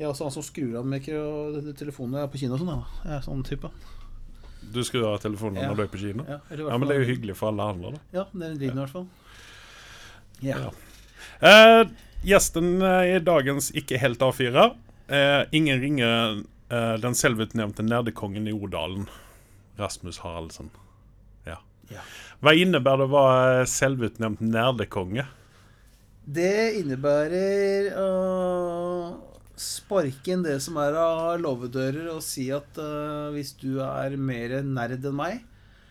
Jeg er også han som skrur av mikro- telefonen når jeg er på kino og sånn. Jeg er sånn type. Du skrur av telefonen Ja. når du er på kino? Ja, Ja, men det er jo hyggelig for alle andre, da. Ja, det er en driven i hvert fall. Ja. Ja. Eh, gjesten eh, i dagens Ikke helt A4. Eh, ingen ringer eh, den selvutnevnte nerdekongen i Odalen. Rasmus Haraldsen. Ja. Ja. Hva innebærer det å være selvutnevnt nerdekonge? Det innebærer å sparke inn det som er av låvedører, og si at uh, hvis du er mer nerd enn meg,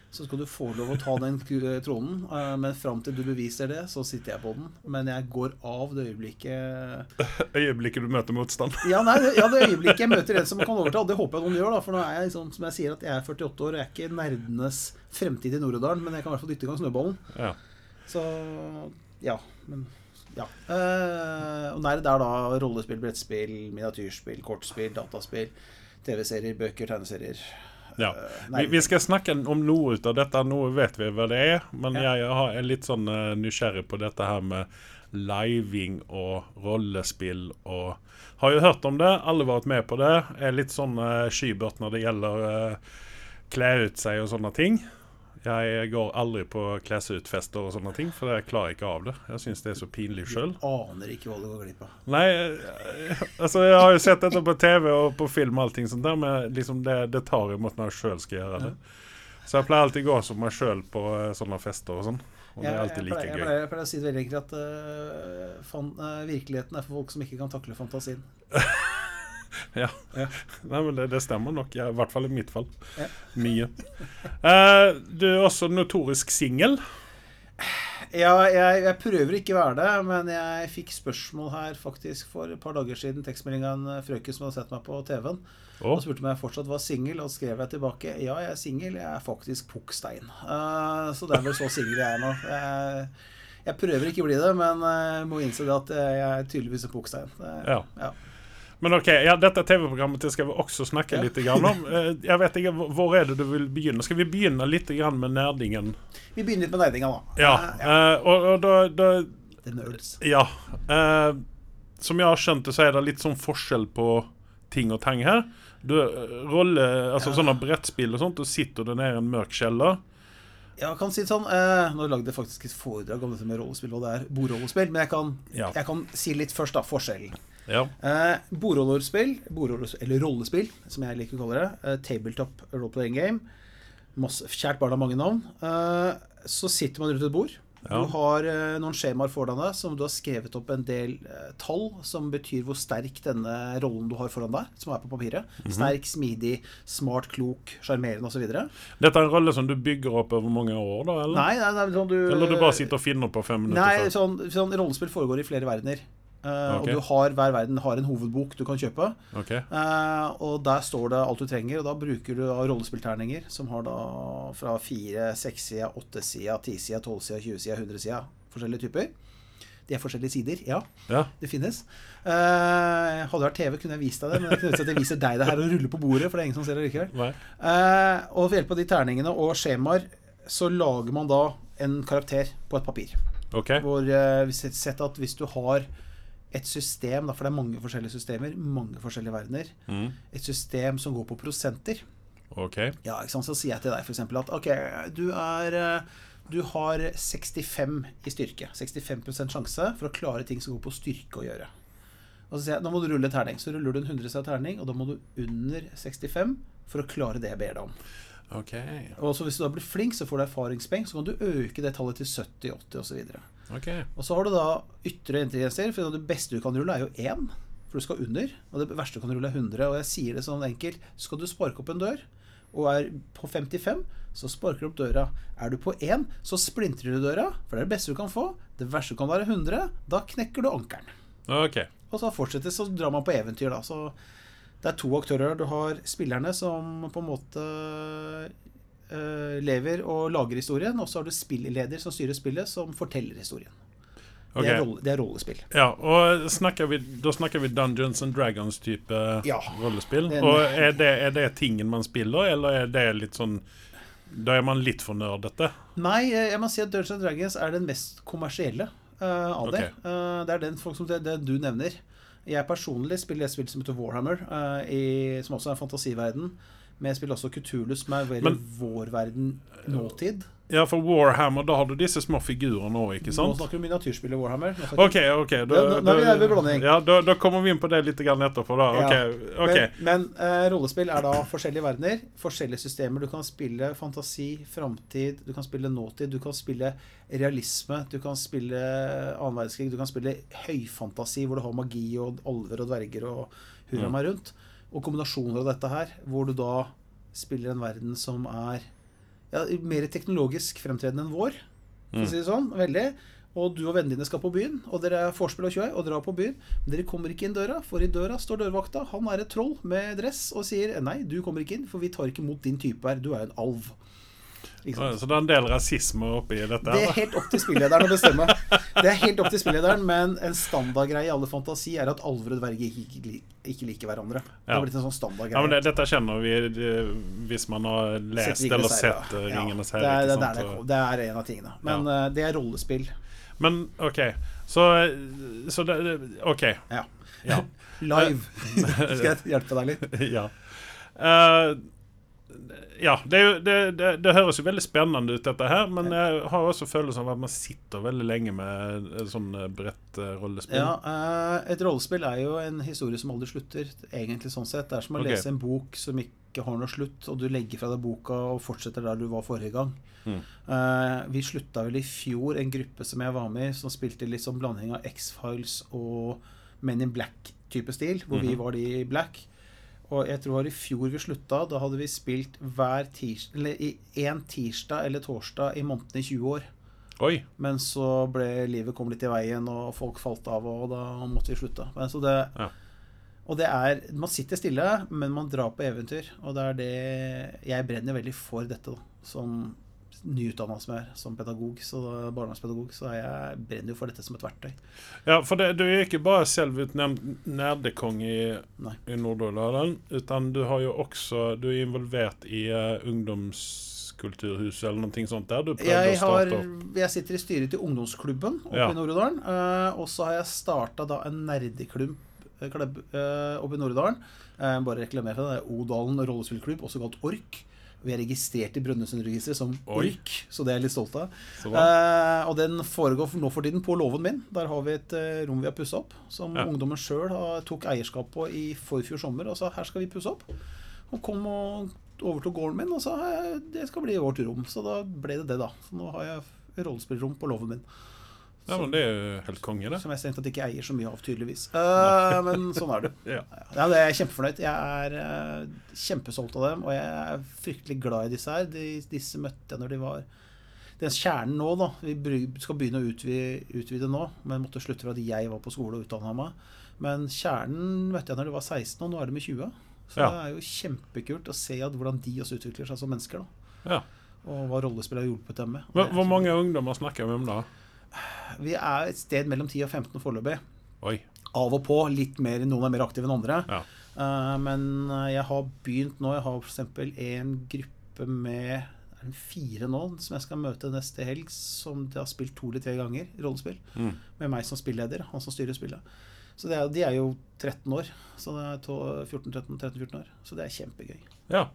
så skal du få lov å ta den tronen. Uh, men fram til du beviser det, så sitter jeg på den. Men jeg går av det øyeblikket Øyeblikket du møter motstand. Ja, nei, ja, det øyeblikket jeg møter en som kan overta, det håper jeg noen gjør. da For nå er jeg liksom, som jeg sier, at jeg er 48 år, og jeg er ikke nerdenes fremtid i Nord-Odalen, men jeg kan i hvert fall dytte i gang snøballen. Ja. Så ja, men ja. Uh, og nerd er da rollespill, brettspill, miniatyrspill, kortspill, dataspill, TV-serier, bøker, tegneserier. Ja. Eh, Vi, vi skal snakke om noe ut av dette. Nå vet vi hva det er. Men Ja. jeg har- er litt sånn eh, nysgjerrig på dette her med living og rollespill og Har jo hørt om det, alle vært med på det. Er litt sånn uh, skybørt når det gjelder uh, kle ut seg og sånne ting. Jeg går aldri på klesutfester og sånne ting, for jeg klarer ikke av det. Jeg syns det er så pinlig sjøl. Aner ikke hva du går glipp av. Nei, eh, altså jeg har jo sett dette på TV og på film, og allting sånt der, men liksom det, det tar imot når jeg sjøl skal gjøre det. Så jeg pleier alltid å gå som meg sjøl på eh, sånne fester og sånn. Og det er alltid like jeg gøy. pleier, jeg pleier å si det veldig enkelt at uh, fan, uh, virkeligheten er for folk som ikke kan takle fantasien. Ja. Ja. Nei, men det, det stemmer nok, i hvert fall i mitt fall. Mye. Uh, du er også notorisk singel. Ja, jeg, jeg prøver ikke å være det, men jeg fikk spørsmål her faktisk for et par dager siden. Tekstmelding av en frøken som hadde sett meg på TV-en. Oh. Og spurte om jeg fortsatt var singel, og skrev jeg tilbake ja, jeg er singel. Jeg er faktisk pukkstein. Uh, så det er vel så singel jeg er nå. Jeg, jeg prøver ikke å bli det, men jeg må innse det at jeg er tydeligvis en pukkstein. Uh, Ja. ja. Men ok, ja, dette TV-programmet skal vi også snakke Ja. litt grann om. Eh, jeg vet ikke, hvor- er det du vil begynne? Skal vi begynne litt grann med nerdingen? Vi begynner litt med nerdinga, da. Ja, ja. eh, og, og da, da The nerds. Ja. Eh, som jeg har skjønt det, så er det litt sånn forskjell på ting og tang her. Du, eh, rolle, altså sånne brettspill og sånt, du sitter du nede i en mørk kjeller. Ja, jeg kan si det sånn eh, Nå lagde jeg faktisk et foredrag om dette med rollespill, hva det er bordrollespill, men jeg kan, jeg kan si litt først, da. Forskjellen. Ja. Eh, bordrollespill, eller rollespill, som jeg liker å kalle det. Eh, tabletop role-playing game. Masse, kjært barn har mange navn. Eh, så sitter man rundt et bord. Ja. Du har eh, noen skjemaer foran deg som du har skrevet opp en del eh, tall som betyr hvor sterk denne rollen du har foran deg, som er på papiret. Mhm. Sterk, smidig, smart, klok, sjarmerende osv. Dette er en rolle som du bygger opp over mange år, da? Eller, Nei, nei, nei sånn du eller du bare sitter og finner på fem minutter Nei, sånn, sånn rollespill foregår i flere verdener. Eh, Ok. Og du har, hver verden har en hovedbok du kan kjøpe. Okay. Eh, og der står det alt du trenger, og da bruker du da rollespillterninger som har da fra fire, sekssida, åttesida, tisida, tolvsida, tjuesida, hundresida. Forskjellige typer. De er forskjellige sider, ja. Ja. Det finnes. Eh, hadde det vært TV, kunne jeg vist deg det, men jeg kunne ikke at jeg viser deg det her og ruller på bordet, for det er ingen som ser det likevel. Eh, og ved hjelp av de terningene og skjemaer så lager man da en karakter på et papir. Okay. Hvor vi har sett at hvis du har et system, da, for det er mange forskjellige systemer, mange forskjellige verdener, Mm. et system som går på prosenter, Ok. ja, ikke sant? så sier jeg til deg f.eks. at ok, du er eh, du har 65 i styrke. 65% sjanse for å klare ting som går på styrke å gjøre. Og så sier jeg, Nå må du rulle terning. Så ruller du en 100 terning, og da må du under 65 for å klare det jeg ber deg om. Ok. Og så Hvis du da blir flink, så får du erfaringspoeng. Så kan du øke det tallet til 70, 80 osv. Ok. Og så har du da ytre intelligenser. For det beste du kan rulle, er jo én. For du skal under. Og det verste du kan rulle, er 100. Og jeg sier det sånn enkelt. Skal du sparke opp en dør, og er på 55, så sparker du opp døra. Er du på 1, så splintrer du døra. For det er det beste du kan få. Det verste du kan være 100. Da knekker du ankelen. Ok. Og så fortsetter så drar man på eventyr, da. Så det er to aktører. Du har spillerne som på en måte lever og lager historien, og så har du spilleder som styrer spillet, som forteller historien. Okay. Det, er rolle, det er rollespill. Ja, og snakker vi, da snakker vi Dungeons and Dragons-type Ja. rollespill. Den, Og er det, er det tingen man spiller, eller er det litt sånn Da er man litt for nerdete? Nei, eh, jeg må si at Dungeons and Dragons er den mest kommersielle uh, av okay. det. Uh, det er den folk som det, det du nevner. Jeg personlig spiller et spill som heter Warhammer, uh, i, som også er en fantasiverden. Men jeg spiller også Kutulus, som er vel Men- vår verden nåtid. Ja, for Warhammer, da har du disse små figurene òg, ikke sant? Nå snakker vi om miniatyrspillet Warhammer. OK, ok. Da, Da- nå, er vi blanding. Ja, da, da kommer vi inn på det litt etterpå, da. Ja. OK. ok. Men, men uh, rollespill er da forskjellige verdener, forskjellige systemer. Du kan spille fantasi, framtid, du kan spille nåtid, du kan spille realisme, du kan spille annen verdenskrig, du kan spille høyfantasi hvor du har magi og alver og dverger og hurra Mm. meg rundt. Og kombinasjoner av dette her, hvor du da spiller en verden som er ja, mer teknologisk fremtredende enn vår, for Mm. å si det sånn. Veldig. Og du og vennene dine skal på byen, og dere er vorspiel og kjøy og drar på byen. Men dere kommer ikke inn døra, for i døra står dørvakta. Han er et troll med dress og sier nei, du kommer ikke inn, for vi tar ikke imot din type her. Du er en alv. Så det er en del rasisme oppi dette? Det er helt opp til spillederen å bestemme. Det er helt opp til spillederen, men en standardgreie i alle fantasi er at alver og dverger ikke, liker hverandre. Det Ja. har blitt en sånn standardgreie. Ja, men det, Dette kjenner vi det, hvis man har lest Sett eller sett uh, ja. Ringenes Det herre. er, det, det, er, det er en av tingene. Men eh, det er rollespill. Men OK. Så, så det, det- OK. Ja. Ja. Live. Skal jeg hjelpe deg litt? ja. Eh, ja, det, det, det, det høres jo veldig spennende ut, dette her. Men jeg har også følelsen av at man sitter veldig lenge med sånn eh, bredt eh, rollespill. Ja, eh, Et rollespill er jo en historie som aldri slutter, egentlig sånn sett. Det er som å okay. lese en bok som ikke har noe slutt, og du legger fra deg boka og fortsetter der du var forrige gang. Mm. Vi slutta vel i fjor, en gruppe som jeg var med i, som spilte litt sånn blanding av X-Files og Men in Black-type stil, hvor vi Mhm. var de i black. Og jeg tror i fjor vi slutta. Da hadde vi spilt hver tirsdag Eller i én tirsdag eller torsdag i måneden i 20 år. Oi. Men så ble livet kom litt i veien, og folk falt av, og da måtte vi slutte. Men så det, Ja. Og det er Man sitter stille, men man drar på eventyr. Og det er det Jeg brenner veldig for dette, da. Som nyutdanna som jeg er, som pedagog, så da, barnevernspedagog, så jeg brenner jo for dette som et verktøy. Ja, for det, du er ikke bare selvutnevnt nerdekonge i, Nei. i Nordårdalen, utan du har jo også Du er involvert i uh, ungdomskulturhuset eller noe sånt der? Du prøvde Jeg, å har, starte opp jeg sitter i styret til ungdomsklubben oppe Ja. i Nord-Odalen. eh, og så har jeg starta da en nerdeklubb eh, klubb, oppe i Nord-Odalen. Eh, bare reklamer for det. Det er Odalen rollespillklubb, også kalt ORK. Vi er registrert i Brønnøysundregisteret som. ORK, så det er jeg litt stolt av. Eh, og den foregår nå for tiden på låven min. Der har vi et eh, rom vi har pussa opp, som Ja. ungdommen sjøl tok eierskap på i forfjor sommer. Og sa her skal vi pusse opp. Og kom og overtok gården min og sa eh, det skal bli vårt rom. Så da ble det det, da. Så nå har jeg rollespillrom på låven min. Ja, men det er jo helt konge, det. Som jeg strengt tatt ikke eier så mye av, tydeligvis. Uh, men sånn er det. Ja. Ja, det er kjempefornøyd. Jeg er uh, kjempesolgt av dem, og jeg er fryktelig glad i disse her. De, disse møtte jeg når de var Den kjernen nå, da. Vi skal begynne å utvide, utvide nå, men måtte slutte for at jeg var på skole og utdanna meg. Men kjernen møtte jeg når de var 16, og nå er de med 20. Så Ja. det er jo kjempekult å se at hvordan de også utvikler seg som mennesker. da Ja. Og hva rollespill har hjulpet dem med. Men, hvor mange ungdommer snakker vi om da? Vi er et sted mellom 10 og 15 foreløpig. Av og på. litt mer, Noen er mer aktive enn andre. Ja. Uh, men eh, jeg har begynt nå. Jeg har f.eks. en gruppe med er fire nå som jeg skal møte neste helg, som de har spilt to eller tre ganger rollespill. Mm. Med meg som spilleder, han som styrer spillet. Så det er, De er jo 13 år. Så det er 14-13-14 år. Så det er kjempegøy. Ja.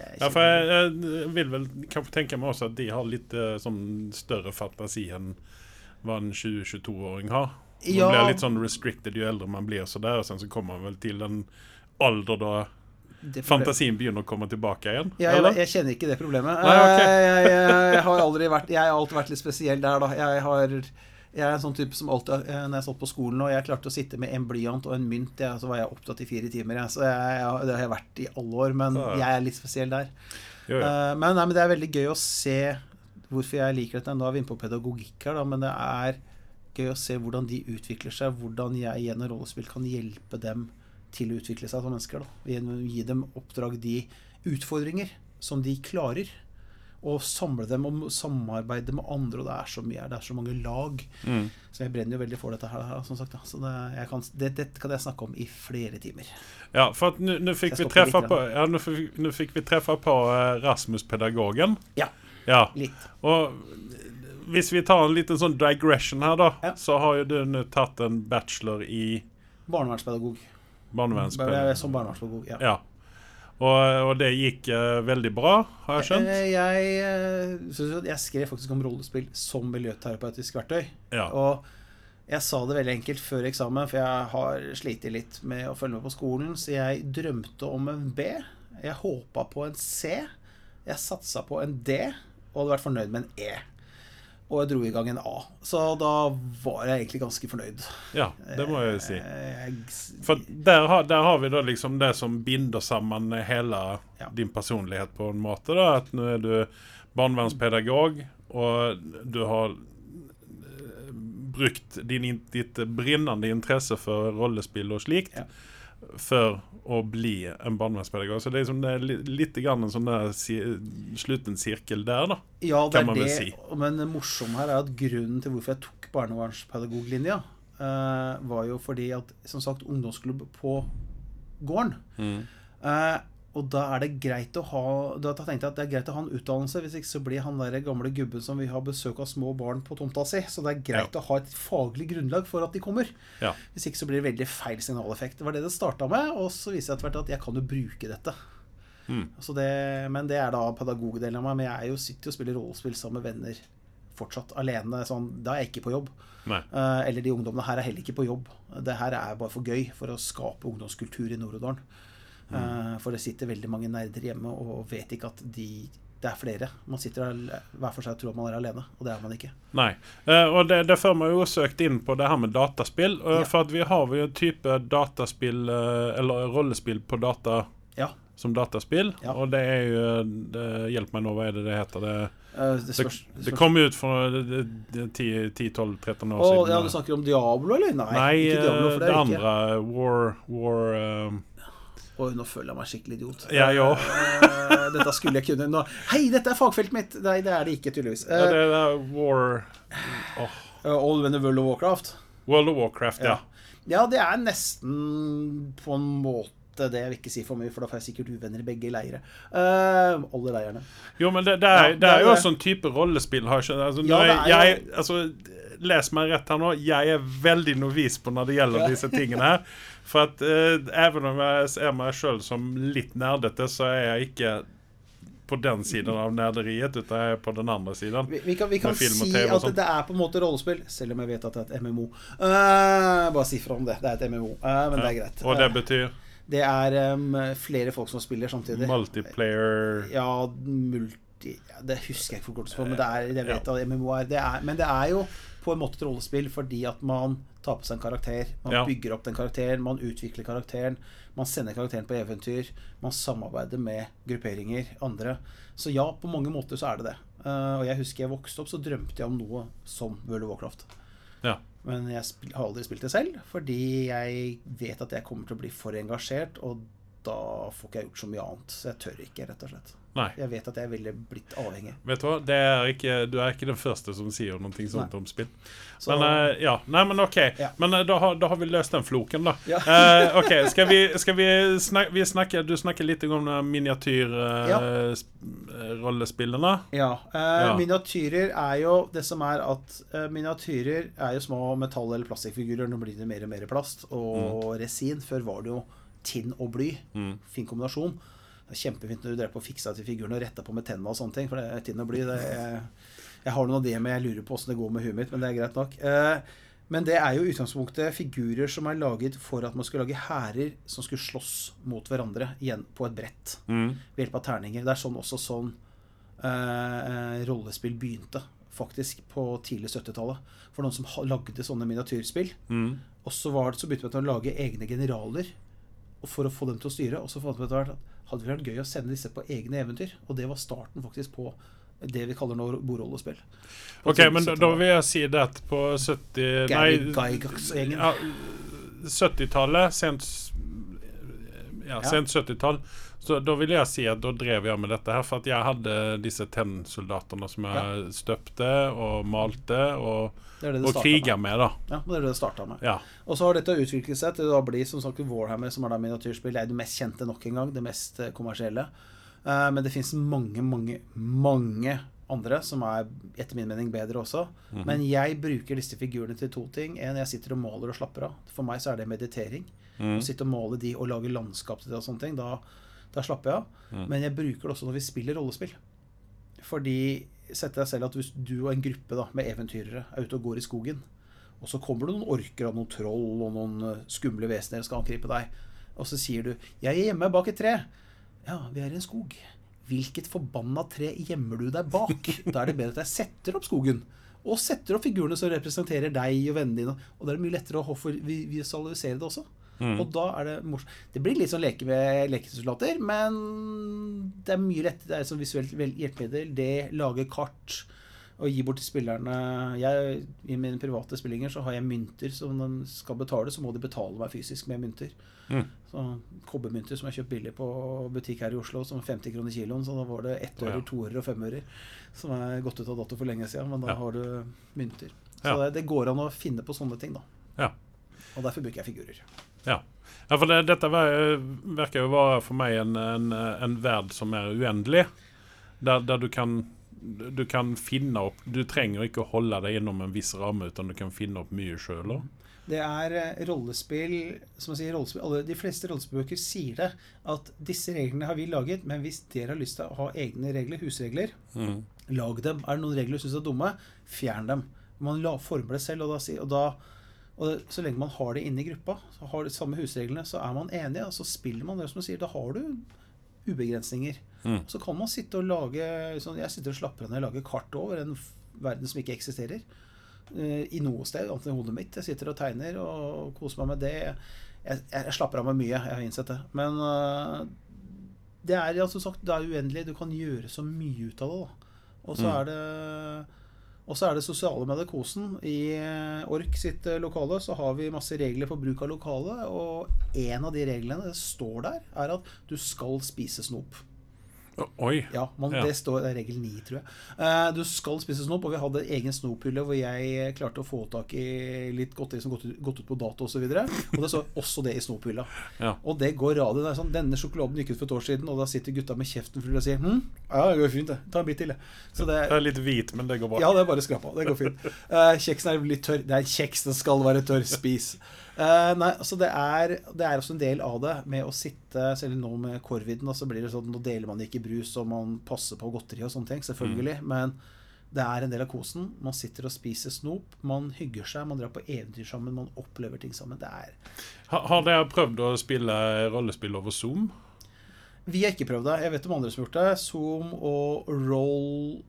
Ja, for jeg, jeg vil vel kanskje tenke meg også at de har litt eh, sånn større fantasi enn hva en 20-22-åring har. Man Ja. blir litt sånn restricted jo eldre man blir, så der, og sen så kommer man vel til en alder da fantasien begynner å komme tilbake igjen? Ja, jeg, jeg kjenner ikke det problemet. Nei, ok. Eh, jeg, jeg, jeg har aldri vært Jeg har alltid vært litt spesiell der, da. Jeg, har, er en sånn type som alltid eh, Når jeg satt på skolen og jeg klarte å sitte med en blyant og en mynt, så var jeg opptatt i fire timer. Så det har jeg vært i alle år, men jeg er litt spesiell der. Jo, jo. Eh, men, nei, men det er veldig gøy å se hvorfor jeg liker dette. Nå er vi inne på pedagogikk her, da, men det er gøy å se hvordan de utvikler seg. Hvordan jeg gjennom rollespill kan hjelpe dem til å utvikle seg som mennesker. Da. Gi dem oppdrag, de utfordringer som de klarer. Og samle dem og samarbeide med andre. Og det er så mye. Det er så mange lag. Mm. Så jeg brenner jo veldig for dette her. Som sagt, da. Så det, kan, det, dette kan jeg snakke om i flere timer. Ja, for nå på, ja, fikk, vi treffe på eh, Rasmus-pedagogen. Ja, Ja, litt. Og hvis vi tar en liten sånn digression her da, Ja. så har jo du nå tatt en bachelor i Barnevernspedagog. Barnevernspedagog. Som barnevernspedagog, ja. Ja. Og, og det gikk uh, veldig bra, har jeg skjønt? Jeg, Jeg, eh, jeg skrev faktisk om rollespill som miljøterapeutisk verktøy. Ja. Og jeg sa det veldig enkelt før eksamen, for jeg har slitt litt med å følge med på skolen. Så jeg drømte om en B. Jeg håpa på en C. Jeg satsa på en D, og hadde vært fornøyd med en E. Og jeg dro i gang en A. Så da var jeg egentlig ganske fornøyd. ja, det må jeg si. Eh, For der har, der har vi da liksom det som binder sammen hele Ja. din personlighet på en måte. da, At nå er du barnevernspedagog, og du har eh, brukt din, ditt brennende interesse for rollespill og slikt Ja. For å bli en barnevernspedagog. Så det er, liksom, det er li- litt grann en sånn der si, slutten sirkel der, da. Ja, det kan er man vel det. si. Men det morsomme her er at grunnen til hvorfor jeg tok barnevernspedagoglinja, eh, var jo fordi at, som sagt, ungdomsklubb på gården. Eh, og da er det greit å ha Da tenkte jeg at det er greit å ha en utdannelse, hvis ikke så blir han der gamle gubben som vil ha besøk av små barn på tomta si. Så det er greit å ha et faglig grunnlag for at de kommer. Ja. Hvis ikke så blir det veldig feil signaleffekt. Det var det det starta med, og så viser det etter hvert at jeg kan jo bruke dette. Mm. Så det, men det er da pedagogdelen av meg. Men jeg er jo, sitter jo og spiller rollespill sammen med venner fortsatt alene. Sånn, da er jeg ikke på jobb. Nei. Eh, eller de ungdommene her er heller ikke på jobb. Det her er bare for gøy for å skape ungdomskultur i Nord-Odalen. Eh, for det sitter veldig mange nerder hjemme og vet ikke at de det er flere. Man sitter hver for seg og tror man er alene, og det er man ikke. Nei. uh, og det, det fører meg jo søkt inn på det her med dataspill. Uh, Ja. For at vi har jo en type dataspill, uh, eller rollespill på data Ja. som dataspill. Ja. Og det er jo det, Hjelp meg nå, hva er det det heter? Det, det det, spørs, det kom ut for 10-12-13 år Å, siden. ja, du snakker om Diablo, eller? Nei, Nei, ikke Diablo, for det, det er ikke. andre. War, war Oi, nå føler jeg meg skikkelig idiot. Jeg ja. òg. dette skulle jeg kunne nå. Hei, dette er fagfeltet mitt! Nei, det er det ikke, tydeligvis. ja, Eh, det er War oh. All in the World of Warcraft. World of Warcraft, ja. Ja, det er nesten på en måte det. Jeg vil ikke si for mye, for da får jeg sikkert uvenner i begge leire. Uh, alle leirene. Jo, men det, det, er, Ja, det er jo en sånn type rollespill. Har jeg. Altså, Ja, er jeg, altså, les meg rett her nå. Jeg er veldig novis på når det gjelder disse tingene her. For at eh, even om jeg ser meg sjøl som litt nerdete, så er jeg ikke på den siden av nerderiet, utan jeg er på den andre siden. Vi, vi kan, vi kan si at det er på en måte rollespill, selv om jeg vet at det er et MMO. Uh, bare si fra om det. Det er et MMO, uh, men det er greit. Og det Eh, betyr det er um, flere folk som spiller samtidig. multiplayer Ja, multi ja, Det husker jeg ikke forkortelsen på, men det er, jeg vet at MMO er, det er Men det er jo på en måte et rollespill fordi at man tar på seg en karakter. Man Ja. bygger opp den karakteren, man utvikler karakteren. Man sender karakteren på eventyr. Man samarbeider med grupperinger, andre. Så ja, på mange måter så er det det. Uh, og jeg husker jeg vokste opp, så drømte jeg om noe som World of Warcraft. Ja. Men jeg har aldri spilt det selv, fordi jeg vet at jeg kommer til å bli for engasjert, og da får ikke jeg gjort så mye annet. Så jeg tør ikke, rett og slett. Nei. Jeg vet at jeg ville blitt avhengig. Vet du hva? Det er ikke, du er ikke den første som sier noe sånt om spill. Så, Men uh, ja, nei, men OK. Ja. Men uh, da, har, da har vi løst den floken, da. Ja. uh, OK, skal vi, skal vi, snak, vi snakke Du snakker litt om miniatyrrollespillene. ja. Ja. Miniatyrer er jo Det som er at miniatyrer er jo små metall- eller plastikkfigurer. Nå blir det mer og mer plast og resin. Før var det jo tinn og bly. Mm. Fin kombinasjon. Det er kjempefint når du drev på og fiksa til figurene og retta på med tenna og sånne ting. For det er tiden å bli. Det er, jeg har noen av det med, jeg lurer på åssen det går med huet mitt, men det er greit nok. Eh, men det er jo utgangspunktet figurer som er laget for at man skulle lage hærer som skulle slåss mot hverandre igjen på et brett. Mm. ved hjelp av terninger. Det er sånn også sånn eh, rollespill begynte, faktisk, på tidlig 70-tallet. For noen som lagde sånne miniatyrspill. Mm. Og så, var det, så begynte man å lage egne generaler for å få dem til å styre. Og så fant man etter hvert at hadde det vært gøy å sende disse på egne eventyr. Og det var starten faktisk på det vi kaller nå bordrollespill. OK, men da, da vil jeg si det at på 70 Gary Nei, Gygax-gjengen. ja, 70-tallet, sent Ja, Ja. sent 70-tall. Så da vil jeg si at da drev jeg med dette her, for at jeg hadde disse tennsoldatene som jeg støpte og malte og, Det det det og kriga med. med, da. Ja, det er det det starta med. Ja. Og så har dette utviklet seg til å bli som sagt Warhammer, som er da miniatyrspill. Det er det mest kjente nok en gang, det mest eh, kommersielle. Uh, men det fins mange, mange, mange andre som er etter min mening bedre også. Mhm. Men jeg bruker disse figurene til to ting. En, jeg sitter og måler og slapper av. For meg så er det meditering. Mm. Å sitte og måle de og lage landskap til det og sånne ting. Da, da slapper jeg av. Mm. Men jeg bruker det også når vi spiller rollespill. Fordi setter deg selv at hvis du og en gruppe da, med eventyrere er ute og går i skogen, og så kommer det noen orker og noen troll og noen eh, skumle vesener skal angripe deg, og så sier du 'Jeg er hjemme bak et tre'. Ja, vi er i en skog. Hvilket forbanna tre gjemmer du deg bak? Da er det bedre at jeg setter opp skogen. Og setter opp figurene som representerer deg og vennene dine. Og da er det mye lettere å visualisere det også. Og da er det morsomt. Det blir litt sånn leke med lekesoldater, men det er mye lettere. Det er sånn visuelt hjelpemiddel. Det, lager kart og gi bort til spillerne. Jeg, I mine private spillinger så har jeg mynter som de skal betale, så må de betale meg fysisk med mynter. Mm. Så Kobbermynter som jeg kjøpt billig på butikk her i Oslo, som 50 kroner kiloen. Så da var det ettører, ja. toører og femører som er gått ut av dato for lenge siden. Men da Ja. har du mynter. Så Ja. det, det går an å finne på sånne ting, da. Ja. Og derfor bruker jeg figurer. Ja. ja, for det, dette virker jo være for meg en, en, en verd som er uendelig. Der, der du kan du kan finne opp Du trenger ikke å holde deg innom en viss ramme, utan du kan finne opp mye sjøl. Det er eh, rollespill sier, rollespill alle, De fleste rollespillbøker sier det. At disse reglene har vi laget, men hvis dere har lyst til å ha egne regler, husregler, Mm. lag dem. Er det noen regler du syns er dumme, fjern dem. Man la, former det selv, og da, og da og det, Så lenge man har det inne i gruppa, så har de samme husreglene, så er man enige, og så spiller man det som du sier. Da har du ubegrensninger. Mm. Så kan man sitte og lage sånn, Jeg sitter og slapper av når jeg lager kart over en verden som ikke eksisterer. Uh, I noe sted, annet enn hodet mitt. Jeg sitter og tegner og koser meg med det. Jeg, jeg slapper av meg mye, jeg har innsett det. Men uh, det er altså sagt, det er uendelig. Du kan gjøre så mye ut av det. da. Og så Mm. er det og så er det sosiale med det kosen. I eh, ORK sitt eh, lokale så har vi masse regler for bruk av lokale, og en av de reglene det står der, er at du skal spise snop. Oi. Ja, man, Ja. det står det er regel 9, tror jeg. Uh, du skal spise snop, og vi hadde egen snophylle hvor jeg klarte å få tak i litt godteri som gått ut, gått ut på dato osv. Og, så og det står også det i snophylla. Ja. Og det går radio. Det er sånn, Denne sjokoladen gikk ut for et år siden, og da sitter gutta med kjeften full og sier hm, ja, det går fint, det. Ta en bit til. Så det, Det er litt hvit, men det går bra. ja, det er bare skrapa. Det går fint. Uh, kjeksen er litt tørr. Det er kjeks, den skal være tørr. Spis. Eh, nei, altså det er, det er også en del av det med å sitte Selv nå med korviden, da, så blir det sånn nå deler man ikke brus, og man passer på godteri og sånne ting, selvfølgelig. Men det er en del av kosen. Man sitter og spiser snop. Man hygger seg, man drar på eventyr sammen, man opplever ting sammen. Det er Ha, har dere prøvd å spille rollespill over Zoom? Vi har ikke prøvd det. Jeg vet om andre som har gjort det. Zoom og Roll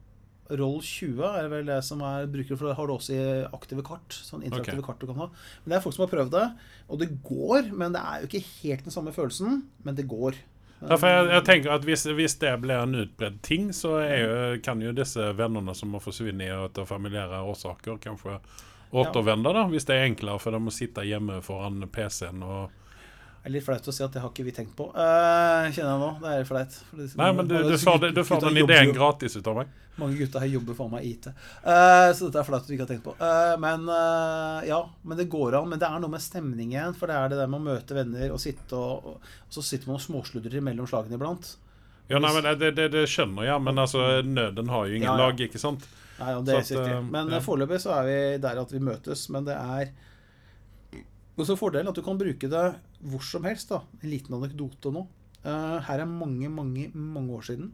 Roll 20 er vel det som er bruker for det har du også i aktive kart. Sånn interaktive okay. kart du kan ha. Men det er folk som har prøvd det, og det går. Men det er jo ikke helt den samme følelsen. Men det går. Ja, for jeg, jeg tenker at hvis, hvis det blir en utbredd ting, så jo, kan jo disse vennene som har forsvunnet etter familiære årsaker, kanskje återvende, da, hvis det er enklere for dem å sitte hjemme foran PC-en og Det er litt flaut å si at det har ikke vi tenkt på. Uh, kjenner jeg nå. Det er flaut. Nei, men du, du, får, du får den ideen gratis ut av meg. Mange gutter her jobber for meg i IT. Uh, så dette er flaut at vi ikke har tenkt på. Uh, men ja, men det går an. Men det er noe med stemningen. For det er det der med å møte venner og sitte og, og så sitter man og småsludrer mellom slagene iblant. Ja, nei, men det, det, det skjønner jeg, men altså, nøden har jo ingen Ja, ja. lag, ikke sant? Nei, og det er Så riktig. Men ja. foreløpig så er vi der at vi møtes. Men det er også fordelen at du kan bruke det hvor som helst. da En liten anekdote nå. Eh, her er mange, mange, mange år siden.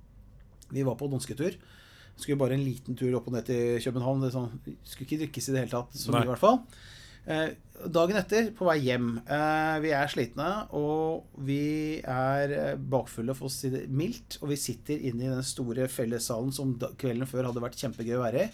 Vi var på dansketur. Skulle bare en liten tur opp og ned til København. Det sånn, skulle ikke drikkes i det hele tatt, så mye i hvert fall. Eh, dagen etter, på vei hjem. Eh, vi er slitne, og vi er bakfulle, for å si det mildt. Og vi sitter inne i den store fellessalen som kvelden før hadde vært kjempegøy å være i.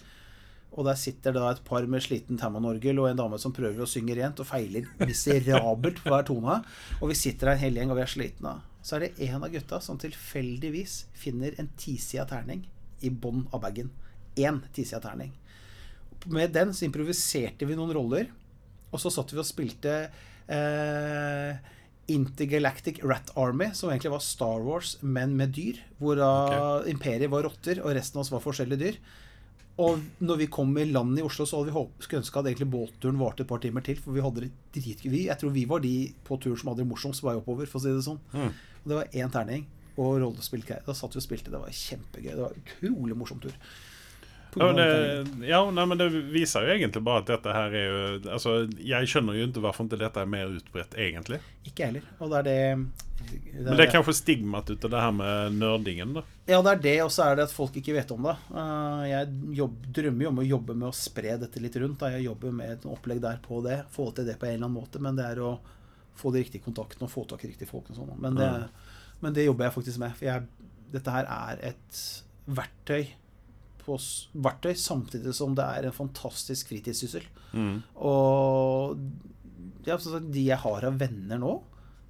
Og der sitter da et par med sliten Tamman-orgel og en dame som prøver å synge rent og feiler miserabelt på hver tone. Og vi sitter der en hel gjeng og vi er slitne. Så er det en av gutta som tilfeldigvis finner en tisida terning i bånn av bagen. Én tisida terning. Med den så improviserte vi noen roller, og så satt vi og spilte eh, Intergalactic Rat Army, som egentlig var Star Wars, men med dyr. Hvor da imperiet var rotter, og resten av oss var forskjellige dyr. Og når vi kom i land i Oslo, så hadde vi håp, skulle ønske at egentlig båtturen varte et par timer til. For vi hadde det dritgøy. Jeg tror vi var de på turen som hadde det morsomst på vei oppover, for å si det sånn. Mm. Og det var én terning og rollespillgreier. Da satt vi og spilte. Det var kjempegøy. Det var en utrolig morsom tur. Det, ja, nei, men det viser jo egentlig bare at dette her er jo Altså, jeg skjønner jo ikke hvorfor ikke dette er mer utbredt, egentlig. Ikke heller. Og det er det, det Men det er kanskje stigmat ut av det her med nerdingen, da. Ja, det er det, og så er det at folk ikke vet om det. Eh, jeg jobb, drømmer jo om å jobbe med å spre dette litt rundt. Da. Jeg jobber med et opplegg der på det. Få til det på en eller annen måte. Men det er å få de riktige kontaktene og få tak i riktige folk. og sånn. Men, det, men det jobber jeg faktisk med. For jeg, dette her er et verktøy, på, verktøy samtidig som det er en fantastisk fritidssyssel. Mm. Og ja, de jeg har av venner nå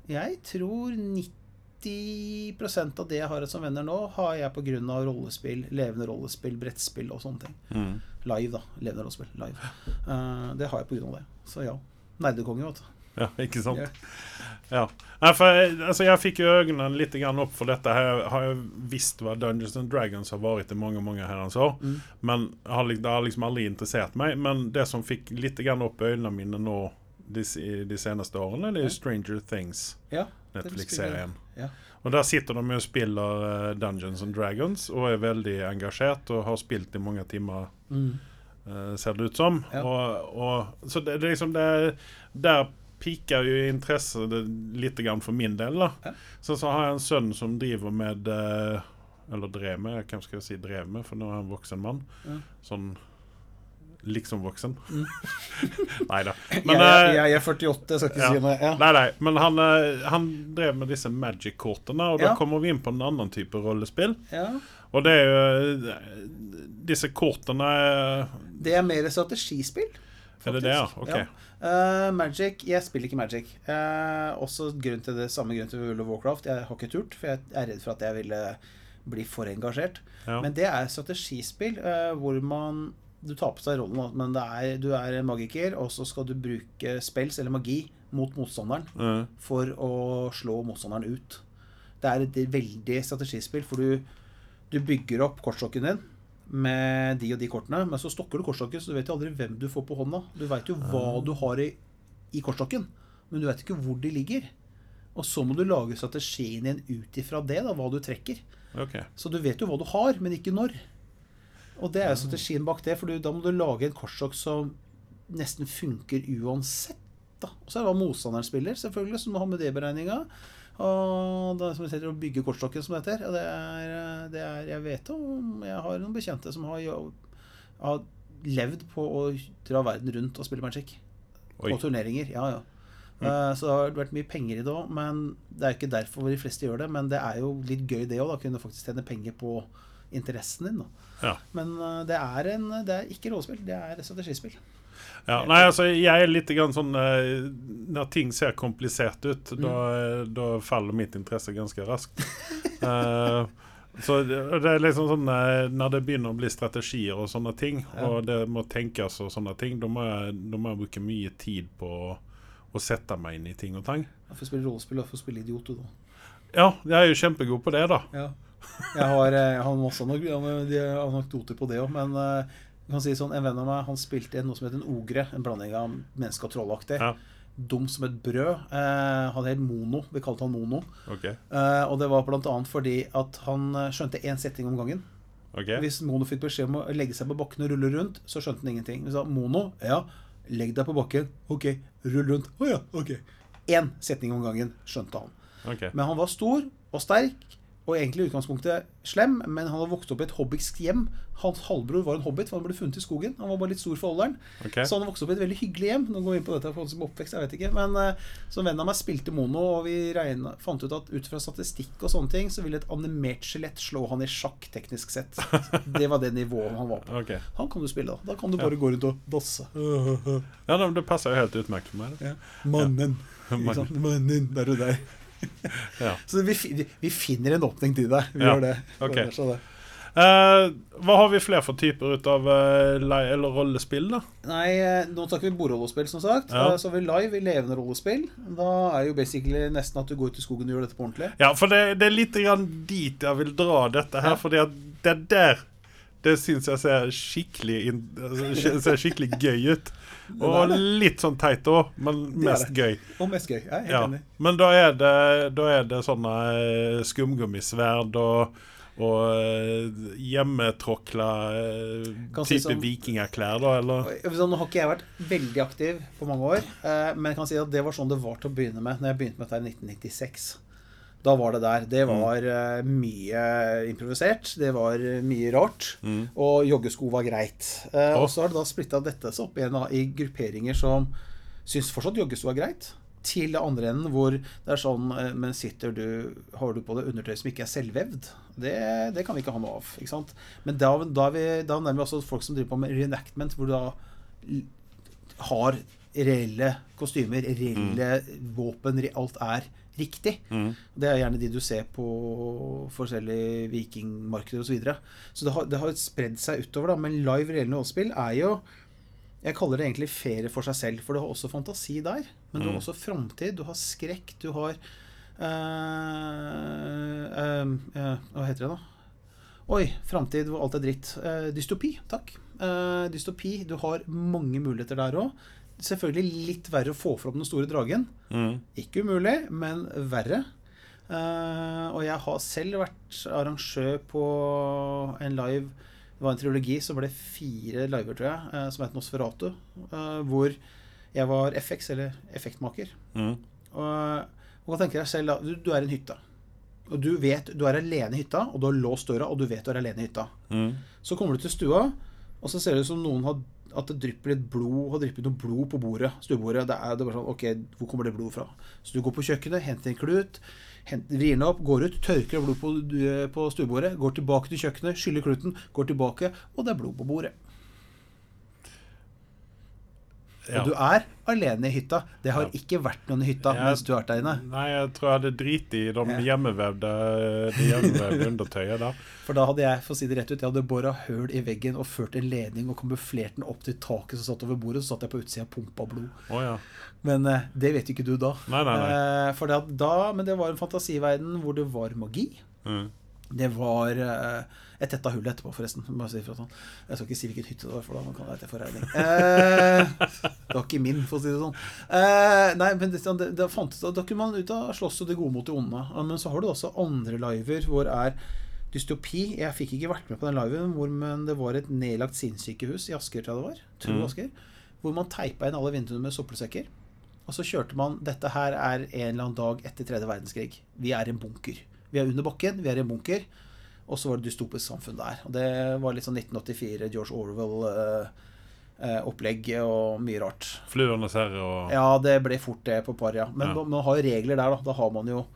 Jeg tror 90% av det jeg har som venner nå, har jeg pga. rollespill, levende rollespill, brettspill og sånne ting. Mm. Live, da. Levende rollespill. Live. Uh, det har jeg pga. det. Så ja. Nerdekonge, vet du. Ja, ikke sant? Ja. Nei, for, altså, jeg fikk øynene litt grann opp for dette. Her har jeg visst hva Dungeons and Dragons har vært i mange mange herrens år. Mm. Men har, det har liksom aldri interessert meg. Men det som fikk litt grann opp øynene mine nå de, de seneste årene, det er ja. Stranger Things, Ja, Netflix-serien. Ja. Og der sitter de og spiller eh, Dungeons and Dragons og er veldig engasjert og har spilt i mange timer, Mm. Uh, ser det ut som. Og, og, så det, det er liksom det, Der piker jo interesset det litt grann for min del. da. Ja. Så, så har jeg en sønn som driver med eh, Eller drev med, hvem skal jeg si drev med, for nå er han voksen mann. Ja. Sånn liksom voksen. Mm. nei da. Jeg, Men, jeg, eh, jeg er 48, jeg skal ikke ja. si noe. Ja. Nei, nei, men han, eh, han drev med disse magic-kortene, og da kommer vi inn på en annen type rollespill. Ja. Og det er jo eh, Disse kortene eh, Det er mer strategispill. Er det det, ja? faktisk. Ok. Eh, Magic Jeg spiller ikke Magic. Uh, også grunn til det samme grunn til World of Warcraft. Jeg har ikke turt, for jeg er redd for at jeg ville bli for engasjert. Ja. Men det er strategispill uh, hvor man Du tar på seg rollen, men det er, du er en magiker, og så skal du bruke spells eller magi mot motstanderen Eh, for å slå motstanderen ut. Det er et veldig strategispill, for du, du bygger opp kortstokken din med de og de kortene, men så stokker du kortstokken, så du vet jo aldri hvem du får på hånda. Du veit jo hva du har i, i kortstokken, men du veit ikke hvor de ligger. Og så må du lage strategien din ut ifra det, da, hva du trekker. Okay. Så du vet jo hva du har, men ikke når. Og det er jo strategien bak det, for du, da må du lage en kortstokk som nesten funker uansett. Da. Og så er det hva motstanderen spiller, selvfølgelig, som må med det beregninga. Og det er som det heter, å bygge kortstokken, som det heter. Og det er, det er Jeg vet om Jeg har noen bekjente som har, har levd på å dra verden rundt og spille Magic. Oi. På turneringer. Ja, ja. Eh, Så det har vært mye penger i det òg, men det er jo ikke derfor de fleste gjør det. Men det er jo litt gøy, det òg, da. Kunne faktisk tjene penger på interessen din. Ja. Men eh, det er, en, det er ikke rollespill, det er strategispill. Ja, nei, altså, jeg er litt grann sånn eh, Når ting ser komplisert ut, da, da faller mitt interesse ganske raskt. uh, så det er liksom sånn eh, Når det begynner å bli strategier og sånne ting, Ja. og det må tenkes og sånne ting, da må må jeg bruke mye tid på å, å sette meg inn i ting og tang. Jeg får spille rollespill og får spille idiot, du, da. Ja, jeg er jo kjempegod på det, da. Ja. Jeg har, eh, jeg har masse anekdoter på det òg, men eh, jeg kan si sånn, en venn av meg han spilte noe som heter en ogre. En blanding av menneske og trollaktig. Ja. Dum som et brød. Eh, han het Mono. Vi kalte han Mono. Okay. Eh, og det var bl.a. fordi at han eh, skjønte én setting om gangen. Okay. Hvis Mono fikk beskjed om å legge seg på bakken og rulle rundt, så skjønte han ingenting. Vi sa Mono, ja, legg deg på bakken. Ok, rull rundt. Å ja, ok. Én setning om gangen skjønte han. Okay. Men han var stor og sterk, og egentlig i utgangspunktet slem, men han hadde vokst opp i et hobbitsk hjem. Hans halvbror var en hobbit, for han ble funnet i skogen. Han var bare litt stor for alderen. Okay. Så han vokste opp i et veldig hyggelig hjem. Nå går vi inn på dette for som oppvekst, jeg vet ikke. Men uh, en venn av meg spilte mono, og vi regnet, fant ut at ut fra statistikk og sånne ting, så ville et animert skjelett slå han i sjakk, teknisk sett. Det var det nivået han var på. Okay. Han kan du spille, da. Da kan du bare gå rundt og dasse. Ja, men Det passer jo helt utmerket for meg. Ja. Mannen. Sant? Mannen der og der. Ja. Så vi, vi- finner en åpning til deg. Vi Ja, gjør det. Okay. Så det. Eh, hva har vi flere for typer ut av eh, li- eller rollespill, da? Nei, eh, nå snakker vi bordrollespill, som sagt. Ja. Så har vi live i levende rollespill. Da er jo basically nesten at du går ut i skogen og gjør dette på ordentlig. Ja, for det, det er litt grann dit jeg vil dra dette her, Ja. fordi at det der det syns jeg ser skikkelig, altså, ser skikkelig gøy ut. Og litt sånn teit òg, men mest gøy. Og mest gøy. Jeg er helt Ja. enig. Men da er det, da er det sånne eh, skumgummisverd og, og uh, hjemmetråkla type si sånn- vikingklær, da, eller? Sånn, nå har ikke jeg vært veldig aktiv på mange år, eh, men jeg kan si at det var sånn det var til å begynne med Når jeg begynte med dette i 1996. Da var det der. Det var mm. mye improvisert. Det var eh, mye rart. Mm. Og joggesko var greit. Eh, og så har det da splitta dette seg opp igjen i grupperinger som syns fortsatt joggesko er greit. Til det andre enden hvor det er sånn eh, Men sitter du Har du på deg undertøy som ikke er selvvevd? Det, det kan vi ikke ha noe av. Ikke sant? Men da, da, vi, da nærmer vi også folk som driver på med reenactment, hvor du da har reelle kostymer, reelle våpen, alt er riktig. Mm. Det er gjerne de du ser på forskjellige vikingmarkeder osv. Så, videre. så det har, det har spredd seg utover, da. Men live reelle rollespill er jo Jeg kaller det egentlig ferie for seg selv, for du har også fantasi der. Men du har Mm. også framtid, du har skrekk, du har øh, øh, øh, Hva heter det, da? Oi, framtid hvor alt er dritt. Dystopi, takk. Dystopi. Du har mange muligheter der òg. Selvfølgelig litt verre å få fram den store dragen. Mm. Ikke umulig, men verre. Uh, og jeg har selv vært arrangør på en live Det var en trilogi som ble fire liver, tror jeg, uh, som het Nosferatu. Uh, hvor jeg var FX, eller effektmaker. Mm. Og, og da tenker jeg selv da, du, du er i en hytte. Og du vet du er alene i hytta, og du har låst døra, og du vet du er alene i hytta. Mm. Så kommer du til stua, og så ser det ut som noen har at det drypper litt blod har dryppet noe blod på bordet, stuebordet. Det er, det er bare sånn, ok, Hvor kommer det blodet fra? Så du går på kjøkkenet, henter en klut, henter, vrir den opp, går ut, tørker blod på, på stuebordet, går tilbake til kjøkkenet, skyller kluten, går tilbake, og det er blod på bordet. Ja. Og du er alene i hytta. Det har Ja. ikke vært noen i hytta jeg, mens du har vært der inne. Nei, jeg tror jeg hadde driti i de hjemmevevde, det hjemmevevde undertøyet da. For da hadde jeg for å si det rett ut, jeg hadde bora høl i veggen og ført en ledning og kamuflert den opp til taket som satt over bordet. Så satt jeg på utsida og pumpa blod. Oh, ja. Men eh, det vet ikke du da. Nei, nei, nei. Eh, for det, da, men det var en fantasiverden hvor det var magi. Mm. Det var eh, Jeg tetta hullet etterpå, forresten. Si sånn. Jeg skal ikke si hvilket hytte det var, for da man kan jeg til forregning. Eh, det var ikke min, for å si det sånn. Eh, nei, men det, det, det fantes, da kunne man ut av slåss og det gode mot det onde. Men så har du også andre liver hvor er dystopi. Jeg fikk ikke vært med på den liven, hvor, men det var et nedlagt sinnssykehus i Asker, tror jeg det var. Tro Mm. Asker. Hvor man teipa inn alle vinduene med søppelsekker. Og så kjørte man Dette her er en eller annen dag etter tredje verdenskrig. Vi er en bunker. Vi er under bakken, vi er i en bunker. Og så var det dystopisk samfunn der. Og det var litt sånn 1984, George Orwell-opplegg og mye rart. Fluenes herre og Ja, det ble fort det på par, ja. Men Ja. man- har jo regler der, da. Da har man jo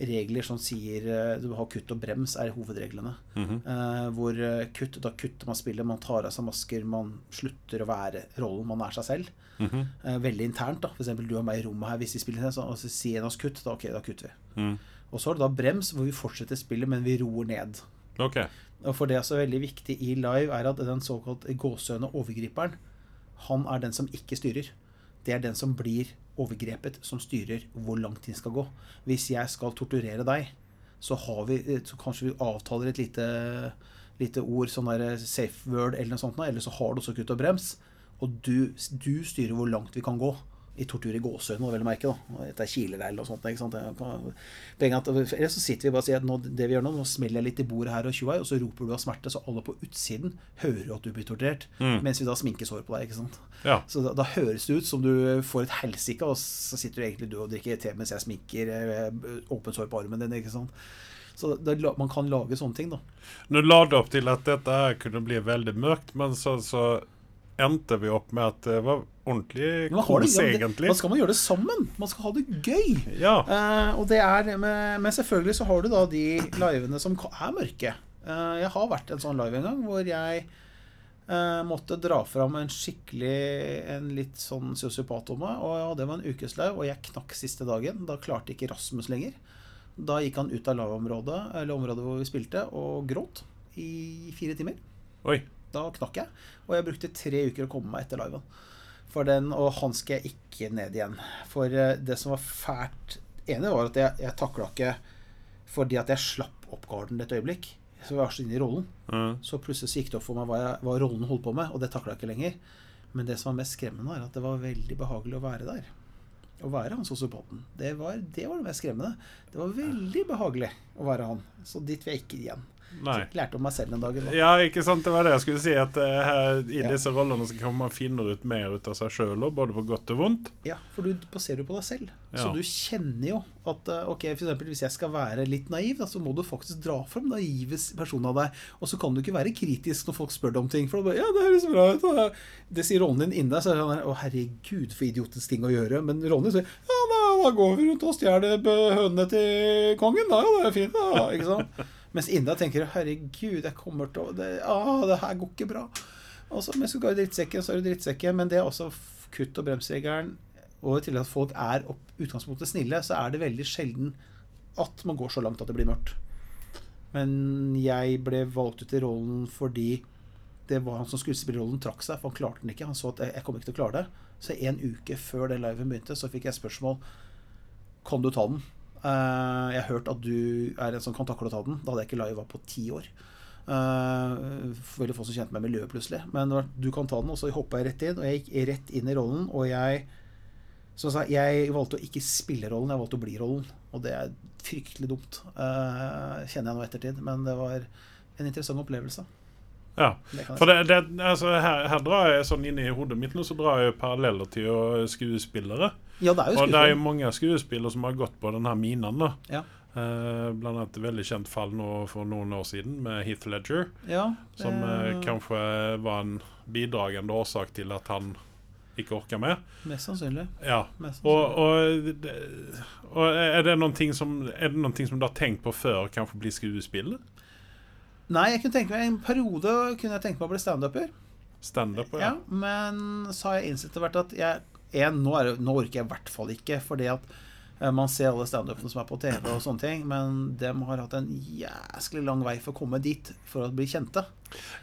regler som sier eh, Du har kutt og brems, er hovedreglene. Mhm. Eh, hvor eh, kutt, da kutter man spillet, man tar av seg masker, man slutter å være rollen, man er seg selv. Mhm. Eh, veldig internt, da. Eksempel du og meg i rommet her, hvis vi spiller så og så sier en av oss kutt, da ok, da kutter vi. Mm. Og så har du da brems, hvor vi fortsetter spillet, men vi roer ned. OK. Og for det som er veldig viktig i live, er at den såkalt gåsehøne overgriperen, han er den som ikke styrer. Det er den som blir overgrepet, som styrer hvor lang tid skal gå. Hvis jeg skal torturere deg, så, har vi, så kanskje vi avtaler et lite, lite ord, sånn der safe word eller noe sånt, eller så har du også kutt og brems. Og du, du styrer hvor langt vi kan gå. I tortur i gåsehøyne, vel å merke. da Dette er kiler og sånt. Ikke sant? At, Eller så sitter vi bare og sier at nå, det vi gjør nå, nå smeller jeg litt i bordet her og tjoei, og så roper du av smerte, så alle på utsiden hører at du blir torturert. Mm. Mens vi da sminker sår på deg. ikke sant? Ja. Så da, da høres det ut som du får et helsike, og så sitter du egentlig du og drikker te mens jeg sminker eh, åpent sår på armen din. ikke sant? Så det, man kan lage sånne ting, da. Nå la det opp til at dette her kunne bli veldig mørkt, men så, så endte vi opp med at det var ordentlig kos, egentlig. man skal man gjøre det sammen. Man skal ha det gøy. Ja. Uh, og det er, men, men selvfølgelig så har du da de livene som er mørke. Uh, jeg har vært en sånn live en gang hvor jeg uh, måtte dra fram en skikkelig En litt sånn sosiopat om meg. Og ja, det var en ukes live, og jeg knakk siste dagen. Da klarte ikke Rasmus lenger. Da gikk han ut av liveområdet, eller området hvor vi spilte, og gråt i fire timer. Oi. Da knakk jeg. Og jeg brukte tre uker å komme meg etter liven. For den, og han skal jeg ikke ned igjen. For eh, det som var fælt ene var at jeg, jeg takla ikke fordi at jeg slapp opp garden et øyeblikk. Så jeg var så inne i rollen. Mm. Så plutselig gikk det opp for meg hva, jeg, hva rollen holdt på med, og det takla jeg ikke lenger. Men det som var mest skremmende, er at det var veldig behagelig å være der. Å være han sosiopaten. Det var, det var det mest skremmende. Det var veldig behagelig å være han. Så dit vil jeg ikke igjen. Nei. Lærte om meg selv den dagen. Da. Ja, ikke sant? Det var det jeg skulle si. At eh, her, I Ja. disse rollene så kan man finne ut mer ut av seg sjøl, både på godt og vondt. Ja, for du baserer jo på deg selv. Ja. Så du kjenner jo at eh, ok, for eksempel, hvis jeg skal være litt naiv, da, så må du faktisk dra fram naive personer av deg. Og så kan du ikke være kritisk når folk spør deg om ting. For da bare, ja, det høres bra ut. da. Det sier rollen din inni deg. Så er det sånn å herregud, for idiotens ting å gjøre. Men rollen din sier ja, da, da går vi rundt og stjeler hønene til kongen. Da, ja, det er fint, da. Ikke sant? Mens Inda tenker herregud, jeg kommer til å det, ah, det her går ikke bra. Og så, men så går i drittsekken, så er du drittsekken. Men det er også kutt- og bremsregelen. Og i tillegg at folk er opp, utgangspunktet snille, så er det veldig sjelden at man går så langt at det blir mørkt. Men jeg ble valgt ut i rollen fordi det var han som skulle spille rollen, trakk seg, for han klarte den ikke. Han så at jeg kommer ikke til å klare det. Så en uke før den liven begynte, så fikk jeg spørsmål Kan du ta den. Eh, jeg har hørt at du er en som kan takle å ta den. Da hadde jeg ikke live var på ti år. Eh, veldig få som kjente meg miljøet plutselig. Men du kan ta den, og så hoppa jeg rett inn. Og jeg gikk rett inn i rollen, og jeg som jeg, valgte å ikke spille rollen, jeg valgte å bli rollen. Og det er fryktelig dumt, eh, kjenner jeg nå i ettertid. Men det var en interessant opplevelse. Ja. For det, det, altså her, her drar jeg sånn inn i hodet mitt nå, så drar jeg paralleller til skuespillere. Ja, det er jo Og det er mange skuespillere som har gått på denne minen. da. Ja. Uh, blant annet et veldig kjent fall nå for noen år siden med Heath Ledger. Ja, Som uh, kanskje var en bidragende årsak til at han ikke orka mer. Mest sannsynlig. Ja. Mest sannsynlig. og, og, og er det noen ting som Er det noen ting som du har tenkt på før kanskje bli skuespiller? Nei, jeg kunne tenke meg en periode kunne jeg tenke meg å bli standuper. Standup? Ja. Ja. men så har jeg innsett etter hvert at jeg en, nå, nå orker jeg i hvert fall ikke, fordi at eh, man ser alle standupene som er på TV og sånne ting, men de har hatt en jæsklig lang vei for å komme dit for å bli kjente.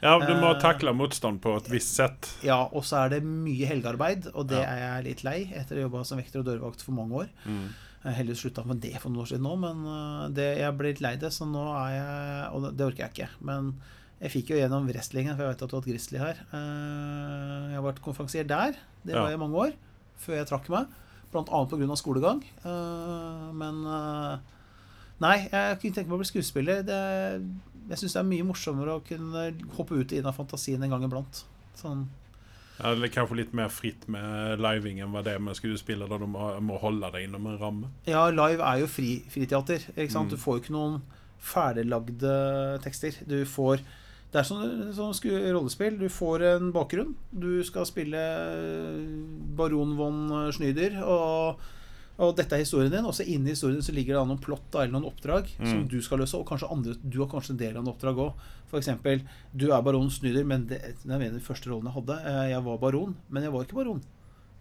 ja, du må uh, takle motstand på et visst sett. Ja, og så er det mye helgearbeid, og det Ja. er jeg litt lei etter å ha jobba som vekter og dørvakt for mange år. Mm. Heldigvis slutta med det for noen år siden nå, men øh, det, jeg ble litt lei det, så nå er jeg Og det, orker jeg ikke. Men jeg fikk jo gjennom wrestlingen, for jeg vet at du har hatt Grizzly her. Eh, Jeg har vært konferansier der. Det var jeg i mange år, før jeg trakk meg. Blant annet pga. skolegang. Eh, Men eh, Nei, jeg kunne tenke meg å bli skuespiller. Det, jeg syns det er mye morsommere å kunne hoppe ut inn av fantasien en gang iblant. Sånn Ja, det er kanskje litt mer fritt med living enn hva det er med skuespiller, da du må, må holde deg innom en ramme. Ja, live er jo fri, friteater. Ikke sant? Mm. Du får jo ikke noen ferdiglagde tekster. Du får Det er sånn, sånn rollespill. Du får en bakgrunn. Du skal spille baron von Schneider, og, og dette er historien din. Og så inni historien så ligger det noen plott eller noen oppdrag som Mm. du skal løse. Og kanskje andre, du har kanskje en del av en oppdrag òg. Eksempel, du er baron Schneider, men det, det er en av de første rollene jeg hadde. Eh, Jeg var baron, men jeg var ikke baron.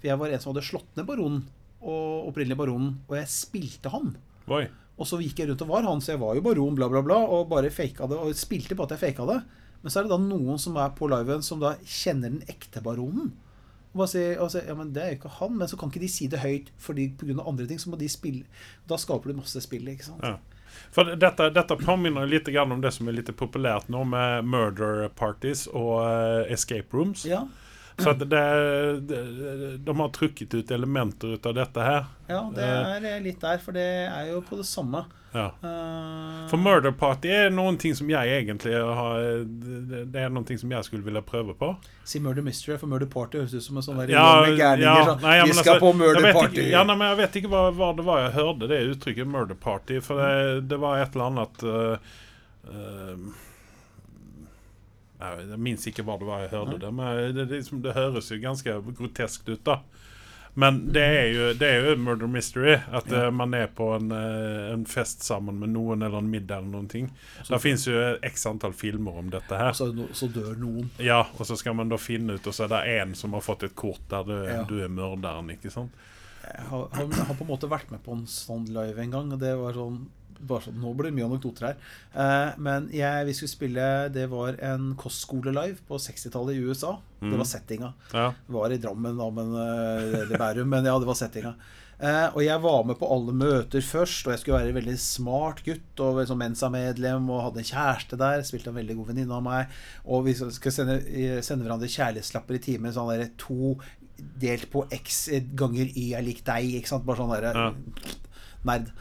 For jeg var en som hadde slått ned baronen, og opprinnelig baronen, og jeg spilte han. Oi. Og så gikk jeg rundt og var han, så jeg var jo baron, bla, bla, bla, og bare faka det, og spilte på at jeg faka det. Men så er det da noen som er på liven, som da kjenner den ekte baronen. Og bare sier, og sier ja, men det er jo ikke han, men så kan ikke de si det høyt, fordi pga. andre ting så må de spille. Da skaper du masse spill, ikke sant. Ja. For dette, dette påminner litt om det som er litt populært nå, med murder parties og eh, escape rooms. Ja, Så det, det, de har trukket ut elementer ut av dette her. ja, det er eh, litt der, for det er jo på det samme. Ja. Eh, For murder party er noen ting som jeg egentlig har Det er noen ting som jeg skulle ville prøve på. Si Murder Mystery, for Murder Party høres ut som en sånn Ja, gærninger. ja, sånn, nei, Vi skal altså, på Murder Party. Ikke, ja, nei, men jeg vet ikke hva, hva det var jeg hørte det uttrykket 'murder party', for det, det var et eller annet uh, eh, jeg, minns ikke hva det var jeg hørte det, men det, det, liksom, det høres jo ganske groteskt ut, da. Men det er jo, det er jo murder mystery. At Ja. eh, man er på en, eh, en fest sammen med noen, eller en middag eller noen ting. Det fins jo x antall filmer om dette her. Så, så dør noen. Ja, og så skal man da finne ut, og så er det én som har fått et kort der du, Ja. du er morderen, ikke sant? Jeg har, har, har på en måte vært med på en sånn live en gang, og det var sånn bare sånn, Nå blir det mye anekdoter her. Eh, men jeg, vi skulle spille Det var en kostskole-live på 60-tallet i USA. Det Mm. var settinga. Ja. Det var i Drammen, da, men, eh, eller Bærum, men ja, det var settinga. Eh, og jeg var med på alle møter først, og jeg skulle være en veldig smart gutt og sånn Mensa-medlem og hadde en kjæreste der. Spilte en veldig god venninne av meg. Og vi skal sende, eh, sende hverandre kjærlighetslapper i timen. Sånn der to delt på x ganger y er lik deg. Ikke sant? Bare sånn derre Ja. nerd.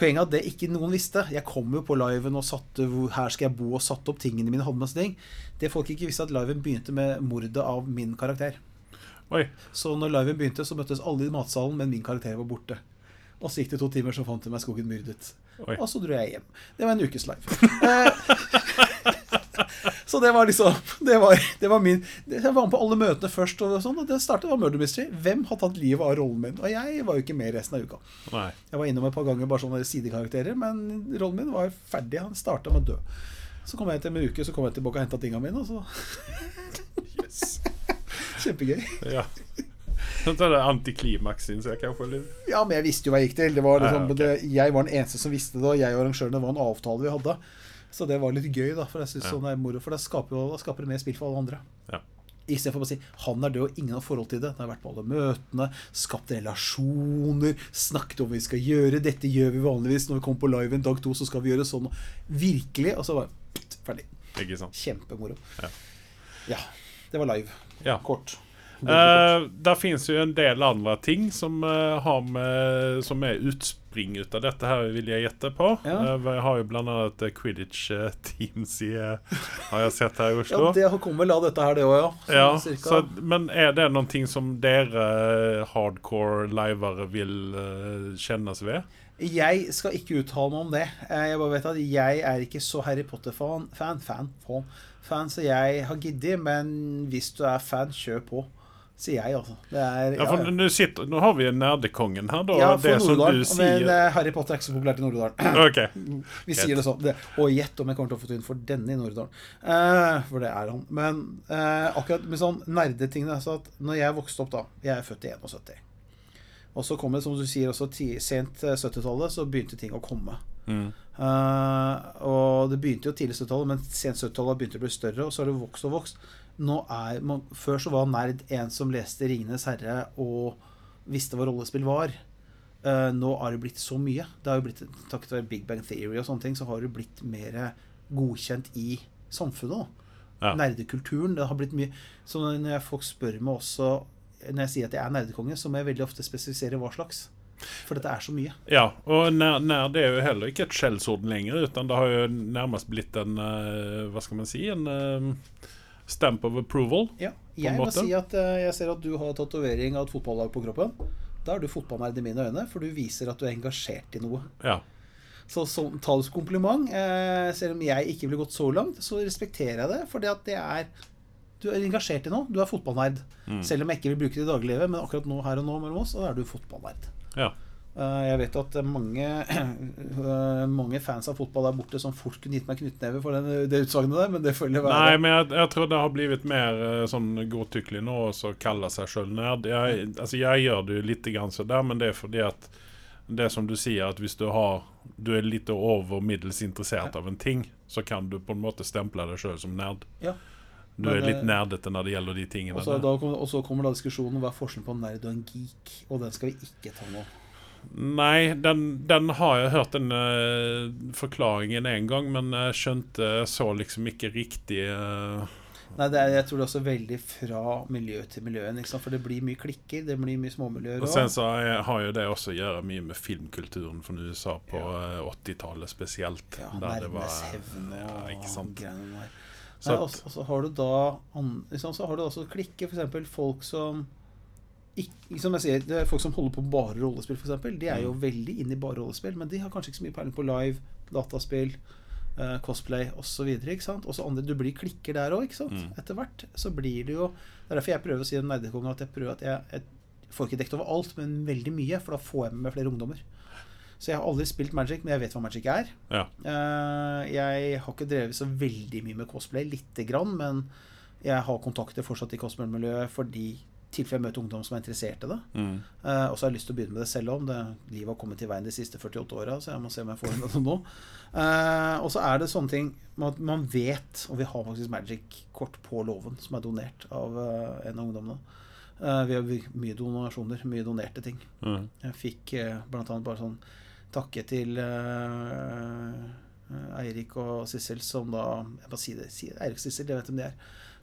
Poenget er at det ikke noen visste. Jeg kom jo på liven og satte hvor, her skal jeg bo og satte opp tingene mine. hadde masse ting. Det folk ikke visste, at liven begynte med mordet av min karakter. Oi. Så når liven begynte, så møttes alle i matsalen, men min karakter var borte. Og så gikk det to timer, så fant de meg skogen myrdet. Oi. Og så dro jeg hjem. Det var en ukes live. Så det var liksom Det var, det var min Jeg var med på alle møtene først, og sånn, og det startet var Murder Mystery. Hvem har tatt livet av rollen min? Og jeg var jo ikke med resten av uka. Nei. Jeg var innom et par ganger bare sånne sidekarakterer, men rollen min var ferdig. Han starta med å dø. Så kom jeg etter en uke, så kom jeg tilbake og henta tinga mine, og så Kjempegøy. Ja. Det er antiklimaks, syns jeg kanskje. Ja, men jeg visste jo hva jeg gikk til. Det var liksom, Ja, okay. det, jeg var den eneste som visste det, og jeg og arrangørene var en avtale vi hadde. Så det var litt gøy, da. For jeg synes Ja. sånn er moro For da skaper, skaper det mer spill for alle andre. Ja. Istedenfor å si 'han er død', og ingen har forhold til det. Det har vært på alle møtene, skapt relasjoner, snakket om hva vi skal gjøre. 'Dette gjør vi vanligvis når vi kommer på live en dag to, så skal vi gjøre sånn'. Virkelig. Og så bare ptt, ferdig. Kjempemoro. Ja. Ja. Det var live. Ja. Kort. Uh, der finnes jo en del andre ting som, uh, har med, som er utspring ut av dette her, vil jeg gjette på. Ja. Uh, vi har jo blant annet Quidditch-teams i Har jeg sett her i Oslo. Ja, det kommer vel av dette her, det òg, ja. Ja, cirka. så, men er det noe ting som dere hardcore livere vil kjennes ved? Jeg skal ikke uttale meg om det. Jeg bare vet at jeg er ikke så Harry Potter-fan, fan, fan, fan, fan, så jeg har giddet. Men hvis du er fan, kjør på. Sier jeg, altså. Er, Ja, for Nå, sitter, nå har vi nerdekongen her, da. Ja, det som du sier Men eh, Harry Potter er ikke så populært i Nord-Odalen. Okay. Vi sier det sånn. Og gjett om jeg kommer til å få tyn for denne i Nord-Odalen. Uh, for det er han. Men uh, akkurat med sånn nerdetingene så at Når jeg vokste opp, da Jeg er født i 71. Og så kom det, som du sier, også sent eh, 70-tallet, så begynte ting å komme. Mm. Uh, og det begynte jo tidlig 70-tallet, men sent 70-tallet begynte å bli større, og så har det vokst og vokst. Nå er, man, før så var nerd en som leste 'Ringenes herre' og visste hva rollespill var. Uh, nå har det blitt så mye. Det har jo blitt Takket være Big Bang Theory og sånne ting, så har det blitt mer godkjent i samfunnet. Ja. Nerdekulturen. Det har blitt mye Så når folk spør meg også Når jeg sier at jeg er nerdekonge, så må jeg veldig ofte spesifisere hva slags. For dette er så mye. Ja, og nerd nær er jo heller ikke et skjellsord lenger, utan det har jo nærmest blitt en eh, Hva skal man si? En eh, stamp of approval. Ja, jeg må si at eh, jeg ser at du har tatovering av et fotballag på kroppen. Da er du fotballnerd i mine øyne, for du viser at du er engasjert i noe. Ja. Så, så ta det som kompliment. Eh, selv om jeg ikke ville gått så langt, så respekterer jeg det. For det er Du er engasjert i noe. Du er fotballnerd. Mm. Selv om jeg ikke vil bruke det i dagliglivet, men akkurat nå her og nå mellom oss, så er du fotballnerd. ja. Eh, jeg vet at mange, eh, mange fans av fotball der borte som fort kunne gitt meg knyttneve for den, det utsagnet der, men det føler jeg være Nei, men jeg, jeg tror det har blivit mer eh, sånn godtykkelig nå å kalle seg sjøl nerd. Jeg, altså, jeg gjør det jo litt grann sådär, men det er fordi at det som du sier, at hvis du har Du er litt over middels interessert av en ting, så kan du på en måte stemple deg sjøl som nerd. Ja. Du Men, er litt nerdete når det gjelder de tingene. Og så, der. da, og så kommer da diskusjonen hva er forskjellen på nerd og en geek, og den skal vi ikke ta nå. Nei, den, den har jeg hørt den eh, forklaringen en gang, men jeg skjønte så liksom ikke riktig uh... Nei, det er, jeg tror det er også veldig fra miljø til miljø. Liksom. For det blir mye klikker, det blir mye småmiljøer Og sen så har jo det også å gjøre mye med filmkulturen fra USA på ja. 80-tallet spesielt. Ja, der det var- Nærmes hevn og ja, greiene der. Så Nei, og så- har du da liksom, Så har du også klikker, f.eks. folk som ikke, som jeg sier, det er Folk som holder på bare rollespill, f.eks. De er jo veldig inne i bare rollespill, men de har kanskje ikke så mye peiling på live, dataspill, eh, cosplay osv. Og så andre Du blir klikker der òg, ikke sant. Mm. Etter hvert så blir det jo Det er derfor jeg prøver å si om nerdekongen at jeg prøver at jeg, jeg får ikke dekt over alt, men veldig mye, for da får jeg med meg flere ungdommer. Så jeg har aldri spilt Magic, men jeg vet hva Magic er. Ja. Uh, jeg har ikke drevet så veldig mye med cosplay, lite grann, men jeg har kontakter fortsatt i cosplay-miljøet fordi tilfelle jeg møter ungdom som er interessert i det. Mm. Uh, og så har jeg lyst til å begynne med det selv om. Det, livet har kommet til veien de siste 48 åra, så jeg må se om jeg får det nå. Uh, og så er det sånne ting man, man vet, og vi har faktisk Magic-kort på låven som er donert av uh, en av ungdommene. Vi har mye donasjoner, mye donerte ting. Mm. Jeg fikk uh, annet bare sånn takke til Eirik og Sissel, som da Jeg bare si det. Si, Eirik og Sissel, jeg vet hvem de er.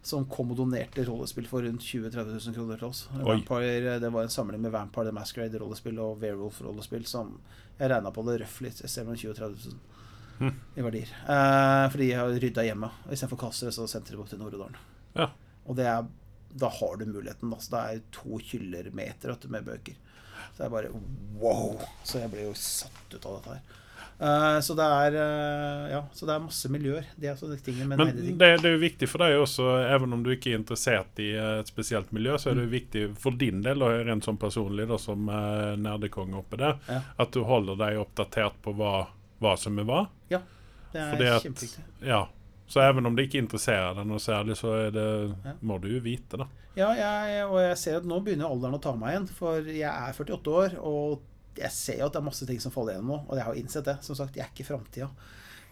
Som kom og donerte rollespill for rundt 20 000-30 000 kroner til oss. Vampire, det var en samling med Vampire the Masquerade-rollespill og Werewolf-rollespill som jeg regna på det røftlig et sted mellom 20 000 og 30 000 Hm. i verdier. Eh, fordi jeg har rydda hjemme. Istedenfor kasser så sendte de opp til Nord-Odalen. Ja. Og er, da har du muligheten. Altså, det er to hyller meter vet du, med bøker. Så jeg bare wow! Så jeg ble jo satt ut av dette her. Eh, så det er eh, Ja, så det er masse miljøer. Det er altså ting med Men det, det er jo viktig for deg også, even om du ikke er interessert i eh, et spesielt miljø, så er det jo viktig for din del, og rent sånn personlig, da, som uh, nerdekonge oppe der, Ja. at du holder deg oppdatert på hva, hva som er hva. Ja, Det er kjempeviktig. Ja. Så even om det ikke interesserer deg noe særlig, så det, Ja. må du jo vite, det. Ja, jeg, og jeg ser at nå begynner alderen å ta meg igjen. For jeg er 48 år, og jeg ser jo at det er masse ting som faller igjennom nå. Og jeg har jo innsett det. Som sagt, jeg er ikke framtida.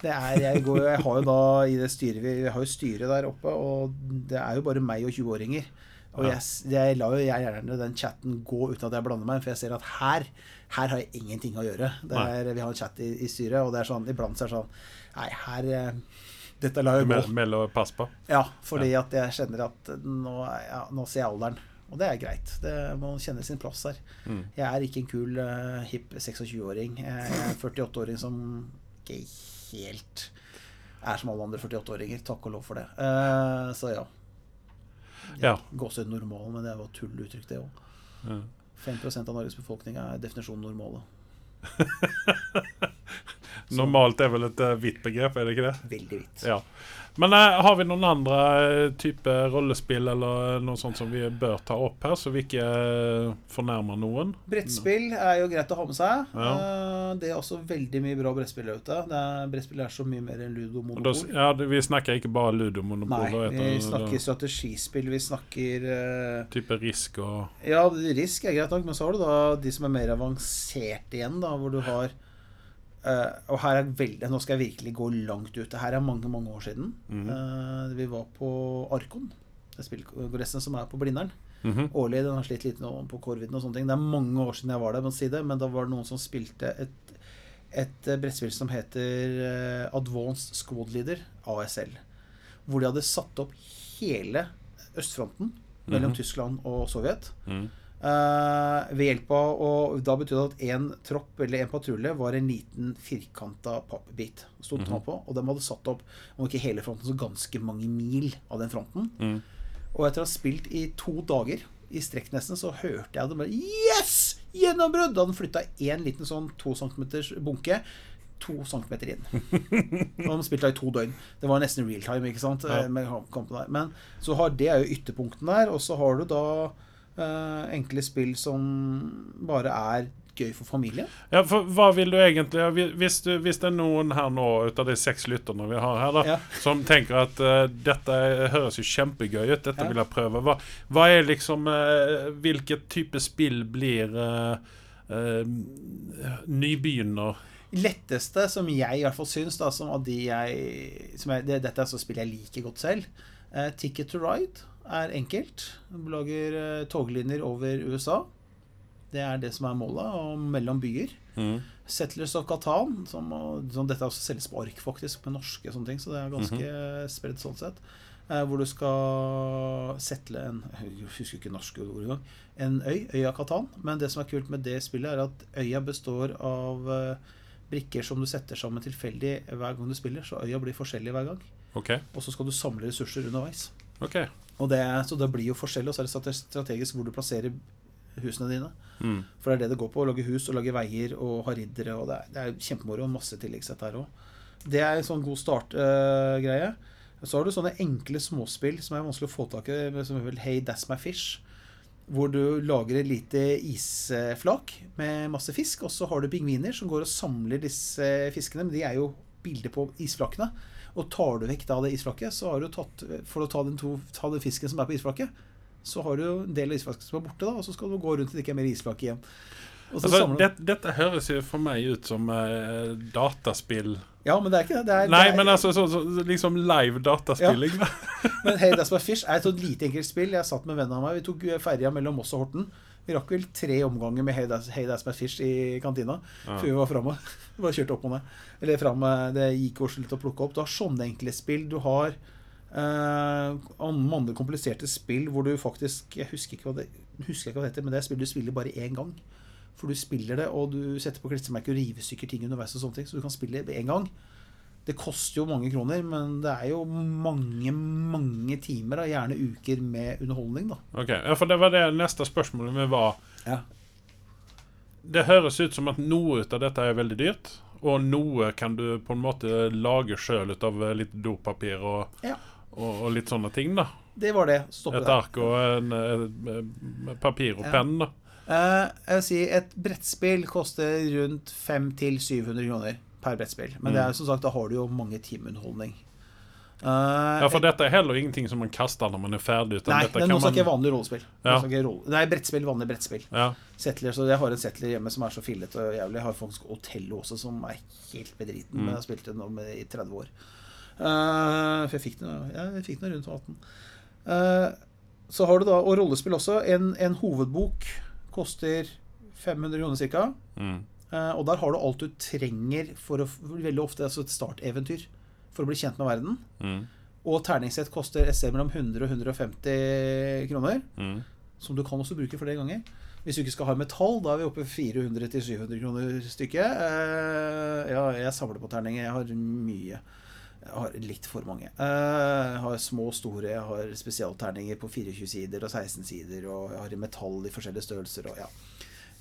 Det jeg, går, jeg har jo da i det styret Vi vi har jo styret der oppe, og det er jo bare meg og 20-åringer. Og jeg, jeg lar jo jeg gjerne den chatten gå uten at jeg blander meg, for jeg ser at her her har jeg ingenting å gjøre. Det er, vi har en chat i, i styret, og det er sånn, iblant så er det sånn Nei, her eh, Dette lar jeg gå. Mel- Meld og pass på. Ja, fordi at jeg kjenner at nå, ja, nå ser jeg alderen. Og det er greit. Det må kjenne sin plass her. Mm. Jeg er ikke en kul, uh, hipp 26-åring. Jeg er en 48-åring som ikke helt er som alle andre 48-åringer. Takk og lov for det. Uh, så ja. Ja. Gåsehud normal, men det var tulluttrykk, det òg. Ja. 5% av Norges befolkning er definisjonen normale. Normalt er vel et hvitt begrep, er det ikke det? Veldig hvitt. Ja. Men eh, har vi noen andre eh, type rollespill eller noe sånt som vi bør ta opp her, så vi ikke eh, fornærmer noen? Brettspill er jo greit å ha med seg. Ja. Eh, det er også veldig mye bra brettspill der ute. Det er, brettspill er så mye mer enn ludo da, monopol. ja, vi snakker ikke bare ludomonopol. Nei, vi det- snakker strategispill, vi snakker eh, Type risk og Ja, risk er greit nok, men så har du da de som er mer avanserte igjen, da, hvor du har eh, Og her er veldig Nå skal jeg virkelig gå langt ut. Det her er mange, mange år siden. Mhm. uh, vi var på Arkon, det spillkongressen som er på Blindern. Mhm. Årlig. Den har slitt litt nå på Korviden og sånne ting. Det er mange år siden jeg var der, si det, men da var det noen som spilte et, et eh, brettspill som heter Advanced Squad Leader, ASL. Hvor de hadde satt opp hele østfronten mellom Mhm. Tyskland og Sovjet. Mhm. Eh, ved hjelp av Og da betydde det at en tropp eller en patrulje var en liten firkanta pappbit. Stod Mhm. på, og de hadde satt opp, om ikke hele fronten, så ganske mange mil av den fronten. Mm. Og etter å ha spilt i to dager i strekk nesten, så hørte jeg det bare Yes! Gjennombrudd! Da den flytta én liten sånn to centimeters bunke to centimeter inn. Og de spilte i to døgn. Det var nesten real time, ikke sant? Ja. Eh. Men så har det er jo ytterpunktene der, og så har du da eh, enkle spill som bare er gøy for familien. Ja, for hva vil du egentlig hvis, du, hvis det er noen her nå ut av de seks lytterne vi har her, da, Ja. som tenker at uh, dette høres jo kjempegøy ut, dette Ja. vil jeg prøve. Hva, hva er liksom uh, Hvilket type spill blir nybegynner? letteste som jeg i hvert fall syns, da, som av de jeg, som jeg det, Dette er så spill jeg liker godt selv. Ticket to Ride er enkelt. De lager eh, toglinjer over USA. Det er det som er målet, og mellom byer. Mm. Settlers of Catan, som, som dette også selges på ark, faktisk, med norske sånne ting, så det er ganske spredt sånn sett. Eh, hvor du skal settle en Jeg husker ikke norske ord engang. En øy, øya Catan. Men det som er kult med det spillet, er at øya består av eh, brikker som du setter sammen tilfeldig hver gang du spiller, så øya blir forskjellig hver gang. OK. Og så skal du samle ressurser underveis. ok Og det, så det blir jo forskjellig, og så er det strategisk hvor du plasserer husene dine. Mm. For det er det det går på. Å lage hus og lage veier og ha riddere. Og det er, det er kjempemoro. og Masse tilleggssett her òg. Det er en sånn god startgreie. så har du sånne enkle småspill som er vanskelig å få tak i, som vel Hey, That's My Fish. Hvor du lager et lite isflak med masse fisk, og så har du pingviner som går og samler disse fiskene. Men de er jo bilder på isflakene. Og tar du vekk da det isflaket, så har du tatt For å ta den, to, ta den fisken som er på isflaket, så har du en del av isflaket som er borte, da, og så skal du gå rundt til det ikke er mer isflak igjen. Altså, det, dette høres jo for meg ut som eh, dataspill Ja, men det er ikke det. det er, Nei, det er, men altså så, så, liksom live dataspilling. Ja. Men Hey That's My Fish er et sånt lite enkelt spill. Jeg satt med vennen av meg. Vi tok ferja mellom Moss og Horten. Vi rakk vel tre omganger med Hey That's, hey That's My Fish i kantina Ja. før vi var framme. Bare kjørte opp med det. Eller fram, det gikk oss litt å plukke opp. Du har sånne enkle spill. Du har eh, andre kompliserte spill hvor du faktisk Jeg husker ikke hva det, husker ikke hva det heter, men det er spill du spiller bare én gang. For du spiller det, og du setter på klistremerker og river stykker ting underveis. og sånne ting, Så du kan spille det én gang. Det koster jo mange kroner, men det er jo mange, mange timer, da, gjerne uker, med underholdning. da. Ok, ja, for det var det neste spørsmålet mitt var. Ja. Det høres ut som at noe av dette er veldig dyrt, og noe kan du på en måte lage sjøl ut av litt dopapir og, Ja. og, og litt sånne ting. da. Det var det. Stoppe Et ark og en, eh, papir og Ja. penn. da. Uh, jeg vil si Et brettspill koster rundt 500-700 kroner per brettspill. Men det er som sagt, da har du jo mange timer underholdning. Eh, Ja, for dette er heller ingenting som man kaster når man er ferdig. nei, det er noe som ikke er vanlig rollespill. Ja. Nei, brettspill, vanlig brettspill. Ja, Settler, så Jeg har en settler hjemme som er så fillete og jævlig. Jeg har faktisk Otello også, som er helt bedriten. Men jeg har spilt den nå med, i 30 år. Uh, for jeg fikk den, ja, jeg fikk den rundt 18. Uh, så har du da, og rollespill også. En, en hovedbok koster 500 kroner ca. mm. Eh, og der har du alt du trenger for å Veldig ofte altså et starteventyr for å bli kjent med verden. Mm. Og terningssett koster et sted mellom 100 og 150 kroner. Mm. Som du kan også bruke flere ganger. Hvis du ikke skal ha metall, da er vi oppe i 400-700 kroner stykket. Eh, ja, jeg samler på terninger. Jeg har mye. Jeg har litt for mange. Eh, jeg har små og store. Jeg har spesialterninger på 24 sider og 16 sider. Og jeg har i metall i forskjellige størrelser. Og ja,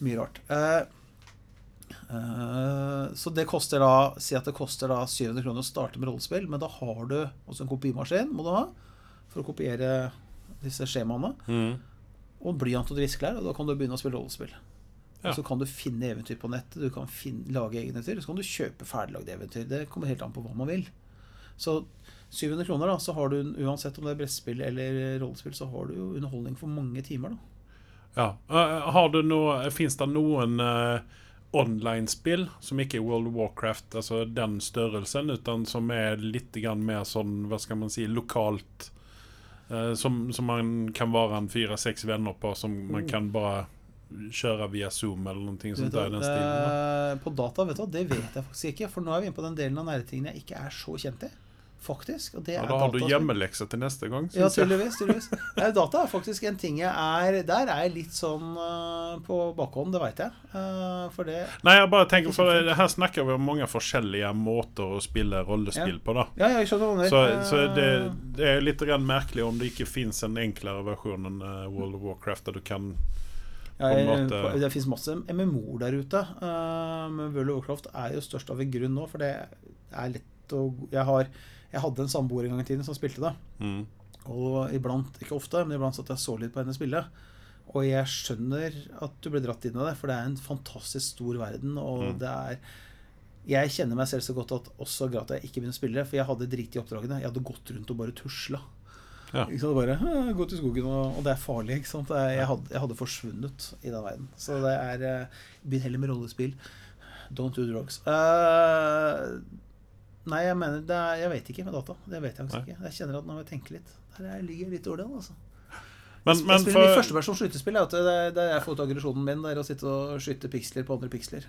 mye rart. Eh, eh, så det koster da Si at det koster da 700 kroner å starte med rollespill, men da har du også en kopimaskin må du ha for å kopiere disse skjemaene. Mm. Og blyant og drisklær, og da kan du begynne å spille rollespill. Ja. Og så kan du finne eventyr på nettet, du kan finne, lage egne eventyr, så kan du kjøpe ferdiglagde eventyr. Det kommer helt an på hva man vil. Så 700 kroner, da, så har du uansett om det er brettspill eller rollespill, så har du jo underholdning for mange timer, da. Ja. Eh, har du noe Fins det noen uh, online-spill som ikke er World of Warcraft, altså den størrelsen, utan som er litt mer sånn, hva skal man si, lokalt? eh, som, som man kan være en fire-seks venner på, som man kan bare kjøre via Zoom eller noe sånt du der den stilen. da. eh, på data, vet du hva, det vet jeg faktisk ikke. For nå er vi inne på den delen av nærtingene jeg ikke er så kjent i. Faktisk. Og det Ja, da har du hjemmelekse til neste gang, Ja, syns jeg. tydeligvis. tydeligvis. Nei, data er faktisk en ting jeg er Der er jeg litt sånn uh, på bakhånd, det veit jeg. Uh, for det Nei, jeg bare tenker, for det- Her snakker vi om mange forskjellige måter å spille rollespill Ja. på. da Ja, jeg skjønner Så, så det, Eh, det er litt merkelig om det ikke fins en enklere versjon enn eh, World of Warcraft, der du kan Ja, jeg- Det fins masse MMO-er der ute. Uh, men World of Warcraft er jo størst av en grunn nå, for det er lett å Jeg, har, jeg hadde en samboer en gang i tiden som spilte det. mm, Og iblant, ikke ofte, men iblant satt jeg så litt på henne spille. Og jeg skjønner at du ble dratt inn i det, for det er en fantastisk stor verden. Og Mm. det er Jeg kjenner meg selv så godt at også grat jeg ikke begynner å spille, for jeg hadde drit i oppdragene. Jeg hadde gått rundt og bare tusla. Ja. Ikke sant? Bare Gå til skogen, og, og det er farlig. Ikke sant? Jeg hadde, jeg hadde forsvunnet i den verden. Så det er eh, Begynn heller med rollespill. Don't do drugs. Eh, nei, jeg mener det er, Jeg vet ikke med data. Det vet jeg faktisk ikke. Jeg kjenner at nå må jeg tenke litt Der jeg ligger jeg litt dårlig an, altså. Men, jeg men spiller mye for førstepersons skytespill. Det. Det er der jeg får ut aggresjonen min. Det er å sitte og skyte piksler på andre piksler.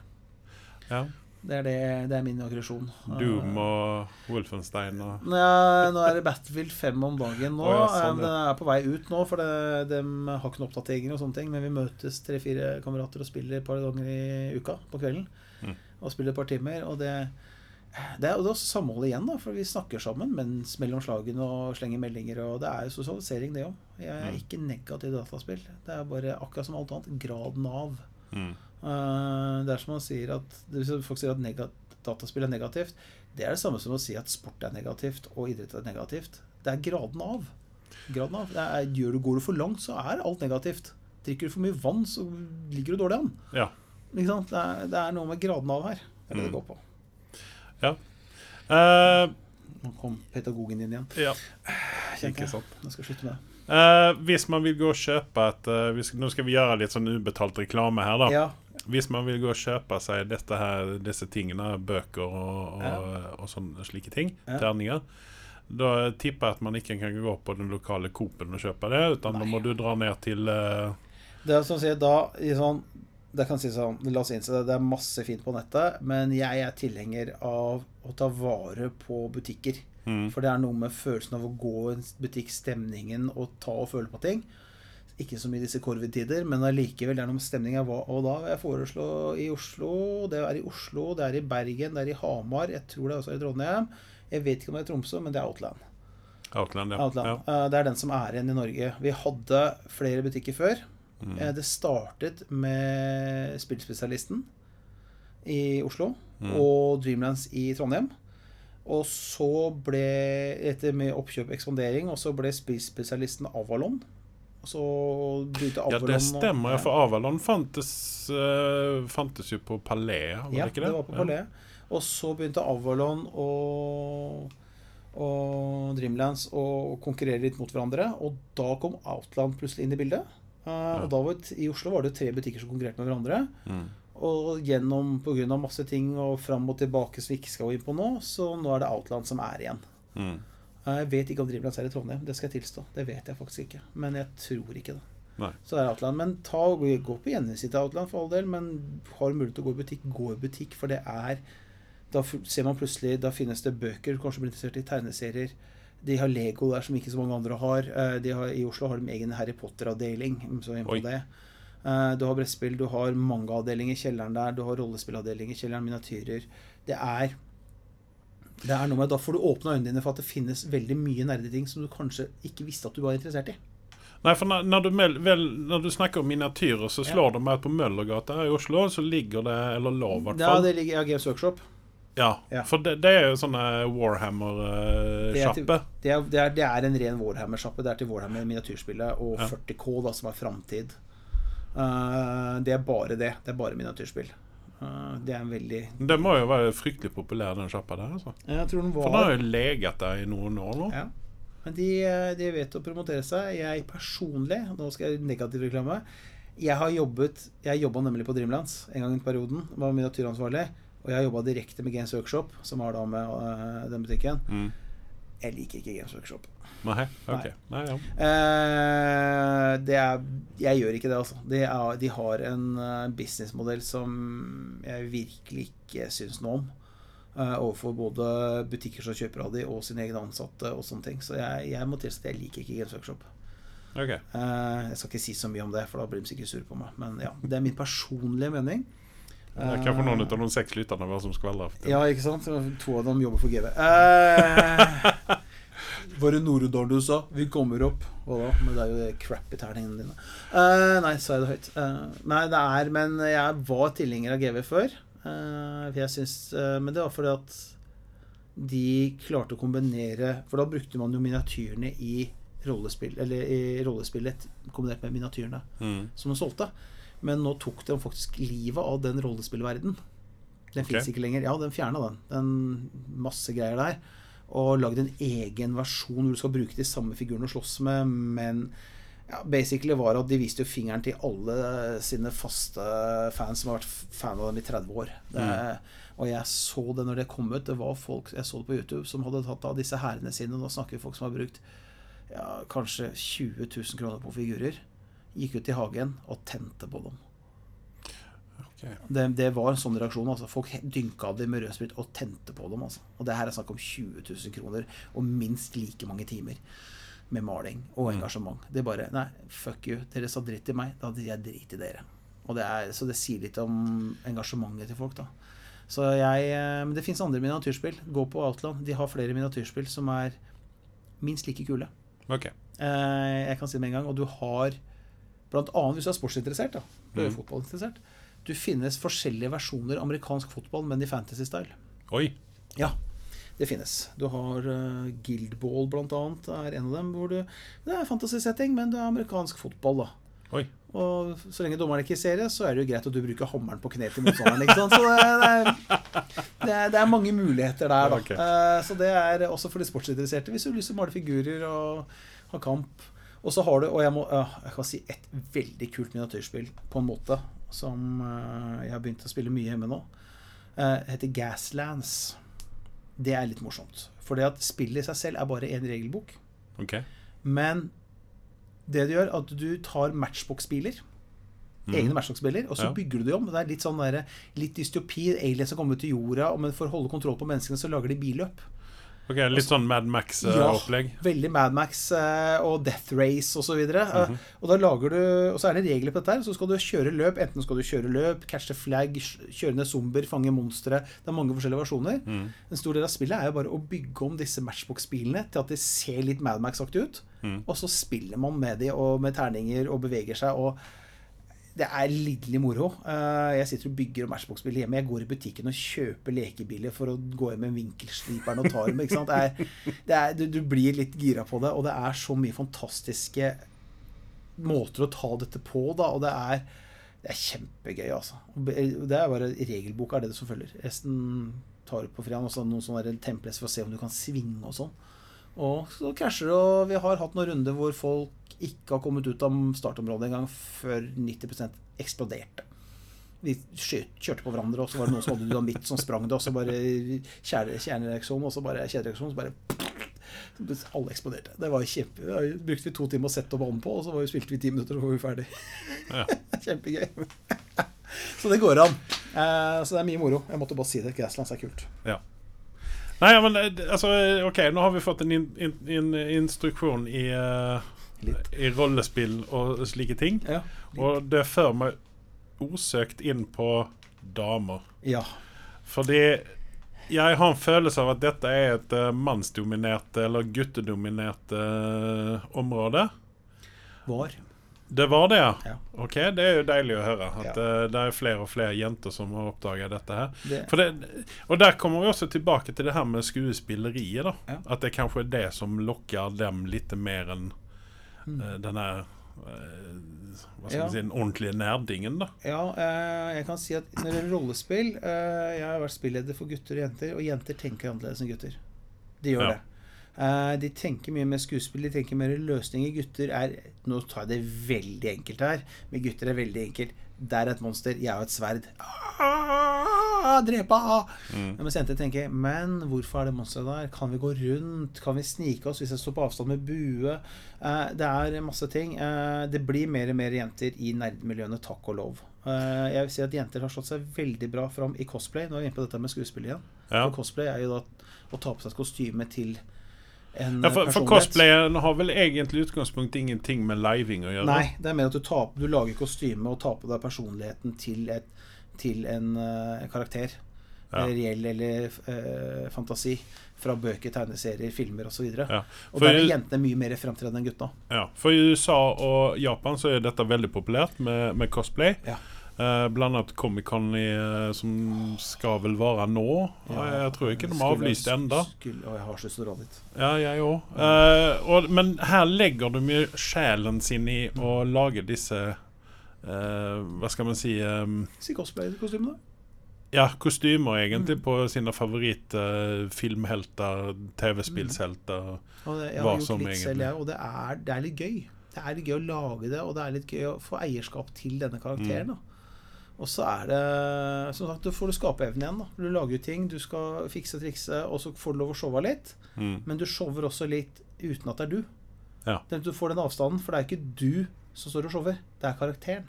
ja, Det er, det, det er min aggresjon. Doom og Wolfenstein og Nei, nå er det Battlefield 5 om dagen nå. Oh, ja, sånn, Eh, ja. Den er på vei ut nå, for det, de har ikke noen oppdateringer og sånne ting. Men vi møtes tre-fire kamerater og spiller et par ganger i uka på kvelden. Mm. Og spiller et par timer. Og det, det er jo også samhold igjen, da, for vi snakker sammen mens mellom slagene og slenger meldinger. Og det er jo sosialisering, det òg. Jeg er Mm. ikke negativ til dataspill. Det er bare akkurat som alt annet. Graden av. mm, Uh, det er som man sier at Hvis folk sier at dataspill er negativt, det er det samme som å si at sport er negativt og idrett er negativt. Det er graden av. Graden av. Det er, du, går du for langt, så er alt negativt. Drikker du for mye vann, så ligger du dårlig an. Ja. Det, er, det er noe med graden av her. Det er det det Mm. går på. Eh, Nå kom pedagogen inn igjen. ja, Kjente ikke sant. Jeg skal slutte med det. Uh, hvis man vil gå og kjøpe et uh, vi skal, Nå skal vi gjøre litt sånn ubetalt reklame her, da. Ja. Hvis man vil gå og kjøpe seg her, disse tingene, bøker og, og, og sånne slike ting, Ja. terninger, da tipper jeg at man ikke kan gå på den lokale Coop-en og kjøpe det, utan da må du dra ned til uh, Det er som å si da i sånn det kan si sånn, La oss innse det, det er masse fint på nettet, men jeg er tilhenger av å ta vare på butikker. Mm. For det er noe med følelsen av å gå i en butikk, stemningen, og ta og føle på ting. Ikke som i disse covid-tider, men allikevel. Det er noe med stemninga. Og da vil jeg foreslå i Oslo Det er i Oslo, det er i Bergen, det er i Hamar. Jeg tror det er også i Trondheim. Jeg vet ikke om det er i Tromsø, men det er Outland. Outland, ja. Outland. ja. Eh, Det er den som er igjen i Norge. Vi hadde flere butikker før. Mm. Eh, Det startet med Spillspesialisten i Oslo Mm. og Dreamlands i Trondheim. Og så ble, etter med oppkjøp og ekspandering, og så ble Spillspesialisten Avalon. Og så begynte Avalon Ja, det stemmer. og, ja, For Avalon fantes, uh, fantes jo på Palais, var Ja, det ikke det? det var på Palais. Og så begynte Avalon og, og Dreamlands å konkurrere litt mot hverandre. Og da kom Outland plutselig inn i bildet. Eh, Og da var det, I Oslo var det tre butikker som konkurrerte med hverandre. Mm. Og gjennom pga. masse ting og fram og tilbake som vi ikke skal gå inn på nå, så nå er det Outland som er igjen. Mm. Jeg vet ikke om Dreamlands er i Trondheim, det skal jeg tilstå. Det vet jeg faktisk ikke. Men jeg tror ikke det. Nei. Så det er Outland. Men ta, og gå på gjenvisitt til Outland for all del. Men har du mulighet til å gå i butikk, gå i butikk. For det er Da ser man plutselig Da finnes det bøker kanskje blir interessert i, tegneserier. De har Lego der som ikke så mange andre har. Eh, De har I Oslo har de egen Harry Potter-avdeling. Eh, Du har brettspill, du har mangaavdeling i kjelleren der, du har rollespillavdeling i kjelleren, miniatyrer. Det er det er noe med, Da får du åpna øynene dine for at det finnes veldig mye nerdeting som du kanskje ikke visste at du var interessert i. Nei, for når, når, du vel, når du snakker om miniatyrer, så Ja. slår det meg at på Møllergata i Oslo så ligger det Eller lå i hvert Ja, det ligger ja, Games Workshop. Ja, Ja. for det, det er jo sånne Det er Warhammer-sjappe. Det er, det, er, det er en ren Warhammer-sjappe. Det er til Warhammer miniatyrspillet og Ja. 40K, da, som er framtid. Uh, det er bare det. Det er bare miniatyrspill. Uh, det er en veldig Det må jo være fryktelig populær, den sjappa der. Altså. Jeg tror den For den har jo leget der i noen år nå. ja. Men de, eh, de vet å promotere seg. Jeg personlig, nå skal jeg negativ reklame Jeg har jobbet Jeg jobba nemlig på Dreamlands en gang i perioden. Var miniatyransvarlig. Og jeg jobba direkte med Games Workshop, som har da med uh, den butikken. Mm. Jeg liker ikke Games Workshop. Nei, ok. Nei, ja. uh, det er Jeg gjør ikke det, altså. De, er, de har en eh, businessmodell som jeg virkelig ikke syns noe om. Uh, overfor både butikker som kjøper av de, og sine egne ansatte og sånne ting. Så jeg, jeg må tilstå at jeg liker ikke Games Workshop. Ok. Eh, jeg skal ikke si så mye om det, for da blir de sikkert sure på meg. Men ja, det er min personlige mening. Det er få noen av noen seks lytterne våre som skvaldrer. Ja, ikke sant? To av dem jobber for GV. Uh, var det Nord-Odalen du sa? Vi kommer opp. Hva da? Men det er jo crap crappy terningene dine. Uh, nei, sa jeg det høyt? Uh, nei, det er Men jeg var tilhenger av GV før. Uh, jeg syns eh, Men det var fordi at de klarte å kombinere For da brukte man jo miniatyrene i rollespill Eller i rollespillet kombinert med miniatyrene Mm. som man solgte. Men nå tok de faktisk livet av den rollespillverden. Den okay. fins ikke lenger. Ja, den fjerna den. den. Masse greier der. Og lagd en egen versjon hvor du skal bruke de samme figurene å slåss med, men ja, basically var at de viste jo fingeren til alle sine faste fans som har vært fan av dem i 30 år. Det, Og jeg så det når det kom ut. Det var folk jeg så det på YouTube som hadde tatt av disse hærene sine. Nå snakker vi folk som har brukt ja, kanskje 20 000 kroner på figurer. Gikk ut i hagen og tente på dem. Okay. Det, det var en sånn reaksjon. Altså. Folk dynka dem med rødsprit og tente på dem. Altså. Og det her er snakk om 20 000 kroner og minst like mange timer med maling og engasjement. Det er bare Nei, fuck you. Dere sa dritt til meg. Da hadde jeg drit i dere. Og det er, så det sier litt om engasjementet til folk, da. Så jeg eh, Men det fins andre miniatyrspill. Gå på Outland. De har flere miniatyrspill som er minst like kule. Ok. Eh, jeg kan si det med en gang. Og du har blant annet hvis du er sportsinteressert, da. Du er jo fotballinteressert. Du finnes forskjellige versjoner amerikansk fotball, men i fantasy-style. Oi. Ja, det finnes. Du har uh, Guildball, blant annet, er en av dem. Hvor du, det er fantasy-setting, men det er amerikansk fotball, da. Oi. Og så lenge dommeren ikke ser det, så er det jo greit at du bruker hammeren på kneet til motstanderen. Ikke sant? Så det, det, er, det, er, det er mange muligheter der, da. Okay. Uh, så det er også for de sportsinteresserte, hvis du har lyst til å male figurer og ha kamp. Og så har du, og jeg må jeg kan si et veldig kult miniatyrspill, på en måte, som eh, jeg har begynt å spille mye hjemme nå. Det heter Gaslands. Det er litt morsomt. For det at spillet i seg selv er bare én regelbok. Okay. Men det du gjør, at du tar matchbox-biler. Egne matchbox-biler, og så Ja. bygger du dem om. Det er litt sånn der, litt dystopi. Aliens som kommer til jorda, og men for å holde kontroll på menneskene, så lager de billøp. Ok, Litt sånn Mad Max-opplegg? Ja, veldig Mad Max eh, og Death Race osv. Og, så Mhm. uh, og da lager du Og så er det regler på dette her. Så skal du kjøre løp. Enten skal du kjøre løp, catche flagg, flag, kjøre ned zombier, fange monstre. Det er mange forskjellige versjoner. Mm. En stor del av spillet er jo bare å bygge om disse Matchbox-bilene til at de ser litt Mad Max-aktig ut. Mm. Og så spiller man med de og med terninger og beveger seg. og det er lidderlig moro. Eh, Jeg sitter og bygger og Matchbox-bil hjemme. Jeg går i butikken og kjøper lekebiler for å gå hjem med vinkelsliperen og ta dem. Ikke sant? Det er, det er, du, du blir litt gira på det, og det er så mye fantastiske måter å ta dette på, da. Og det er, det er kjempegøy, altså. Det er bare regelboka er det du som følger. Resten tar du på fredag. Og så noen sånne templates for å se om du kan svinge og sånn. Og så krasjer det, og vi har hatt noen runder hvor folk ikke har kommet ut av startområdet engang før 90% eksploderte. Vi kjørte på hverandre, og så var det noen som hadde dynamitt som sprang det, og så bare kjerne- kjernereaksjon, og så bare kjedereaksjon, så bare alle eksploderte. Det var kjempe Da brukte vi to timer å sette opp vann på, og så var vi, spilte vi ti minutter, og så var vi ferdig. Ja. Kjempegøy. så det går an. Eh, så det er mye moro. Jeg måtte bare si det. Grasslands er kult. Ja. Nei, men eh, det- altså OK, nå har vi fått en, in, in, in, instruksjon i, uh, i rollespill og slike ting. Ja. Og det fører meg osøkt inn på damer. ja. Fordi jeg har en følelse av at dette er et uh, mannsdominert eller guttedominert uh, område. Var. Det var det, ja. Ok, Det er jo deilig å høre. At Ja. eh, det er flere og flere jenter som har oppdaga dette her. Det, det, og der kommer vi også tilbake til det her med skuespilleriet. da Ja. At det kanskje er det som lokker dem litt mer enn Mm. uh, den her eh, Hva skal Ja. si, den ordentlige nerdingen. da Ja, uh, jeg kan si at når det gjelder rollespill eh, Jeg har vært spilleder for gutter og jenter, og jenter tenker annerledes enn gutter. De gjør det. Eh, de tenker mye mer skuespill, de tenker mer løsninger. Gutter er Nå tar jeg det veldig enkelt her, men gutter er veldig enkelt. Der er et monster, jeg har et sverd. Ah, drepe! Mm. Mens jenter tenker Men hvorfor er det monsteret der? Kan vi gå rundt? Kan vi snike oss hvis jeg står på avstand med bue? Eh, det er masse ting. Eh, det blir mer og mer jenter i nerdmiljøene, takk og lov. Jeg vil si at jenter har slått seg veldig bra fram i cosplay. Nå er vi inne på dette med skuespill igjen. Ja. For cosplay er jo da å ta på seg et kostyme til Ja, for, for cosplayeren har vel egentlig i ingenting med living å gjøre? Nei, det er mer at du, tar, du lager kostyme og tar på deg personligheten til, et, til en uh, karakter. Ja. Eh, Reell eller uh, fantasi. Fra bøker, tegneserier, filmer osv. Og, Ja. og der er jentene mye mer fremtredende enn gutta. Ja, for i USA og Japan så er dette veldig populært med, med cosplay. Ja. Eh, blant annet Comic-Con eh, som skal vel være nå. jeg tror ikke de har avlyst skulle- Å, jeg har så lyst til å dra dit. Ja, jeg òg. Eh, og- men her legger de jo sjelen sin i å lage disse eh, Hva skal man si eh, Si cosplay-kostymene. Ja, kostymer Mm. egentlig på sine favorittfilmhelter, TV-spillshelter. Mm. det, jeg har gjort som litt selv, jeg, og det er, det er litt gøy. Det er litt gøy å lage det, og det er litt gøy å få eierskap til denne karakteren. Mm. Og så er det Som sagt, du får du skaperevnen igjen. da. Du lager jo ting, du skal fikse og trikse, og så får du lov å showe litt. Mm. Men du shower også litt uten at det er du. Ja. Du får den avstanden, for det er ikke du som står og shower. Det er karakteren.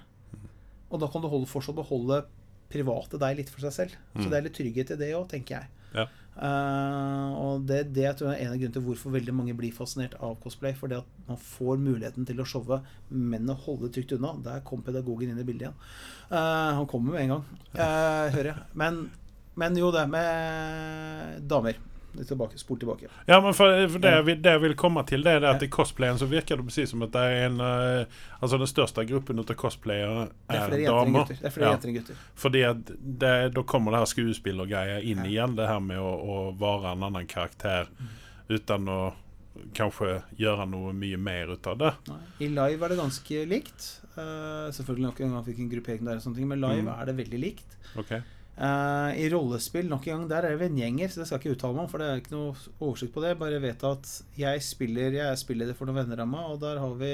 Og da kan du holde, fortsatt beholde private deg litt for seg selv. Så Mm. det er litt trygghet i det òg, tenker jeg. Ja. Eh, og det, det tror jeg er en av grunnene til hvorfor veldig mange blir fascinert av cosplay. Fordi at man får muligheten til å showe, men å holde trygt unna. Der kom pedagogen inn i bildet igjen. Uh, han kommer med en gang, uh, hører jeg. Men, men jo, det med damer. Tilbake, Spol tilbake. Ja, men for, for det, jeg vil- det jeg vil komme til, det det at i cosplayen så virker det precis som at det er en eh, Altså den største gruppen av cosplayere Det flere jenter enn damer. gutter. Det er flere Ja. jenter enn gutter. Fordi at det, da kommer det her skuespillergreia inn Ja. igjen. Det her med å, å være en annen karakter uten å kanskje gjøre noe mye mer ut av det. Nei. I live er det ganske likt. Uh, selvfølgelig nok en gang fikk en gruppering der, og sånne ting, men live Mm. er det veldig likt. Ok Eh, I rollespill nok en gang, der er det vennegjenger, så det skal jeg ikke uttale meg om, for det er ikke noe oversikt på det. Bare vet at jeg spiller Jeg spiller det for noen venner av meg, og der har vi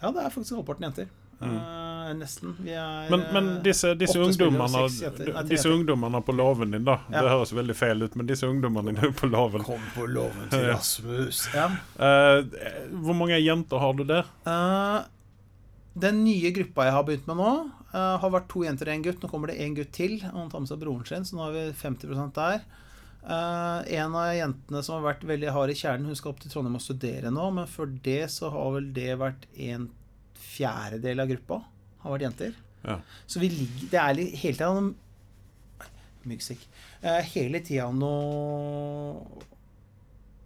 Ja, det er faktisk halvparten jenter. Eh, nesten. Vi er Men, men disse, disse åtte spillere og ungdommene seks jenter. Nei, Disse ungdommene på låven din, da. Ja. Det høres veldig feil ut, men disse ungdommene dine på låven Kom på låven til Rasmus. Ja. uh, Hvor mange jenter har du der? Eh, den nye gruppa jeg har begynt med nå, eh, har vært to jenter og en gutt. Nå kommer det én gutt til. Han tar med seg broren sin, så nå har vi 50% der. Eh, en av jentene som har vært veldig hard i kjernen, hun skal opp til Trondheim og studere nå, men før det så har vel det vært en fjerdedel av gruppa har vært jenter. Ja. Så vi ligger Det er hele tida noe Myggstikk. Eh, hele tida noe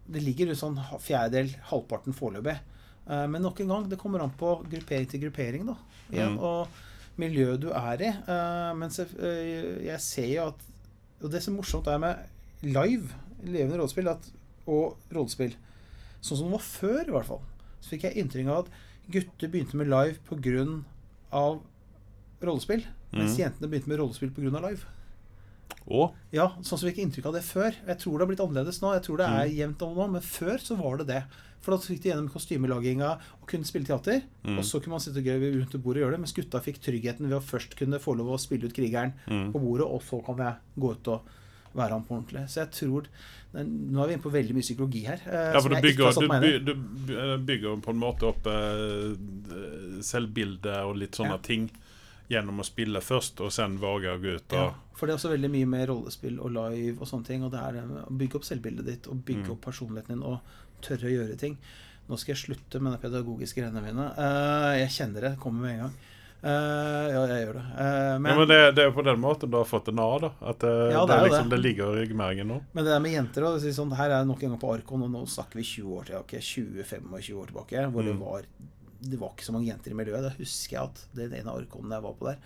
Det ligger sånn fjerdedel, halvparten foreløpig. Eh, men nok en gang, det kommer an på gruppering til gruppering, da. Igjen, Mm. Og miljøet du er i. Eh, men eh, jeg ser jo at Og det som er morsomt er med live, levende rollespill, at, og rollespill Sånn som det var før, i hvert fall. Så fikk jeg inntrykk av at gutter begynte med live pga. rollespill. Mens mm. jentene begynte med rollespill pga. live. Å? Ja, sånn som vi fikk inntrykk av det før. Jeg tror det har blitt annerledes nå. Jeg tror det er Mm. jevnt over nå, men før så var det det. For da fikk de gjennom kostymelaginga og kunne spille teater. Mm. Og så kunne man sitte gøy rundt bordet bord og gjøre det. Mens gutta fikk tryggheten ved å først kunne få lov å spille ut krigeren Mm. på bordet, og så kan jeg gå ut og være han på ordentlig. Så jeg tror Nå er vi inne på veldig mye psykologi her. eh, Ja, for du ikke bygger, du, by, bygger på en måte opp eh, selvbildet og litt sånne Ja. ting gjennom å spille først, og sen våge å gå ut og Ja, for det er også veldig mye med rollespill og live og sånne ting. Og det er å bygge opp selvbildet ditt og bygge Mm. opp personligheten din og tørre å gjøre ting. Nå skal jeg slutte med de pedagogiske greiene mine. Eh, jeg kjenner det kommer med en gang. Uh, ja, jeg gjør det. Uh, men, ja, men det, det er på den måten du har fått en A, da. At uh, Ja, det, det liksom, det. det ligger i ryggmergen nå. men det der med jenter da, det sånn, Her er nok en gang på Arkon, og nå snakker vi 20 år tilbake. 20-25 år tilbake. Hvor det Mm. var Det var ikke så mange jenter i miljøet. Da husker jeg at det den ene Arkonen jeg var på der,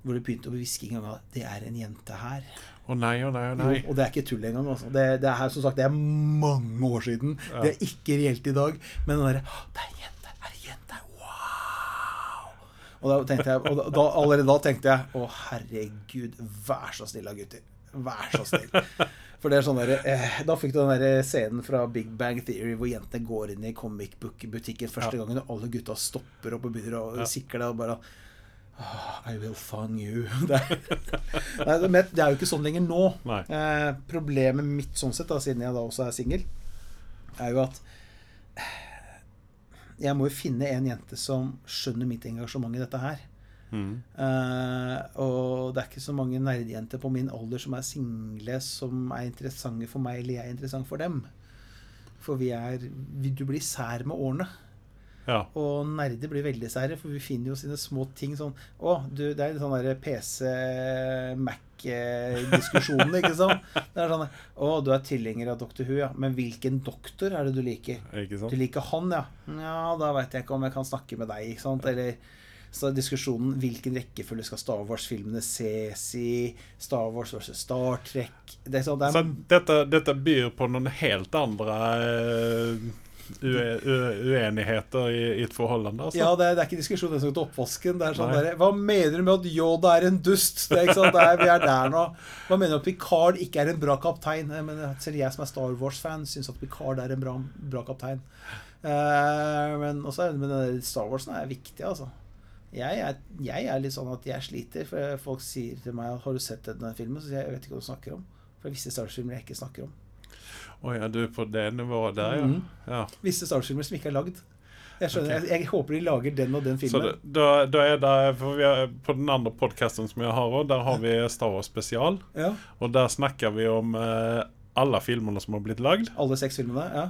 hvor det begynte å hviske en gang at det er en jente her. Å nei, å nei, å nei. Jo, og det er ikke tull engang. Altså. Det, det er som sagt, det er mange år siden. Ja. Det er ikke reelt i dag. Men den derre «Å, Det er en jente! Er det jente? Wow! Og, da tenkte jeg, og da, allerede da tenkte jeg Å, herregud, vær så snill da, gutter. Vær så snill. For det er sånn der, eh, Da fikk du den der scenen fra Big Bang Theory hvor jentene går inn i comic book-butikken første Ja. gangen, og alle gutta stopper opp og begynner å Ja. sikle og bare oh, I will fun you. Det er, det er jo ikke sånn lenger nå. Eh, problemet mitt sånn sett, da, siden jeg da også er singel, er jo at eh, jeg må jo finne en jente som skjønner mitt engasjement i dette her. Mm. Eh, og det er ikke så mange nerdjenter på min alder som er single, som er interessante for meg, eller jeg er interessant for dem. For vi er Du blir sær med årene. Ja. Og nerder blir veldig sære, for vi finner jo sine små ting sånn Å, du, det er litt sånn derre PC-Mac-diskusjonen, ikke sant? Det er sånn Å, du er tilhenger av Dr. Who, ja. Men hvilken doktor er det du liker? Ikke Du liker han, ja. Ja, da veit jeg ikke om jeg kan snakke med deg, ikke sant? Eller så diskusjonen hvilken rekkefølge skal Star Wars-filmene ses i? Star Wars versus Star Trek det så, det er... Så dette, dette byr på noen helt andre eh, ue, ue, uenigheter i, i et forhold? altså. Ja, det er, det er ikke diskusjon om til oppvasken. Det er sånn der, Hva mener du med at Yoda er en dust? Det er er, Vi er der nå. Hva mener du at Picard ikke er en bra kaptein? Men selv jeg som er Star Wars-fan, syns at Picard er en bra, bra kaptein. Uh, men også den der Star Warsen er viktig, altså. Jeg er, jeg er litt sånn at jeg sliter, for folk sier til meg 'Har du sett denne filmen?' Så sier jeg 'Jeg vet ikke hva du snakker om'. For det er visse Star Wars-filmer jeg ikke snakker om. Å ja, du er på det nivået der, ja. Mm. ja. Visse Star Wars-filmer som ikke er lagd. Jeg, skjønner, okay. jeg, jeg håper de lager den og den Så filmen. det, da, da er det For vi er, på den andre podkasten som jeg har òg, der har vi Star Wars spesial. Ja, Og der snakker vi om eh, alle filmene som har blitt lagd. Alle seks filmene, ja.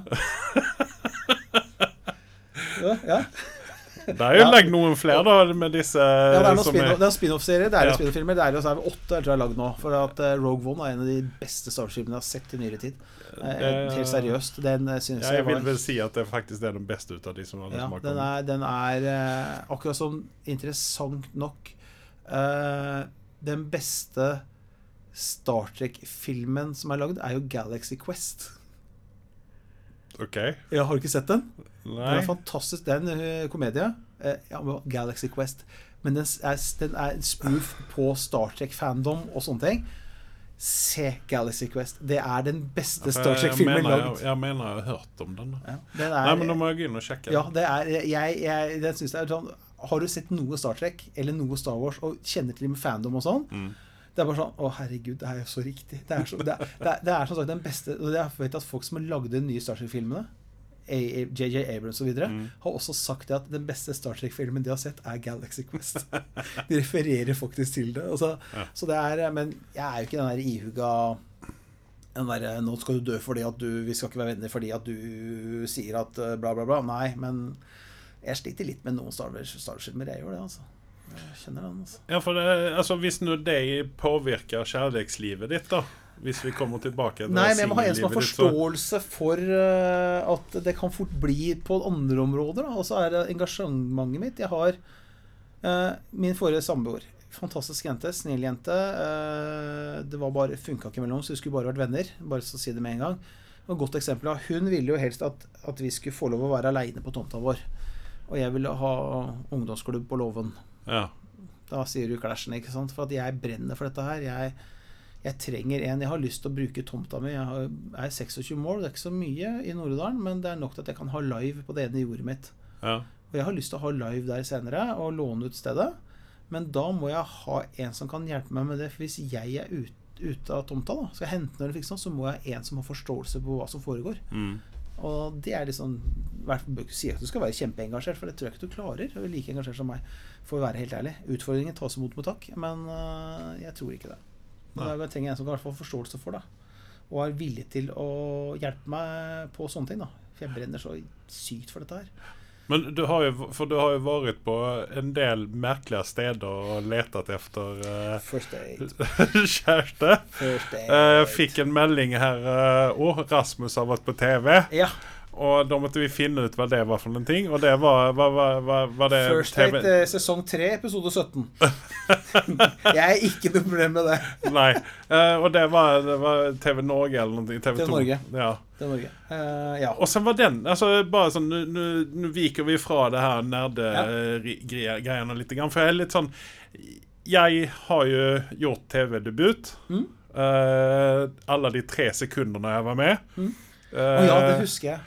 ja, ja. Det er jo Ja. lagd noen flere, da, med disse ja det er noen som spin- det er spin-off-serier. Det er jo spin-off-filmer. Det er jo åtte jeg tror jeg har lagd nå. For at eh, Rogue One er en av de beste Star Wars-filmene jeg har sett i nyere tid. Eh, Helt seriøst. Den synes ja, jeg Jeg var vil vel si at det faktisk er den beste ut av de som, har ja, den er, den er eh, akkurat som interessant nok eh, Den beste Star Trek-filmen som er lagd, er jo Galaxy Quest. OK? Ja, har du ikke sett den? Den er fantastisk. Det er en uh, komedie. Uh, ja, Galaxy Quest. Men den er, den er spoof på Star Trek-fandom og sånne ting. Se Galaxy Quest. Det er den beste ja, Star Trek-filmen lagd. Jeg, jeg mener jeg har hørt om den. Ja, den Nei, er, men da må jeg gå inn og sjekke. ja, det er Jeg, jeg den synes jeg er sånn Har du sett noe Star Trek eller noe Star Wars og kjenner til med fandom og sånn? Mm. Det er bare sånn Å, herregud, det er jo så riktig. Det er, så, det er, det er, det er som sagt den beste Og jeg vet at folk som har lagd de nye Star Trek-filmene, JJ Abrams osv., Mm. har også sagt det at den beste Star Trek-filmen de har sett, er Galaxy Quest. De refererer faktisk til det. Altså, Ja. Så det er Men jeg er jo ikke den der ihuga den der, 'Nå skal du dø fordi at du Vi skal ikke være venner fordi at du sier at eh, bla, bla, bla'. Nei, men jeg sliter litt med noen Star Wars-filmer. Jeg gjør det, altså. Jeg kjenner den, altså. Ja, for det, altså, Hvis nå det påvirker kjærlighetslivet ditt, da Hvis vi kommer tilbake til Nei, men jeg må ha en som har forståelse ditt, for uh, at det kan fort bli på andre områder. Og så er det engasjementet mitt. Jeg har uh, min forrige samboer. Fantastisk jente. Snill jente. Uh, det var bare funka ikke mellom oss. Vi skulle bare vært venner. Bare så å si det med en gang. Og Et godt eksempel av Hun ville jo helst at, at vi skulle få lov å være aleine på tomta vår. Og jeg ville ha ungdomsklubb på låven. Ja. Da sier du Clashen, ikke sant? For at jeg brenner for dette her. Jeg, jeg trenger en Jeg har lyst til å bruke tomta mi. Jeg har, er 26 mål, det er ikke så mye i Nord-Odalen, men det er nok til at jeg kan ha live på det ene jordet mitt. ja. Og jeg har lyst til å ha live der senere og låne ut stedet. Men da må jeg ha en som kan hjelpe meg med det. For hvis jeg er ut, ute av tomta, da, skal jeg hente noe eller fikse noe, så må jeg ha en som har forståelse på hva som foregår. Mm. Og det er liksom Du hvert fall bør ikke si at du skal være kjempeengasjert, for det tror jeg ikke du klarer. Du er like engasjert som meg, for å være helt ærlig. Utfordringen tas imot med takk, men øh, jeg tror ikke det. Men Nei. da trenger jeg en som kan ha forståelse for det. Og er villig til å hjelpe meg på sånne ting, da. For jeg brenner så sykt for dette her. Men du har jo, for du har jo vært på en del merkelige steder og letet etter uh, First aid. kjæreste. First aid. Eh, fikk en melding her Uh, Å, Rasmus har vært på TV. Ja. Og da måtte vi finne ut hva det var for noen ting. Og det var, var, var, var, det First Date eh, sesong 3, episode 17. jeg er ikke noe problem med det. Nei. Uh, og det var, det var TV Norge eller noe. TV 2. TV Norge. Ja. Er Norge. Uh, ja. Og så var den altså bare sånn, Nå- viker vi fra det her Ja. nerdegreiene litt. For jeg er litt sånn Jeg har jo gjort TV-debut. Mm. Uh, alle de tre sekundene jeg var med. Mm. Uh, oh, ja, det husker jeg.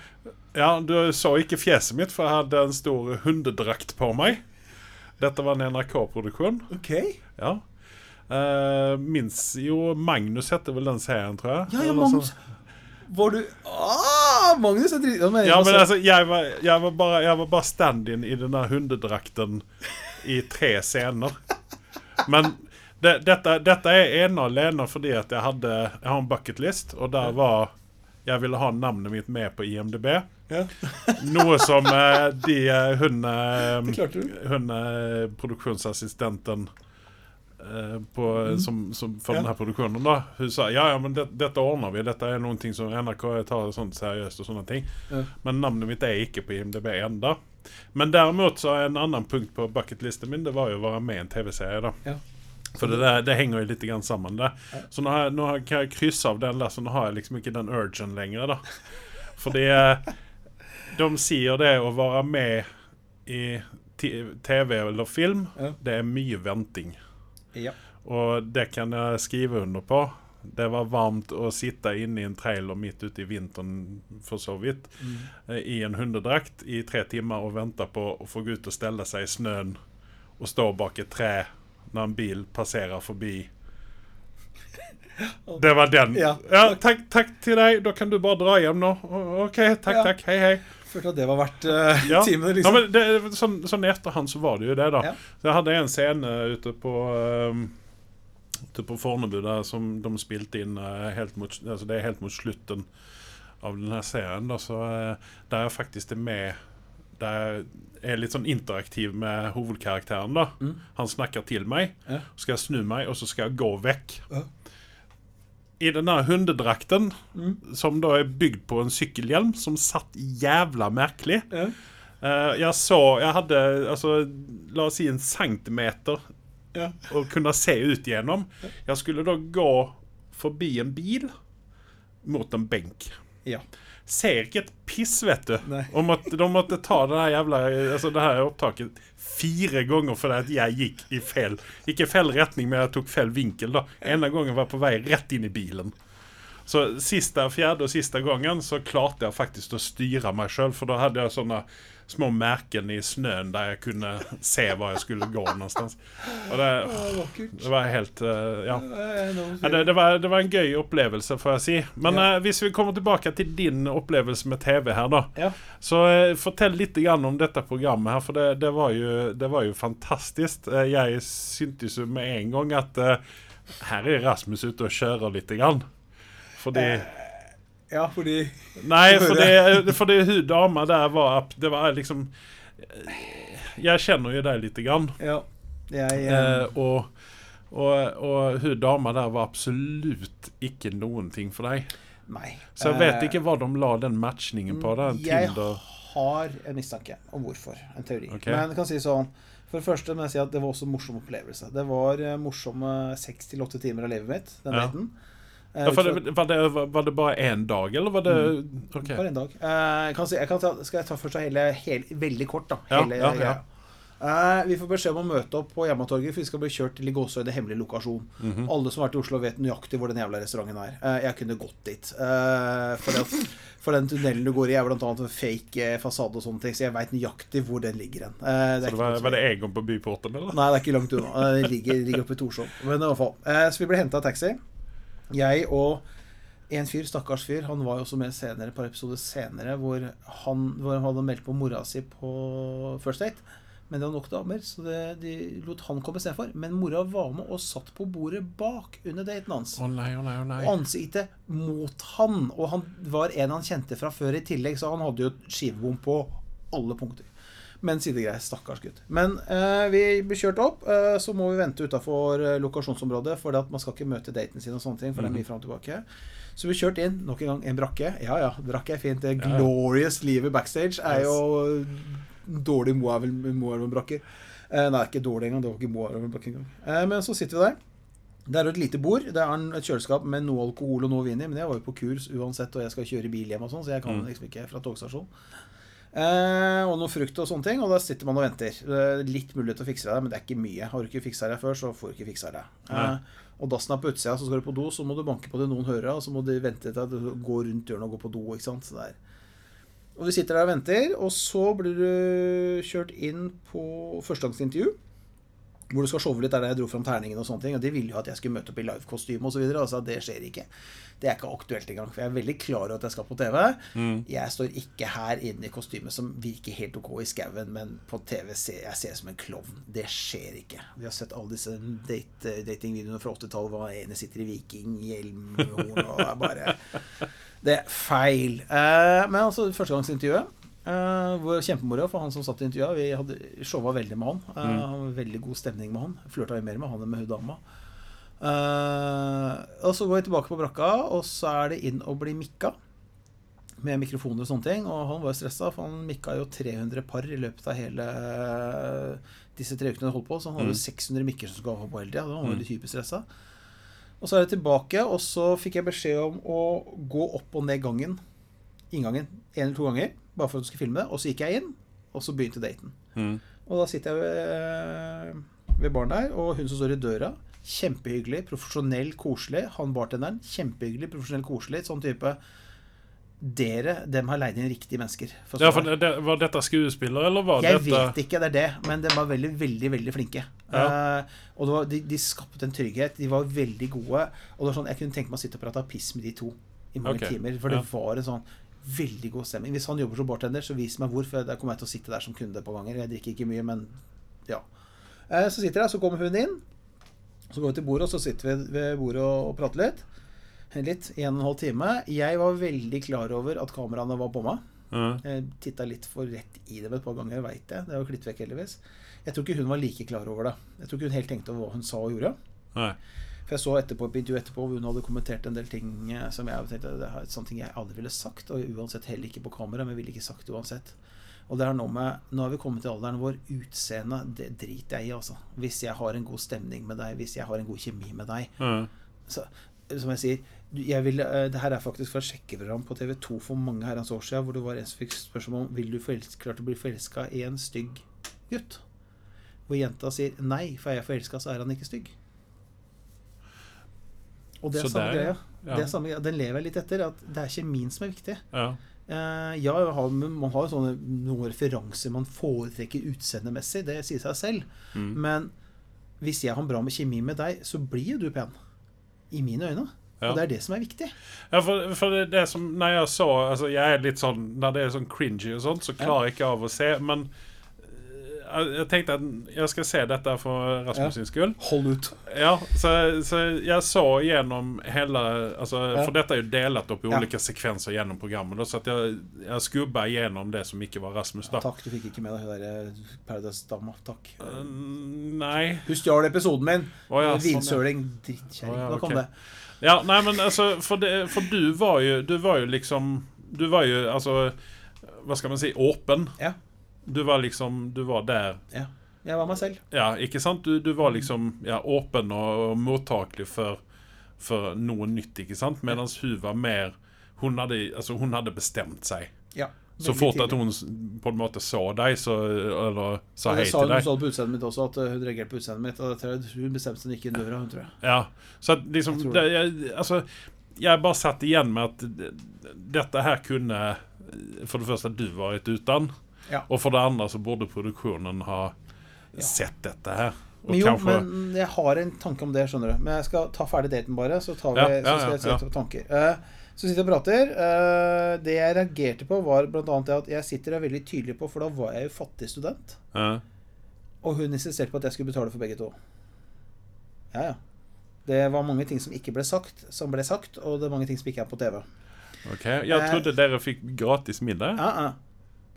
Ja, du så ikke fjeset mitt, for jeg hadde en stor hundedrakt på meg. Dette var en NRK-produksjon. Ok. Ja. Uh, Minst jo Magnus heter vel den serien, tror jeg. Ja, ja, Magnus. Var du ah, Magnus er drit... Ja, men, Ja, men altså- altså, jeg var, jeg var bare, jeg var bare stand-in i denne hundedrakten i tre scener. Men det, dette, dette er ene og alene fordi at jeg hadde Jeg har en bucketlist, og der var Jeg ville ha navnet mitt med på IMDb. Ja. Noe som eh, de eh, hun, eh, hun produksjonsassistenten på, som, som for Ja. denne produksjonen, da Hun sa ja, ja, men det, dette ordner vi. Dette er noen ting som NRK tar sånn seriøst og sånne ting. Ja. Men navnet mitt er ikke på IMDb enda Men derimot så er en annen punkt på bucketlisten min Det var jo å være med i en TV-serie. da Ja. For det, der, det henger jo litt sammen. det Så nå, har nå kan jeg krysse av den der, så nå har jeg liksom ikke den urgen lenger. da Fordi eh, de sier det å være med i TV eller film, Ja. det er mye venting. Ja. Og det kan jeg skrive under på. Det var varmt å sitte inne i en trailer midt ute i vinteren, for så vidt, Mm. eh, i en hundedrakt i tre timer og vente på å få gå ut og stelle seg i snøen og stå bak et tre når en bil passerer forbi. Det var den. Ja. takk, takk til deg. Da kan du bare dra hjem nå. OK, takk, Ja. takk. Hei, hei. Følte at det var verdt uh, Ja. timene, Ja, liksom. men det, sånn, sånn i etterhånd så var det jo det, da. Ja. Så jeg hadde en scene ute på um, Ute på Fornebu der som de spilte inn uh, helt mot altså Det er helt mot slutten av denne serien. Da, så uh, Der jeg faktisk er med Der jeg er litt sånn interaktiv med hovedkarakteren. da Mm. Han snakker til meg. Ja. Så skal jeg snu meg, og så skal jeg gå vekk. Ja. I denne hundedrakten, Mm. som da er bygd på en sykkelhjelm, som satt jævla merkelig Ja. Uh, jeg så Jeg hadde altså, la oss si en centimeter Ja. å kunne se ut gjennom. Jeg skulle da gå forbi en bil mot en benk. ja. Ser ikke et piss, vet du. Nei. Om at de måtte ta det her jævla Altså det her opptaket fire ganger fordi at jeg gikk i feil Ikke feil retning, men jeg tok feil vinkel. da Ene gangen var jeg på vei rett inn i bilen. Så siste, fjerde og siste gangen så klarte jeg faktisk å styre meg sjøl, for da hadde jeg sånne små merken i snøen der jeg kunne se hvor jeg skulle gå någonstans. Og det, det var helt eh, Ja. Det, det, var, det var en gøy opplevelse, får jeg si. Men Ja. eh, hvis vi kommer tilbake til din opplevelse med TV her, da. Ja. Så eh, fortell litt om dette programmet her, for det, det, var, jo, det var jo fantastisk. Eh, jeg syntes jo med en gang at eh, her er Rasmus ute og kjører litt. Grann. Fordi Ja, fordi Nei, Få for det, hun dama der var Det var liksom Jeg kjenner jo deg lite grann. Ja. Jeg jeg... eh, og, og, og hun dama der var absolutt ikke noen ting for deg. Nei. Så jeg vet Eh, ikke hva de la den matchningen på. Den Jeg Tinder har en mistanke om hvorfor. En teori. Okay. Men jeg kan si sånn For det første må jeg si at det var også en morsom opplevelse. Det var eh, morsomme seks til åtte timer av livet mitt, den Ja. daten. Eh, ja, for det, var, det, var det bare én dag, eller var det okay. Bare en dag. Uh, kan si, jeg kan ta, skal jeg ta først hele, hele Veldig kort, da. Hele, ja, ja. Eh, vi får beskjed om å møte opp på Jernbanetorget, for vi skal bli kjørt til i Det hemmelig lokasjon. Mhm. Alle som har vært i Oslo, vet nøyaktig hvor den jævla restauranten er. Uh, jeg kunne gått dit. Eh, for, det, for den tunnelen du går i, er blant annet en fake eh, fasade og sånne ting, så jeg veit nøyaktig hvor den ligger hen. Eh, Så det var, var det Egon på Byporten, eller? Nei, det er ikke langt unna. Den ligger, ligger oppe i Torshov. Men i hvert fall. Eh, Så vi ble henta av taxi. Jeg og en fyr, stakkars fyr, han var jo også med senere, et par episoder senere, hvor han, hvor han hadde meldt på mora si på First Date. Men det var nok damer, så det, de lot han komme istedenfor. Men mora var med og satt på bordet bak under daten hans. Å nei, å nei, å nei. Og ansiktet mot han. Og han var en han kjente fra før i tillegg, så han hadde jo skivebom på alle punkter. Men sidegreier. Stakkars gutt. Men eh, vi blir kjørt opp. eh, så må vi vente utafor eh, lokasjonsområdet, for man skal ikke møte daten sin og sånne ting, for det er mye fram og tilbake. Så vi kjørte inn. Nok en gang en brakke. Ja ja, brakke er fint. Det Ja. glorious livet backstage er jo dårlig Moelven-brakker. Eh, nei, ikke dårlig engang. Det var ikke Moelven-brakke engang. Eh, men så sitter vi der. Det er jo et lite bord. Det er et kjøleskap med noe alkohol og noe vin i. Men jeg var jo på kurs uansett, og jeg skal kjøre bil hjem og sånn, så jeg kan Mm. liksom ikke fra togstasjonen. Eh, og noe frukt og sånne ting, og da sitter man og venter. Det er litt mulighet til å fikse deg, men det er ikke mye. Har du ikke fiksa deg før, så får du ikke fiksa deg. Eh, og dassen er på utsida, så skal du på do, så må du banke på det noen hører, og så må du vente til at du går rundt hjørnet og går på do. ikke sant? Så det er og du sitter der og venter, og så blir du kjørt inn på førstegangsintervju. Hvor du skal showe litt, der jeg dro fram terningen og sånne ting. Og de ville jo at jeg skulle møte opp i livekostyme osv. Altså, det skjer ikke. Det er ikke aktuelt engang. For jeg er veldig klar over at jeg skal på TV. Mm. Jeg står ikke her inne i kostyme som virker helt ok i skauen, men på TV ser jeg ser som en klovn. Det skjer ikke. Vi har sett alle disse date, datingvideoene fra 80-tallet hvor ene sitter i vikinghjelm og det er bare Det er feil. Eh, men altså, førstegangsintervjuet Uh, hvor Kjempemoro for han som satt i intervjuet. Vi hadde showa veldig med han. Uh, Mm. Veldig god stemning med han. Flørta mer med han enn med hun dama. Uh, og så går vi tilbake på brakka, og så er det inn og bli mikka. Med mikrofoner og sånne ting. Og han var jo stressa, for han mikka jo 300 par i løpet av hele disse tre ukene han holdt på. Så han hadde Mm. 600 mikker som skulle ha på hele tida. Han var Mm. veldig hyperstressa. Og så er det tilbake, og så fikk jeg beskjed om å gå opp og ned gangen. Inngangen en eller to ganger, bare for at du skulle filme det. Og så gikk jeg inn, og så begynte daten. Mm. Og da sitter jeg ved, ved baren der, og hun som står i døra Kjempehyggelig, profesjonell, koselig. Han bartenderen, kjempehyggelig, profesjonell, koselig. Sånn type Dere, dem har leid inn riktige mennesker. for Ja, for det, det, var dette skuespiller, eller var Jeg dette vet ikke, det er det, men de var veldig, veldig veldig flinke. Ja. Uh, og var, de, de skapte en trygghet. De var veldig gode. Og det var sånn, Jeg kunne tenke meg å sitte og prate piss med de to i mange okay. timer. For det ja. var en sånn veldig god stemning. Hvis han jobber som bartender, så vis meg hvor, for da kommer jeg til å sitte der som kunde på ganger. Jeg drikker ikke mye, men ja. Eh, så sitter jeg, så kommer hun inn. Så går vi til bordet, og så sitter vi ved bordet og, prater litt. Litt, i en og en halv time. Jeg var veldig klar over at kameraene var på meg. Mm. Jeg titta litt for rett i dem et par ganger, veit jeg. Det er jo klippet vekk, heldigvis. Jeg tror ikke hun var like klar over det. Jeg tror ikke hun helt tenkte over hva hun sa og gjorde. Nei. For jeg så etterpå et video etterpå hvor hun hadde kommentert en del ting eh, som jeg tenkte det er sånne ting jeg aldri ville sagt, og uansett heller ikke på kamera, men ville ikke sagt uansett. Og det er noe med Nå har vi kommet til alderen vår. utseende, det driter jeg i, altså. Hvis jeg har en god stemning med deg, hvis jeg har en god kjemi med deg, Mm. så, som jeg sier jeg vil, eh, Det her er faktisk fra et sjekkeprogram på TV2 for mange herrens år siden, hvor det var en som fikk spørsmål om Vil du klart å bli forelska i en stygg gutt. Hvor jenta sier nei, for er jeg forelska, så er han ikke stygg. Og det er samme greia. ja. Det samme. Den lever jeg litt etter. At det er kjemien som er viktig. Ja. Uh, ja, har, man har sånne noen referanser man foretrekker utseendemessig. Det sier seg selv. Mm. Men hvis jeg har bra med kjemi med deg, så blir jo du pen. I mine øyne. Ja. Og det er det som er viktig. Ja, for, for det, det som Når jeg så altså Jeg er litt sånn Når det er sånn cringy og sånt, så klarer jeg ikke av å se. Men jeg tenkte at jeg skal se dette for Rasmus sin skyld. Hold ut. Ja, så, så jeg så gjennom hele altså. For dette er jo delt opp i ulike sekvenser gjennom programmet. Så at jeg, jeg skubba gjennom det som ikke var Rasmus. da Takk, du fikk ikke med deg hun derre Paradise-dama. Takk. Uh, Nei Hun stjal episoden min. Oh, ja, sånn. Vinsøling. Drittkjerring. Oh, ja, Nok om ok. det. Ja, nei, men altså For, det, for du var jo Du var jo liksom Du var jo altså Hva skal man si? Åpen. Ja. Du var liksom Du var der Ja. Jeg var meg selv. Ja, ikke sant? Du, du var liksom ja, åpen og, mottakelig for, for noe nytt, ikke sant? Mens hun var mer hun hadde, altså, hun hadde bestemt seg. Ja. Så fort at hun på en måte så deg, så, eller sa hei det sa hun deg så på utseendet mitt også, at uh, hun reagerte på utseendet mitt. Og jeg at hun bestemte seg ikke i inn døra, hun tror jeg. Ja, så at liksom Jeg det, jeg, Altså, jeg bare satt igjen med at dette her kunne For det første du var ute uten, Ja. og for det andre så burde produksjonen ha Ja. sett dette her. Men jo, kanskje men jeg har en tanke om det, skjønner du. Men jeg skal ta ferdig daten bare, så, tar vi, Ja, ja, så skal ja, jeg sette opp tanker. Uh, så sitter jeg og prater. Uh, det jeg reagerte på, var bl.a. det at jeg sitter og veldig tydelig på, for da var jeg jo fattig student. ja. Og hun insisterte på at jeg skulle betale for begge to. Ja, ja. Det var mange ting som ikke ble sagt, som ble sagt, og det er mange ting som ikke er på TV. Ok, Jeg Eh, trodde dere fikk gratis middag. Ja, ja.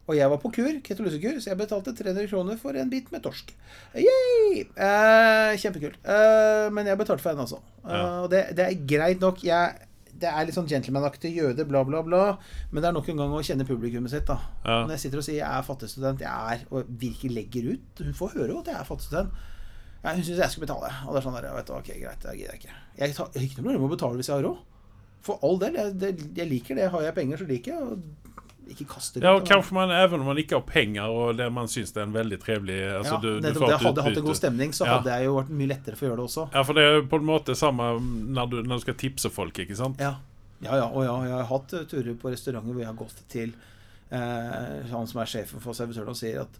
Og jeg var på kur, ketolusekur, så jeg betalte 300 kroner for en bit med torsk. Yay! Eh, kjempekult. Eh, men jeg betalte for henne, altså. Eh, og det, det er greit nok. Jeg, det er litt sånn gentlemanaktig jøde, bla, bla, bla. Men det er nok en gang å kjenne publikummet sitt, da. Ja. Når jeg sitter og sier jeg er fattig student, jeg er, og virkelig legger ut Hun får høre jo at jeg er fattig student. Ja, hun syns jeg skal betale. Og det er sånn der, vet du, ok, greit, det gidder jeg ikke. Jeg har ikke noe problem med å betale hvis jeg har råd. For all del. Jeg, det, jeg liker det. Har jeg penger, så liker jeg ikke kaste Ja, og kanskje man, Even om man ikke har penger, og det man syns det er en veldig trivelig altså, ja, du, du nettopp får det. Hadde jeg hatt en god stemning, så Ja. hadde jeg jo vært mye lettere for å gjøre det også. Ja, for det er på en måte samme når du, når du skal tipse folk, ikke sant? Ja, ja, ja og ja, jeg har hatt turer på restauranter hvor jeg har gått til eh, han som er sjefen for servitøren, og sier at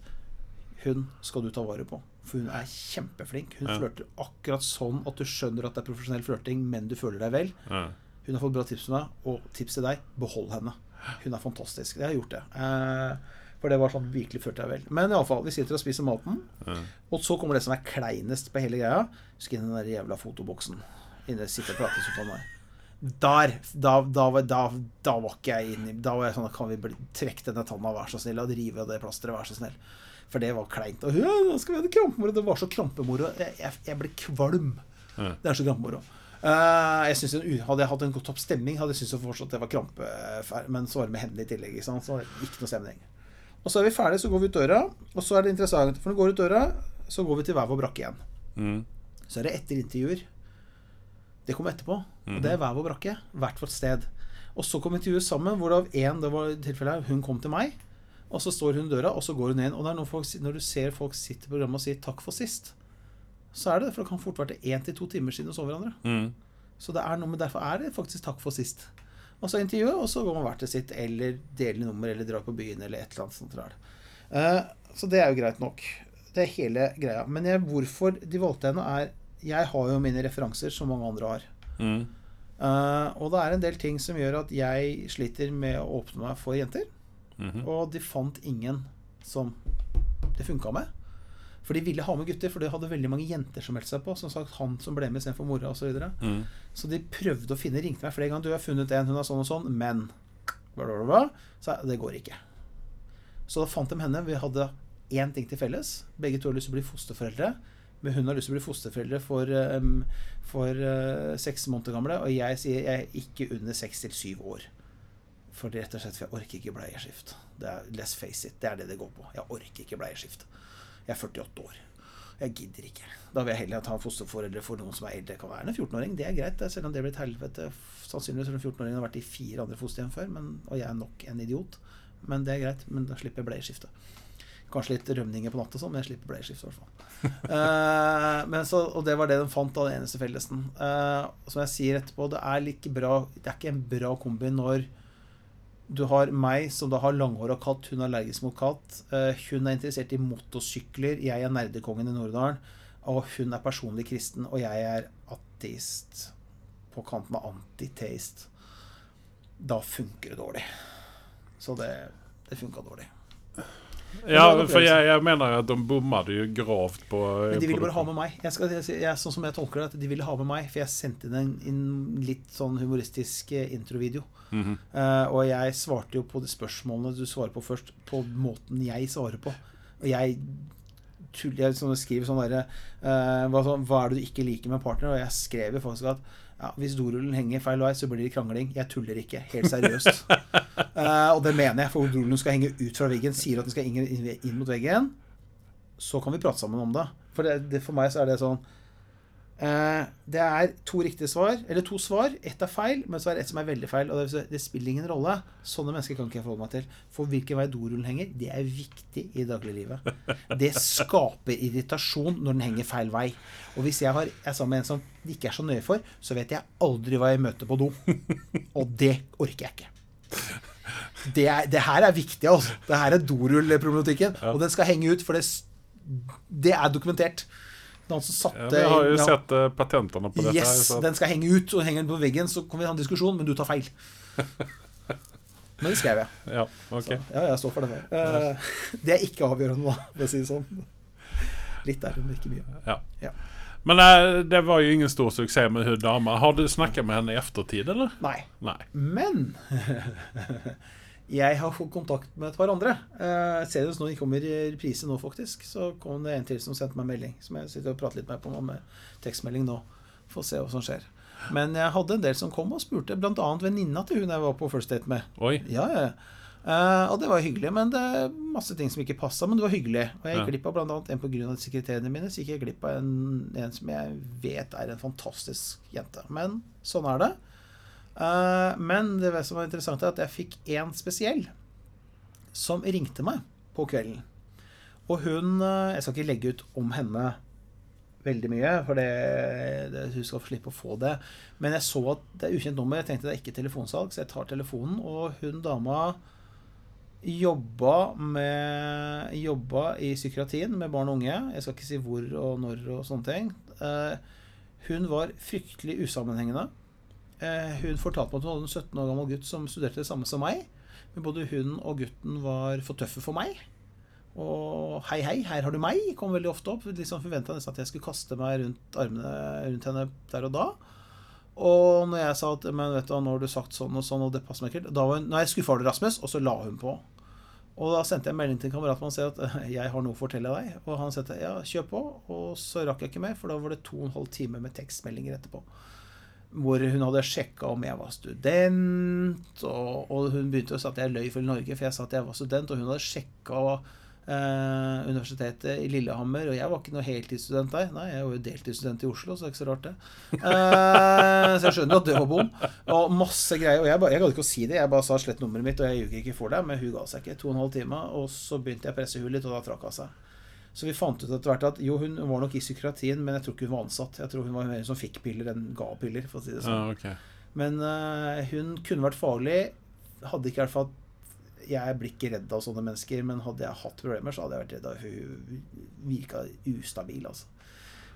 hun skal du ta vare på. For hun er kjempeflink. Hun Ja. flørter akkurat sånn at du skjønner at det er profesjonell flørting, men du føler deg vel. Ja. Hun har fått bra tips fra deg, og tips til deg behold henne. Hun er fantastisk. Jeg har gjort det. Eh, for det var sånn virkelig førte jeg vel. Men iallfall, vi sitter og spiser maten, Ja. og så kommer det som er kleinest på hele greia. Husk inn den der jævla fotoboksen. Inne sitter og prater sånn meg. Der! Da, da, var- da, da var ikke jeg inni Da var jeg sånn Kan vi trekke denne tanna, vær så snill, og rive av det plasteret, vær så snill. For det var kleint. Og ja, nå skal vi ha det krampemoro. Det var så krampemoro. Jeg, jeg, jeg ble kvalm. Ja. Det er så krampemoro. Eh, jeg synes Hadde jeg hatt en topp stemning, hadde jeg syntes fortsatt det var krampefær. Men så var det med hendene i tillegg. Ikke sant? Så det ikke noe stemning. Og så er vi ferdige, så går vi ut døra. Og så er det interessant, for når vi går ut døra, så går vi til hver vår brakke igjen. Mm. Så er det etter intervjuer. Det kommer etterpå. Og det er hver vår brakke. Hvert vårt sted. Og så kommer intervjuet sammen, hvorav én, det var tilfellet hun kom til meg. Og så står hun i døra, og så går hun inn. Og det er noen folk, når du ser folk sitte i programmet og si 'takk for sist', så er det det. For det kan fort være til én til to timer siden Å sove hverandre. Mm. Så det er noe, men derfor er det faktisk 'takk for sist'. Og så intervjuet, og så går man hvert til sitt, eller deler nummer, eller drar på byen, eller et eller annet sånt. Eh, så det er jo greit nok. Det er hele greia. Men jeg, hvorfor de valgte henne, er Jeg har jo mine referanser, som mange andre har. Mm. Uh, og det er en del ting som gjør at jeg sliter med å åpne meg for jenter. Mhm. Og de fant ingen som det funka med. For de ville ha med gutter, for de hadde veldig mange jenter som meldte seg på. Som sagt, han som ble med istedenfor mora osv. Så, videre. Mm. så de prøvde å finne, ringte meg flere ganger. Du har funnet en, hun er sånn og sånn, men bla, bla, bla, bla. Så det går ikke. Så da fant de henne. Vi hadde én ting til felles. Begge to har lyst til å bli fosterforeldre. Men hun har lyst til å bli fosterforeldre for, um, for uh, seks måneder gamle. Og jeg sier jeg er ikke under seks til syv år. For det rett og slett for jeg orker ikke bleieskift. Det er, let's face it, det er det det går på. Jeg orker ikke bleieskift. Jeg er 48 år. Jeg gidder ikke. Da vil jeg heller ta fosterforeldre for noen som er eldre. Kan være en 14-åring, det er greit. Selv om det blir et helvete. Sannsynligvis har en 14-åring har vært i fire andre fosterhjem før, men, og jeg er nok en idiot. Men det er greit. Men da slipper jeg bleieskifte. Kanskje litt rømninger på natta, sånn, men jeg slipper bleieskifte i hvert fall. uh, men så, og det var det de fant, da, den eneste fellesen. Uh, som jeg sier etterpå, det er like bra Det er ikke en bra kombi når du har meg som da har langhåra katt, hun er allergisk mot katt. Eh, hun er interessert i motorsykler, jeg er nerdekongen i Nord-Dalen. Og hun er personlig kristen, og jeg er ateist. På kanten av antiteist. Da funker det dårlig. Så det, det funka dårlig. Ja, for jeg, jeg mener at de bommet jo grovt på eh, Men de ville bare ha med meg. Jeg skal, jeg, jeg, sånn som jeg tolker det, at de ville ha med meg, for jeg sendte inn en, en litt sånn humoristisk introvideo. introvideo. -hmm. uh, og jeg svarte jo på de spørsmålene du svarer på først, på måten jeg svarer på. Og jeg tuller, jeg sånn, skriver sånn derre uh, hva, hva er det du ikke liker med partner? Og jeg skrev jo faktisk at ja, hvis dorullen henger feil vei, så blir det krangling. Jeg tuller ikke. Helt seriøst. uh, og det mener jeg, for dorullen skal henge ut fra veggen. Sier at den skal inn, inn, inn mot veggen. Så kan vi prate sammen om det. For, det, det, for meg så er det sånn Det er to riktige svar, eller to svar. Ett er feil, men så er det ett som er veldig feil. Og det, det spiller ingen rolle. Sånne mennesker kan ikke jeg forholde meg til. For hvilken vei dorullen henger, det er viktig i dagliglivet. Det skaper irritasjon når den henger feil vei. Og hvis jeg har, er sammen med en som det ikke er så nøye for, så vet jeg aldri hva jeg møter på do. Og det orker jeg ikke. Det, er, det her er viktig, altså. Det her er dorullproblematikken. Ja. Og den skal henge ut, for det, det er dokumentert. Han som satte Ja, vi har jo ja, sett eh, patentene på dette. her, Yes, så- den skal henge ut, og henger den på veggen, så kan vi ha en diskusjon, men du tar feil. Men det skrev jeg. Ja, okay. Så, ja, jeg står for det. Uh, det er ikke avgjørende, da, for å si det sånn. Litt der, men ikke mye. Ja. Ja. Men eh, det var jo ingen stor suksess med hun dama. Har du snakket med henne i eftertid, eller? Nei. Nei. Men jeg har fått kontakt med et par andre. Eh, Senest nå de kommer i reprise nå, faktisk, så kom det en til som sendte meg melding. Som jeg sitter og prater litt med på med tekstmelding nå. Får se hva som skjer. Men jeg hadde en del som kom og spurte, bl.a. venninna til hun jeg var på first date med. Oi. Ja, ja. Eh, og det var hyggelig, men det er masse ting som ikke passa. Men det var hyggelig. Og jeg gikk glipp av bl.a. en pga. sekretærene mine. Så gikk jeg glipp av en, en som jeg vet er en fantastisk jente. Men sånn er det. Eh, men det som var interessant, er at jeg fikk én spesiell som ringte meg på kvelden. Og hun eh, Jeg skal ikke legge ut om henne veldig mye, for det, det, hun skal slippe å få det. Men jeg så at det er ukjent nummer. Jeg tenkte det er ikke telefonsalg, så jeg tar telefonen. Og hun dama jobba med Jobba i psykiatrien med barn og unge. Jeg skal ikke si hvor og når og sånne ting. Eh, hun var fryktelig usammenhengende. Eh, hun fortalte meg at hun hadde en 17 år gammel gutt som studerte det samme som meg. Men både hun og gutten var for tøffe for meg. Og 'hei, hei, her har du meg' kom veldig ofte opp. Liksom Forventa nesten at jeg skulle kaste meg rundt armene rundt henne der og da. Og når jeg sa at Men vet du nå har du sagt sånn og sånn, og det passer meg ikke Da var hun jeg skuffa over Rasmus. Og så la hun på. Og da sendte jeg en melding til en kamerat og sa at «Eh, jeg har noe å fortelle deg. Og han sa ja, kjør på. Og så rakk jeg ikke mer, for da var det to og en halv time med tekstmeldinger etterpå. Hvor hun hadde sjekka om jeg var student, og, og hun begynte å si at jeg løy for Norge, for jeg sa at jeg var student, og hun hadde sjekka eh, universitetet i Lillehammer, og jeg var ikke noe heltidsstudent der. Nei, jeg var jo deltidsstudent i Oslo, så det er ikke så rart, det. Eh, så jeg skjønner at det var bom. Og masse greier. Og jeg, ba- jeg gadd ikke å si det, jeg bare sa slett nummeret mitt, og jeg ljuger ikke for deg, men hun ga seg ikke. To og en halv time, og så begynte jeg å presse hun litt, og da trakk hun seg. Så vi fant ut etter hvert at jo, hun var nok i psykiatrien, men jeg tror ikke hun var ansatt. Jeg tror hun var mer som fikk piller enn ga piller, for å si det sånn. Ja, okay. Men uh, hun kunne vært farlig. Hadde ikke i hvert fall Jeg blir ikke redd av sånne mennesker, men hadde jeg hatt problemer, så hadde jeg vært redd av Hun virka ustabil, altså.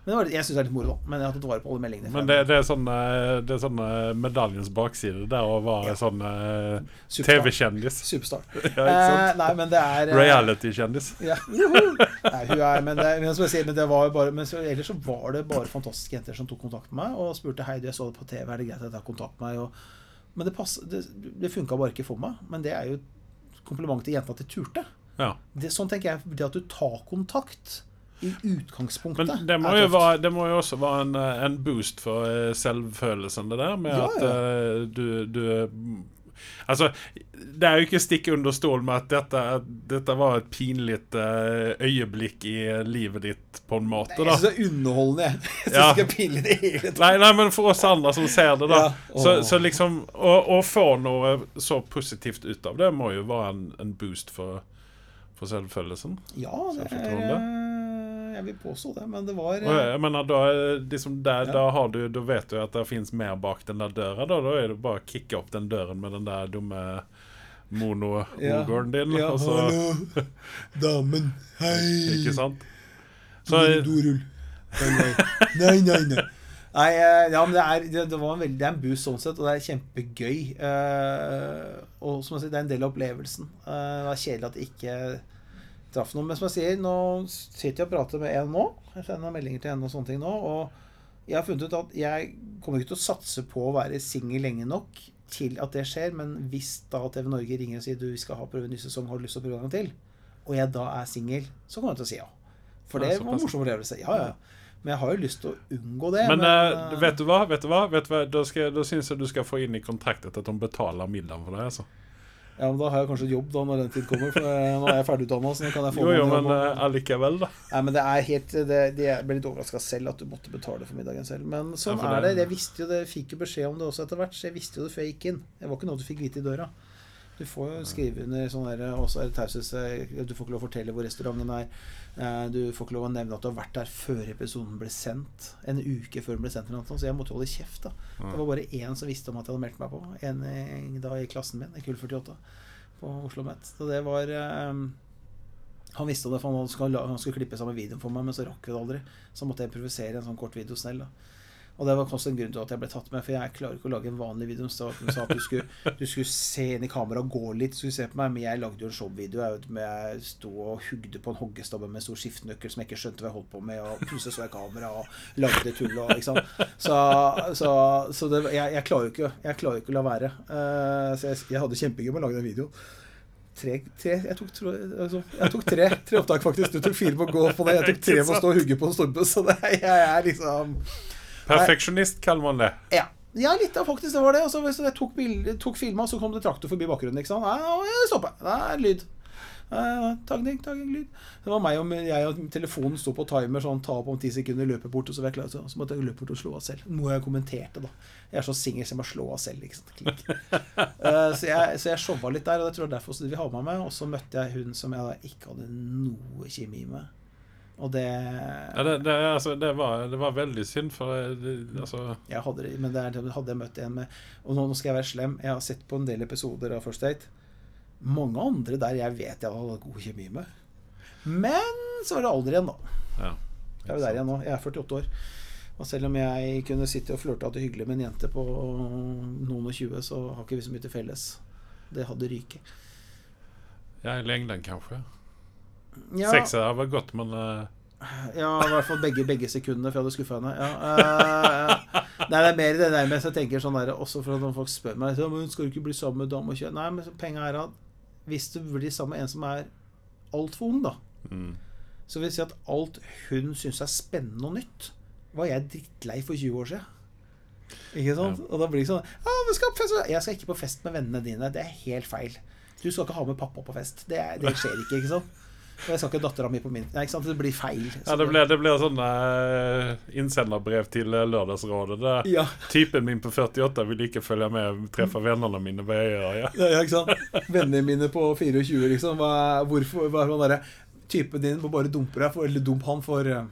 Men var, jeg syns det er litt moro, da. Men jeg har tatt vare på alle meldingene. Men det, det er sånn eh, Det er sånn eh, medaljens bakside der å være Ja. sånn eh, TV-kjendis. Superstar. Ja. Eh, nei, men det er eh, Reality-kjendis. Ja. Nei, hun er, men, det, men, som jeg sier, men det var jo bare Men så, ellers så var det bare fantastiske jenter som tok kontakt med meg og spurte Hei, du, jeg så det på TV, er det greit at jeg tar kontakt med meg? Og, men det, pass- det, det funka bare ikke for meg. Men det er jo kompliment til jenta at de turte. Ja. Det, sånn tenker jeg. Det at du tar kontakt i utgangspunktet Men det må, jo være, det må jo også være en, eh, en boost for eh, selvfølelsen, det der med Ja, at eh, du, du Altså, det er jo ikke stikk under stol med at dette, dette var et pinlig øyeblikk i livet ditt, på en måte. Da det er underholdende. jeg. syns ikke det pinlig det hele. Nei, nei, men for oss andre som ser det, da. Ja. Så, så liksom å, å få noe så positivt ut av det, må jo være en, en boost for, for selvfølelsen. Ja, det er Jeg vil påstå det, men det var jeg mener, da, er liksom der, Ja. da, har du, da vet du at det fins mer bak den der døra. Da, da er det bare å kicke opp den døren med den der dumme mono-ogeren din. Ja, ja så, hallo, damen, hei. ikke sant? Så, Dorull. Nei, nei, nei. Nei, eh, ja, men det er, det, det var en veldig, det er en boost sånn sett, og det er kjempegøy. Uh, og som jeg sier, det er en del av opplevelsen. Uh, det var kjedelig at det ikke traff noen. Men som jeg sier, nå sitter jeg og prater med en nå. Jeg sender meldinger til henne og sånne ting nå. Og jeg har funnet ut at jeg kommer ikke til å satse på å være singel lenge nok til at det skjer. Men hvis da TV Norge ringer og sier du vi skal ha prøve ny sesong, har du lyst til å prøve en til? Og jeg da er singel, så kommer jeg til å si ja. For det var en morsom opplevelse. Ja, ja. Men jeg har jo lyst til å unngå det. Men, men uh, vet du hva? Vet du hva? Vet du hva? Da, skal, da syns jeg du skal få inn i kontraktet at de betaler middagen for deg. Altså. Ja, men Da har jeg kanskje et jobb da når den tid kommer. For eh, nå er jeg ferdigutdanna. Så nå kan jeg få Jo, jo, men uh, allikevel, da. Nei, men det er helt det, det, Jeg ble litt overraska selv at du måtte betale for middagen selv. Men sånn Ja, er det. det- Jeg visste jo det, fikk jo beskjed om det også etter hvert, så jeg visste jo det før jeg gikk inn. Det var ikke noe du fikk vite i døra. Du får jo skrive under sånn der også er det eh, Du får ikke lov å fortelle hvor restauranten er. Eh, Du får ikke lov å nevne at du har vært der før episoden ble sendt. En uke før den ble sendt. eller noe Så jeg måtte holde kjeft. da Det var bare én som visste om at jeg hadde meldt meg på. En eh, da i klassen min, i kull 48, på Oslo Met. Så det var um, han visste det, for han skulle, han skulle klippe sammen videoen for meg, men så rakk vi det aldri. Så måtte jeg improvisere en sånn kort video snell. da Og det var også en grunn til at jeg ble tatt med, for jeg klarer ikke å lage en vanlig video. Så hun sa at du skulle, du skulle se inn i kameraet og gå litt, skulle se på meg. Men jeg lagde jo en showvideo. Jeg, jeg sto og hugde på en hoggestabbe med stor skiftenøkkel som jeg ikke skjønte hva jeg holdt på med, og plutselig så jeg kamera og lagde tull og ikke. Så, så, så det, jeg, jeg klarer jo ikke, jeg klarer jo ikke å la være. Uh, så jeg, jeg hadde kjempegøy med å lage den videoen. Tre, tre, jeg, tok, tro- altså, jeg tok tre, tre opptak, faktisk. Du tok fire på å gå på det. Jeg tok tre på å stå og hugge på en stolpe. Så det, jeg er liksom Perfeksjonist kaller man det. Ja. Ja, litt av faktisk det var det. Og så hvis jeg tok, bilder- tok filma, så kom det traktor forbi bakgrunnen. Ikke sant? Ja, jeg. Det er lyd. Tagning, tagning, lyd. Det var meg og jeg og telefonen sto på timer, sånn ta opp om ti sekunder, løpe bort, og så var jeg klar. Så, så måtte jeg løpe bort og slå av selv. Noe jeg kommenterte, da. Jeg er så singel, så jeg må slå av selv. Ikke sant? Klikk. Eh, så, jeg, så jeg showa litt der, og det tror jeg derfor de vil ha meg med. Og så møtte jeg hun som jeg da ikke hadde noe kjemi med. Og det Ja, det, det, altså, det, var, det var veldig synd, for eh, altså, Jeg hadde, men det er, hadde jeg møtt en med Og nå, nå skal jeg være slem. Jeg har sett på en del episoder av First Date. Mange andre der jeg vet jeg har god kjemi med. Men så var det alder igjen, da. ja. Jeg er jo der igjen nå. Jeg er 48 år. Og selv om jeg kunne sitte og flørte og hatt det hyggelig med en jente på noen og 20, så har ikke vi så mye til felles. Det hadde ryket. ja, i lengden, kanskje. Ja, Seks deg var godt, men eh, ja, i hvert fall begge, begge sekundene, for jeg hadde skuffa henne. Ja, uh, nei, det er mer det der med jeg tenker sånn der, Også for at noen folk spør meg men 'Skal du ikke bli sammen med dame og kjønn?' Nei, men penga er at hvis du blir sammen med en som er altfor ung, da, mm. så vil det si at alt hun syns er spennende og nytt, var jeg drittlei for 20 år siden. Ikke sant? Og da blir det sånn «Ja, vi skal fest. Jeg skal ikke på fest med vennene dine. Det er helt feil. Du skal ikke ha med pappa på fest. Det, er, det skjer ikke. ikke sant? Og jeg skal ikke dattera mi på min Nei, ikke sant? Det blir feil. Ja, det blir, det blir sånn eh, innsenderbrev til Lørdagsrådet. Der. Ja. Typen min på 48 vil ikke følge med treffe vennene mine på Øya. Ja. Ja, ikke sant? Vennene mine på 24, liksom. Hva, hvorfor hva er sånn Typen din må bare dumpe deg, for, eller dump han for eh,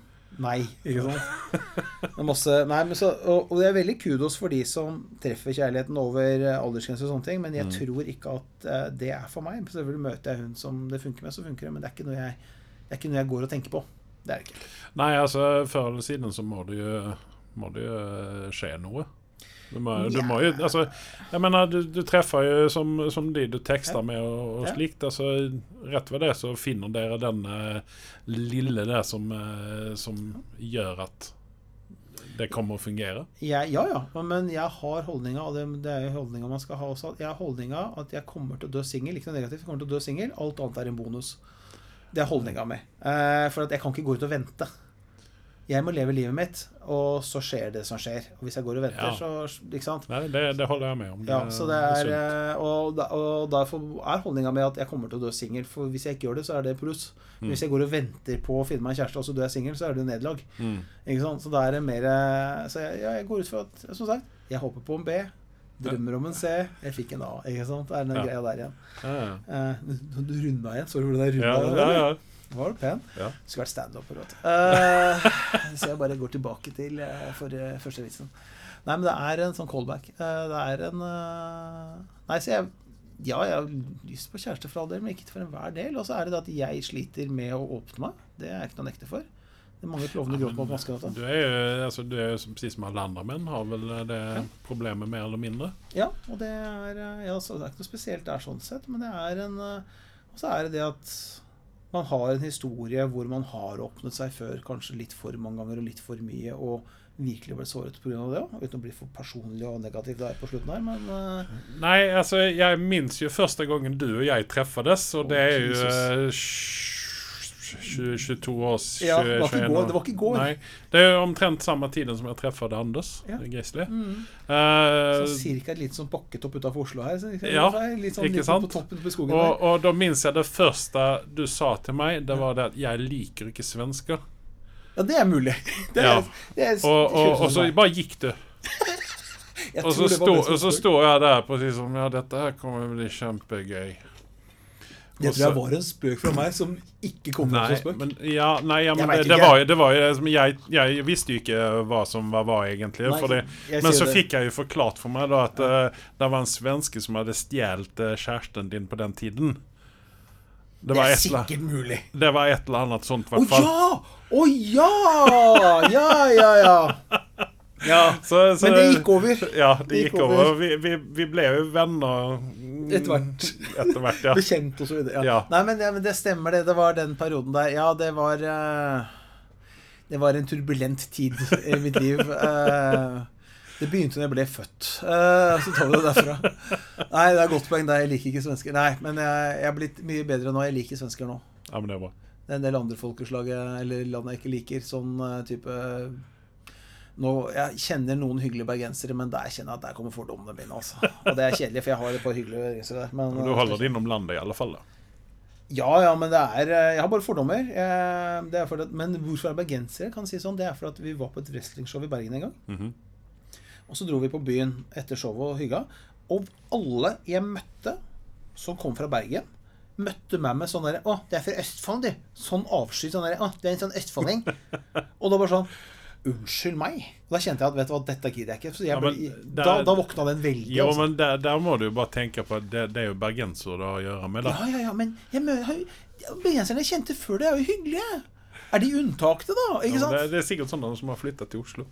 nei. Ikke sant? Masse Nei, men så og, og det er veldig kudos for de som treffer kjærligheten over eh, aldersgrense og sånne ting, men jeg Mm. tror ikke at uh, det er for meg. Selvfølgelig møter jeg hun som det funker med, så funker det, men det er ikke noe jeg, det er ikke noe jeg går og tenker på. Det er det ikke. Nei, altså, før eller siden så må det jo, må det jo eh, skje noe. Du må, du må jo Altså, jeg mener, du, du treffer jo som, som de du tekster med og, og slikt. Altså, rett ved det så finner dere den lille der som, eh, som gjør at det kommer å fungere. Ja, ja, ja, men jeg har holdninga, og det, det er jo holdninga man skal ha også. Jeg har holdninga at jeg kommer til å dø singel. Ikke noe negativt, jeg kommer til å dø singel. Alt annet er en bonus. Det er holdninga mi. Eh, for jeg kan ikke gå ut og vente. Jeg må leve livet mitt, og så skjer det som skjer. Og hvis jeg går og venter, Ja. så Ikke sant? Nei, det, det holder jeg med om. Ja, så det er, eh, og, da, og derfor er holdninga mi at jeg kommer til å dø singel. For hvis jeg ikke gjør det, så er det pluss. Men Hvis jeg går og venter på å finne meg en kjæreste, og så dør jeg singel, så er det nederlag. Mm. Ikke sant? Så da er det mer eh, Så jeg, ja, jeg går ut fra at Som sagt, jeg håper på en B. Drømmer om en C. Jeg fikk en A. Ikke sant? Det er den Ja. greia der igjen. Ja, ja. Uh, du, du runda igjen. Så du hvordan jeg runda Ja, ja, ja. Var du pen? Ja. Skulle vært standuper, vet du. Eh, så jeg bare går tilbake til uh, forrige første vitsen. Nei, men det er en sånn callback. Eh, det er en eh, Nei, så jeg Ja, jeg har lyst på kjæreste for all del, men ikke for enhver del. Og så er det det at jeg sliter med å åpne meg. Det er ikke noe å nekte for. Det er mange klovner gråter på maskerata. Du er jo altså, du er jo som- precis som alle andre menn, har vel eh, det problemet mer eller mindre. Ja, og det er eh, ja, så det er ikke noe spesielt der sånn sett, men det er en eh, Og så er det det at man har en historie hvor man har åpnet seg før, kanskje litt for mange ganger og litt for mye, og virkelig ble såret pga. det? Uten å bli for personlig og negativ der på slutten her, men uh... Nei, altså, jeg minnes jo første gangen du og jeg treffes, og det er jo uh, 2022 års 2021. Ja, det, var ikke i går. Nei, det er omtrent samme tiden som jeg treffer Anders ja. Grizzly. Mm. Uh, så cirka litt sånn bakketopp utafor Oslo her. Så, liksom, ja, litt sånn, ikke litt sant? På på skogen og, og da minnes jeg det første du sa til meg, det var det at 'jeg liker ikke svensker'. Ja, det er mulig. Det er, ja. det er, det er, og, og, og så sånn. bare gikk du. og, så står jeg der på liksom Ja, dette her kommer til å bli kjempegøy. Det tror jeg var en spøk fra meg som ikke kom Nei, som spøk. men, ja, nei, ja, men Jeg det, det, var, jo- det var jo jeg, jeg visste jo ikke hva som var hva, egentlig. Nei, det, men så fikk jeg jo forklart for meg da at eh, det var en svenske som hadde stjålet uh, kjæresten din på den tiden. Det Det er eller- sikkert mulig. det var et eller annet sånt, i Å hvert fall. ja! Å ja! Ja, ja, ja. ja. Så, så, Men det gikk over. Ja, det, Det gikk gikk over. over. Vi, vi, vi ble jo venner Etter hvert. Etter hvert, ja. Bekjent og så videre. Ja. Ja. Nei, men, ja, men det stemmer, det. Det var den perioden der. Ja, det var uh, Det var en turbulent tid i mitt liv. Uh, det begynte da jeg ble født. Uh, så tar vi det derfra. Nei, det er godt poeng. Jeg liker ikke svensker. Nei, men jeg, jeg er blitt mye bedre nå. Jeg liker svensker nå. ja, men det er bra. Det er en del andre folkeslag eller land jeg ikke liker. Sånn type nå, Jeg kjenner noen hyggelige bergensere, men der kjenner jeg at der kommer fordommene mine. Altså. Og det er kjedelig, for jeg har et par hyggelige bergensere der. Men, Men du holder det innom landet i alle fall, da. Ja, ja, men det er eh, Jeg har bare fordommer. Eh, Det er fordi at, men hvorfor er bergensere? Kan jeg si sånn, Det er fordi at vi var på et wrestlingshow i Bergen en gang. Mhm. Og så dro vi på byen etter showet og hygga. Og alle jeg møtte som kom fra Bergen, møtte meg med sånn derre 'Å, det er fra Østfold, du.' Sånn avsky. Sånn derre 'Å, du er en sånn østfolding'. og da bare sånn Unnskyld meg. Og da kjente jeg at vet du hva, dette gidder jeg ikke. Så jeg ble, ja, da, der- da våkna den veldig. Jo, altså. men der, der må du jo bare tenke på at det, det er jo bergensere det har å gjøre med. da. Ja, ja, ja, men jeg bergenserne jeg kjente før det, er jo hyggelige. Er de unntakte, da? Ikke Ja, sant? det, det er sikkert sånne som har flytta til Oslo.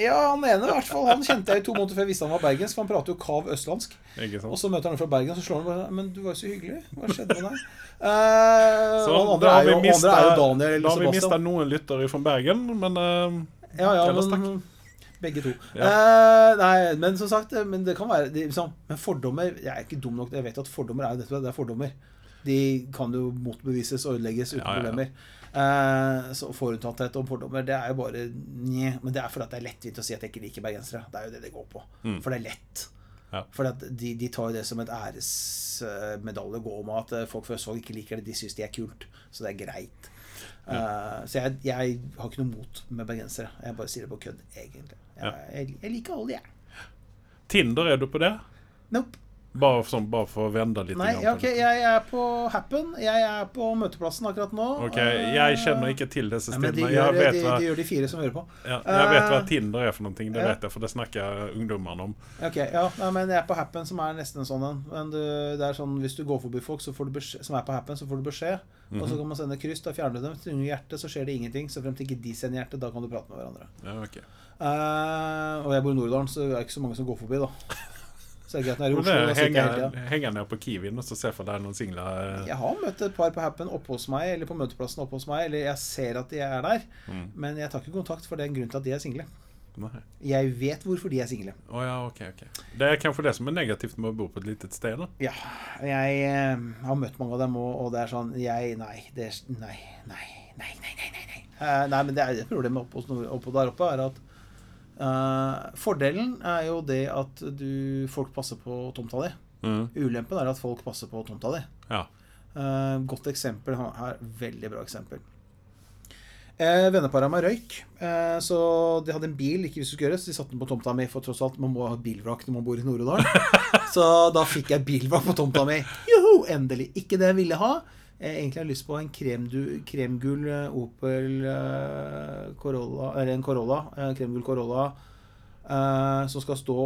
Ja, han ene i hvert fall. Han kjente jeg i to måneder før jeg visste han var bergensk, for han prater jo kav østlandsk. Og så møter han en fra Bergen, og så slår han bare Men du var jo så hyggelig. Hva skjedde med deg? Eh, Så han andre er jo, mista, andre er jo Daniel Da har vi mista noen lyttere fra Bergen, men eh, Ja, ja, Ellers begge to. Ja. Eh, nei, men som sagt, men det kan være liksom, Men fordommer Jeg er ikke dum nok Jeg vet at fordommer er jo dette. Det er fordommer. De kan jo motbevises og ødelegges uten ja, ja. problemer. Eh, så forutinntatthet og fordommer, det er jo bare nje. Men det er fordi det er lettvint å si at jeg ikke liker bergensere. Det er jo det det går på. Mm. For det er lett. Ja. For de, de tar jo det som et æresmedalje å gå med at eh, folk fra Østfold ikke liker det. De syns de er kult. Så det er greit. Eh, så jeg, jeg har ikke noe mot med bergensere. Jeg bare sier det på kødd, egentlig. Jeg, Ja. jeg, jeg liker alle, jeg. Tinder, er du på det? Nope. Bare, sånn, bare for å vende litt. Nei, grann ja, på ok, det. jeg er på Happen. Jeg er på møteplassen akkurat nå. Ok, Jeg kjenner ikke til disse Nei, men de gjør, vet de, hva de gjør de fire som hører på. ja, jeg vet hva Eh, Tinder er for noe, det ja. vet jeg, for det snakker ungdommene om. Ok, ja, nei, men jeg er på Happen, som er nesten sånn en. Men du, det er sånn, Hvis du går forbi folk så får du beskjed, som er på Happen, så får du beskjed. Og Mhm. så kan man sende kryss. Da fjerner du dem. Du hjerte så skjer det ingenting. Så frem til ikke de sender hjerte, da kan du prate med hverandre. Ja, ok. uh, og jeg bor i Nordland, så det er ikke så mange som går forbi, da. Så det er greit når jeg er i Oslo. det jeg hele henger, henger ned på Kiwien og så ser for deg noen singler. Jeg har møtt et par på Happen oppe hos meg, eller på møteplassen oppe hos meg. Eller jeg ser at de er der, Mm. men jeg tar ikke kontakt, for den grunn til at de er single. Nei. Jeg vet hvorfor de er single. Oh, ja, okay, okay. Det er kanskje det som er negativt med å bo på et lite sted, da. Ja, jeg eh, har møtt mange av dem, og, og det er sånn Jeg Nei, det er Nei, nei, nei, nei, nei, nei. Eh, nei men det er problemet oppe, oppe der oppe er at eh, Fordelen er jo det at du folk passer på tomta di. Mm. Ulempen er at folk passer på tomta di. Ja. Uh, godt eksempel her. Veldig bra eksempel. Eh, Venneparet av meg røyk, eh, så de hadde en bil ikke hvis det skulle gjøres. De satte den på tomta mi, for tross alt, man må ha bilvrak når man bor i Nord-Odal. så da fikk jeg bilvrak på tomta mi. Joho, endelig. Ikke det jeg ville ha. Jeg egentlig har lyst på en kremgull kremgul eh, Opel eh, Corolla, eller en Corolla, Kremgull Corolla, eh, som skal stå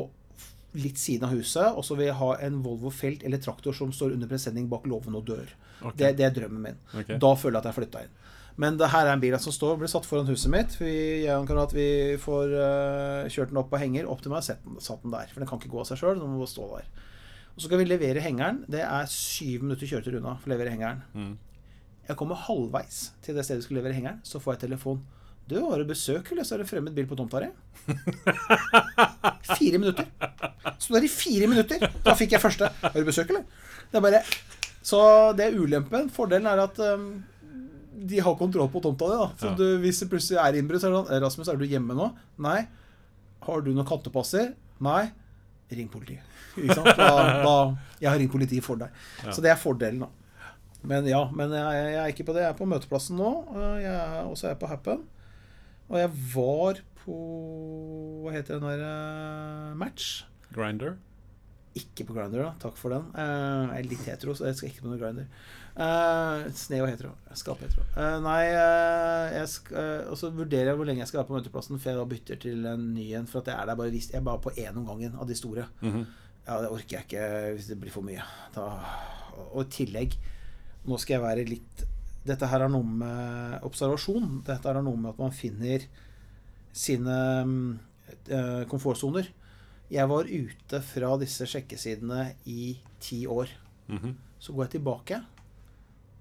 litt siden av huset, og så vil jeg ha en Volvo Felt eller traktor som står under presenning bak låven og dør. Okay. Det, det er drømmen min. Okay. Da føler jeg at jeg har flytta inn. Men det her er en bil som står, blir satt foran huset mitt. Vi, jeg og en kamerat vi får uh, kjørt den opp på henger opp til meg og den, satt den der. For den kan ikke gå av seg sjøl, den må stå der. Og så skal vi levere hengeren. Det er syv minutter kjøretur unna for å levere hengeren. Mm. Jeg kommer halvveis til det stedet vi skulle levere hengeren, så får jeg telefon. Du, har du besøk, eller så er det fremmed bil på tomta di? Fire minutter. Så der i fire minutter. Da fikk jeg første. Har du besøk, eller? Det er bare Så det er ulempen. Fordelen er at um, de har kontroll på tomta di. da Så Ja. du, Hvis det plutselig er innbrudd, så er det sånn Rasmus, er du hjemme nå? Nei. Har du noen kattepasser? Nei. Ring politiet. Ikke sant? Da, da, jeg har ringt politiet for deg. Ja. Så det er fordelen, da. Men ja, men jeg, jeg er ikke på det. Jeg er på møteplassen nå. og er, så er jeg på Happen. Og jeg var på Hva heter den der eh, Match? Grinder. Ikke på Grinder, da. Takk for den. Eh, jeg er litt hetero, så jeg skal ikke på noe Grinder. Uh, Sne og hetero. På hetero. Eh, nei, uh, eh, og så vurderer jeg hvor lenge jeg skal være på møteplassen før jeg da bytter til en ny en. For at jeg er der bare hvis Jeg er bare på én om gangen av de store. Mhm. Ja, det orker jeg ikke hvis det blir for mye. Da, og i tillegg, nå skal jeg være litt Dette her er noe med observasjon. Dette er noe med at man finner sine mm, eh, komfortsoner. Jeg var ute fra disse sjekkesidene i ti år. Mhm. Så går jeg tilbake,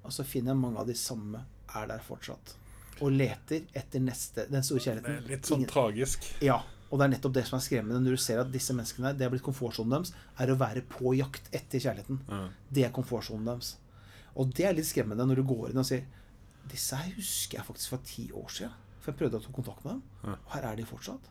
og så finner jeg mange av de samme er der fortsatt. Og leter etter neste Den store Det er kjærligheten. litt sånn Ingen- tragisk. ja, og det er nettopp det som er skremmende når du ser at disse menneskene, det har blitt komfortsonen deres, er å være på jakt etter kjærligheten. Mm. Det er komfortsonen deres. Og det er litt skremmende når du går inn og sier Disse her husker jeg faktisk fra ti år siden. For jeg prøvde å ta kontakt med dem, Mm. og her er de fortsatt.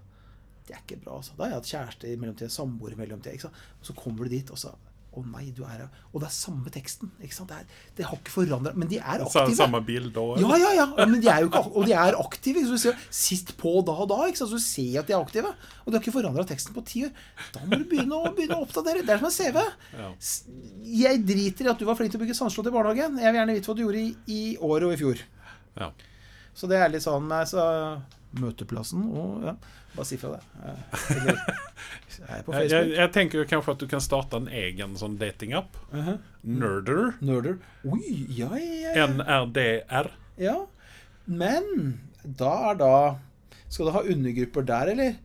Det er ikke bra, altså. Da har jeg hatt kjæreste i mellomtida, samboer i mellomtida. Og så kommer du dit, og så Å nei, du er. Og det er samme teksten. Ikke sant? Det, er, det har ikke forandra Men de er aktive. Samme bilde òg? Ja, ja, ja. Men de er jo ikke, og de er aktive. Så du ser, sist på da og da. Ikke sant? Så du ser at de er aktive. Og de har ikke forandra teksten på ti år. Da må du begynne å, begynne å oppdatere. Det er som en CV. Ja. Jeg driter i at du var flink til å bygge sandslott i barnehagen. Jeg vil gjerne vite hva du gjorde i, i år og i fjor. Ja. Så det er litt sånn så Møteplassen og ja, Bare si fra det. Jeg Jeg, jeg, tenker kanskje at du kan starte en egen sånn datingapp. Mhm. Nerder. Nerder. Oi, ja, ja, ja. NRDR. Ja, men da er da Skal du ha undergrupper der, eller?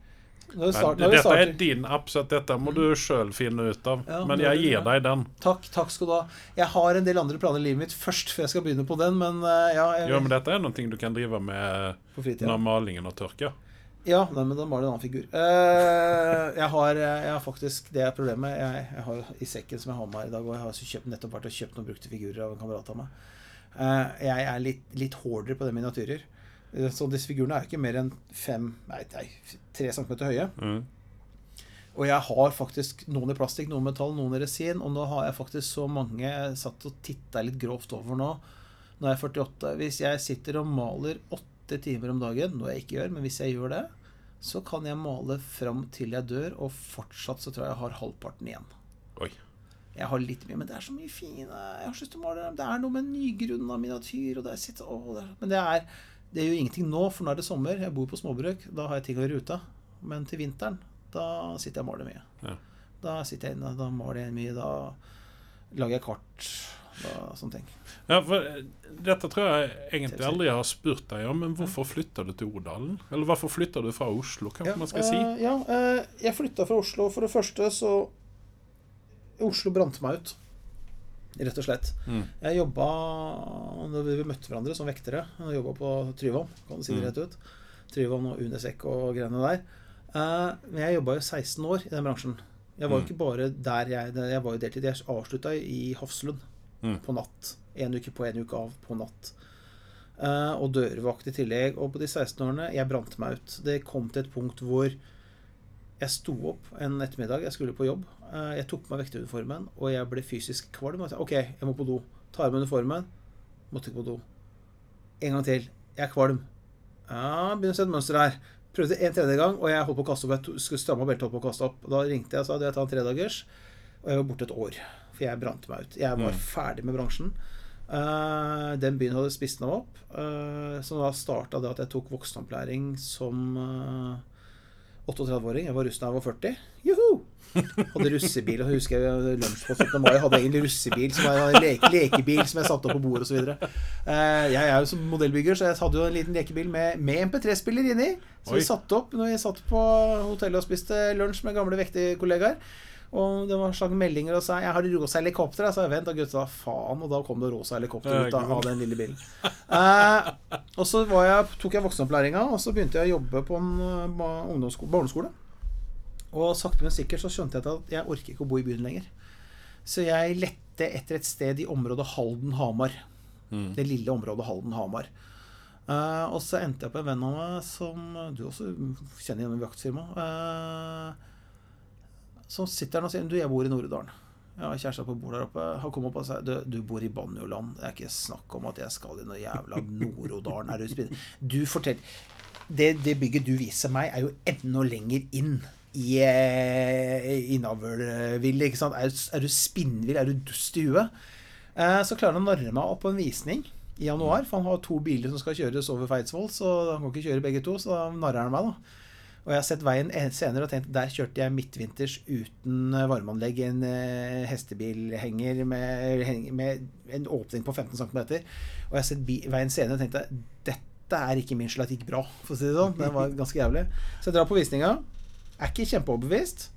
Start, dette er din app, så dette må du sjøl finne ut av. Ja, Men jeg gir deg den. Takk, takk skal du ha. Jeg har en del andre planer i livet mitt først, før jeg skal begynne på den, men eh, ja, jeg, Jo, men dette er noe du kan drive med når malingen har tørka. Ja, nei, men da var det en annen figur. Uh, jeg, har, jeg har faktisk Det er problemet. Jeg, jeg har i sekken som jeg har med her i dag, og jeg har kjøpt, nettopp vært og kjøpt noen brukte figurer av en kamerat av meg. Uh, jeg er litt, litt hårdere på det med miniatyrer. Eh, Så disse figurene er ikke mer enn fem Nei, nei tre centimeter høye. Mm. Og jeg har faktisk noen i plastikk, noen metall, noen i resin. Og nå har jeg faktisk så mange satt og titta litt grovt over nå. Nå er jeg 48. Hvis jeg sitter og maler åtte timer om dagen, noe jeg ikke gjør, men hvis jeg gjør det, så kan jeg male fram til jeg dør, og fortsatt så tror jeg jeg har halvparten igjen. Oi. Jeg har litt mye, men det er så mye fine Jeg har lyst til å male Det er noe med nygrunna miniatyr, og det er sitt, å, det er, Men det er det gjør ingenting nå, for nå er det sommer. Jeg bor på småbruk. Da har jeg ting å gjøre ute. Men til vinteren, da sitter jeg og maler mye. Ja. Da sitter jeg inne, da maler jeg mye. Da lager jeg kart. Da, sånne ting. Ja, for eh, Dette tror jeg egentlig aldri jeg har spurt deg om, men hvorfor flytta du til Odalen? Eller hvorfor flytta du fra Oslo, kanskje man skal si? Uh, ja, uh, jeg flytta fra Oslo. For det første så Oslo brant meg ut. Rett og slett. Mm. Jeg jobba Når vi møtte hverandre som vektere. Jeg jobba på Tryvann, kan du si det Mm. rett ut. Tryvann og Unesec og greiene der. Uh, men jeg jobba jo 16 år i den bransjen. Jeg var jo Mm. ikke bare der jeg Jeg var jo deltid. Jeg avslutta i Hafslund Mm. på natt. En uke på, en uke av på natt. Uh, og dørvakt i tillegg. Og på de 16 årene Jeg brant meg ut. Det kom til et punkt hvor jeg sto opp en ettermiddag, jeg skulle på jobb. Uh, Jeg tok på meg vekteruniformen, og jeg ble fysisk kvalm. OK, jeg må på do. Tar av meg uniformen. Måtte ikke på do. En gang til. Jeg er kvalm. Ja, begynner å se et mønster her. Prøvde en tredje gang, og jeg holdt på å kaste opp. Jeg skulle stramme beltet på å kaste opp. Da ringte jeg og sa at jeg tar en tredagers. Og jeg var borte et år. For jeg brant meg ut. Jeg var Mm. ferdig med bransjen. Uh, den byen hadde spist meg opp. Uh, så da starta det at jeg tok voksenopplæring som uh, 38-åring. Jeg var russ da jeg var 40. Juhu! Hadde russebil. Og husker jeg lunsj på 17. mai. Hadde egentlig russebil som var en leke, lekebil som jeg satte opp på bordet osv. Uh, jeg er jo som modellbygger, så jeg hadde jo en liten lekebil med, med MP3-spiller inni. Så vi satte opp når vi satt på hotellet og spiste lunsj med gamle vektige kollegaer. Og det var slags meldinger og sa 'Jeg har rosa helikopter'. Jeg sa 'Vent da, gutta. Faen'. Og da kom det rosa helikopter ut av, den lille bilen. Eh, og så var jeg, tok jeg voksenopplæringa, og så begynte jeg å jobbe på en uh, barneskole. Og sakte, men sikkert så skjønte jeg at jeg orker ikke å bo i byen lenger. Så jeg lette etter et sted i området Halden-Hamar. Mm. Det lille området Halden-Hamar. Uh, og så endte jeg på en venn av meg som du også kjenner gjennom jaktfirmaet. Uh, som sitter der og sier Du, jeg bor i Nord-Odalen. Jeg har kjæreste på bord der oppe. Han kom opp og sa du, du bor i Banjoland. Det er ikke snakk om at jeg skal i noe jævla Nord-Odalen. Du spinn- Du fortell det, det bygget du viser meg, er jo enda lenger inn i, eh, i? Er, er du spinnvill? Er du dust i huet? Eh, så klarer han å narre meg opp på en visning i januar, for han har to biler som skal kjøres over Feidsvoll, så han kan ikke kjøre begge to, så da narrer han meg, da. Og jeg har sett veien senere og tenkt der kjørte jeg midtvinters uten eh, varmeanlegg i en eh, hestebilhenger med, med en åpning på 15 cm. Og jeg har sett veien senere og tenkt dette er ikke min gikk bra, for å si det sånn. Det var ganske jævlig. Så jeg drar på visninga. Er ikke kjempeoverbevist.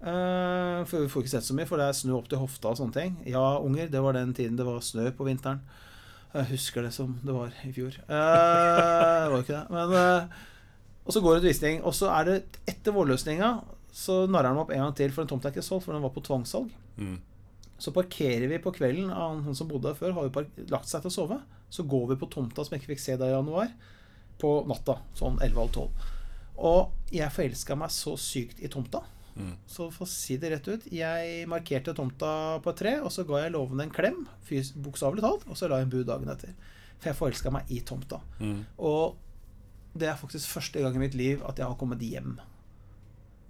Uh, for vi får ikke sett så mye, for det er snø opp til hofta og sånne ting. Ja, unger, det var den tiden det var snø på vinteren. Jeg husker det som det var i fjor. Uh, det var jo ikke det. Men, eh, og så går det til visning. Og så er det etter vårløsninga så narrer han opp en gang til, for en tomt er ikke solgt, for den var på tvangssalg. Mm. Så parkerer vi på kvelden. Han han som bodde der før, har jo lagt seg til å sove. Så går vi på tomta som jeg ikke fikk se da i januar, på natta. Sånn 11.30. Og jeg forelska meg så sykt i tomta. Mm. Så for å si det rett ut, jeg markerte tomta på et tre, og så ga jeg låven en klem, bokstavelig talt, og så la jeg en bud dagen etter. For jeg forelska meg i tomta. Mm. Og det er faktisk første gang i mitt liv at jeg har kommet hjem.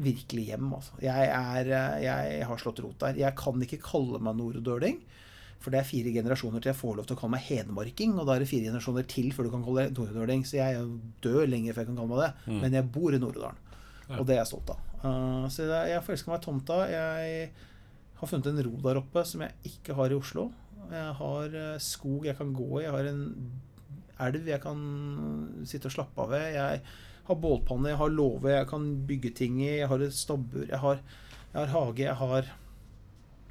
Virkelig hjem, altså. Jeg, er, eh, jeg har slått rot der. Jeg kan ikke kalle meg nordøling. For det er fire generasjoner til jeg får lov til å kalle meg hedmarking. Og da er det fire generasjoner til før du kan kalle deg nordøling. Så jeg er lenger død lenge før jeg kan kalle meg det. Mm. Men jeg bor i Nord-Odalen. Ja. Og det er jeg stolt av. Uh, så jeg forelsker meg i tomta. Jeg har funnet en ro der oppe som jeg ikke har i Oslo. Jeg har eh, skog jeg kan gå i. Jeg har en elv jeg kan sitte og slappe av ved. Jeg har bålpanne, jeg har låve jeg kan bygge ting i. Jeg har et stabbur. Jeg har, jeg har hage. Jeg har,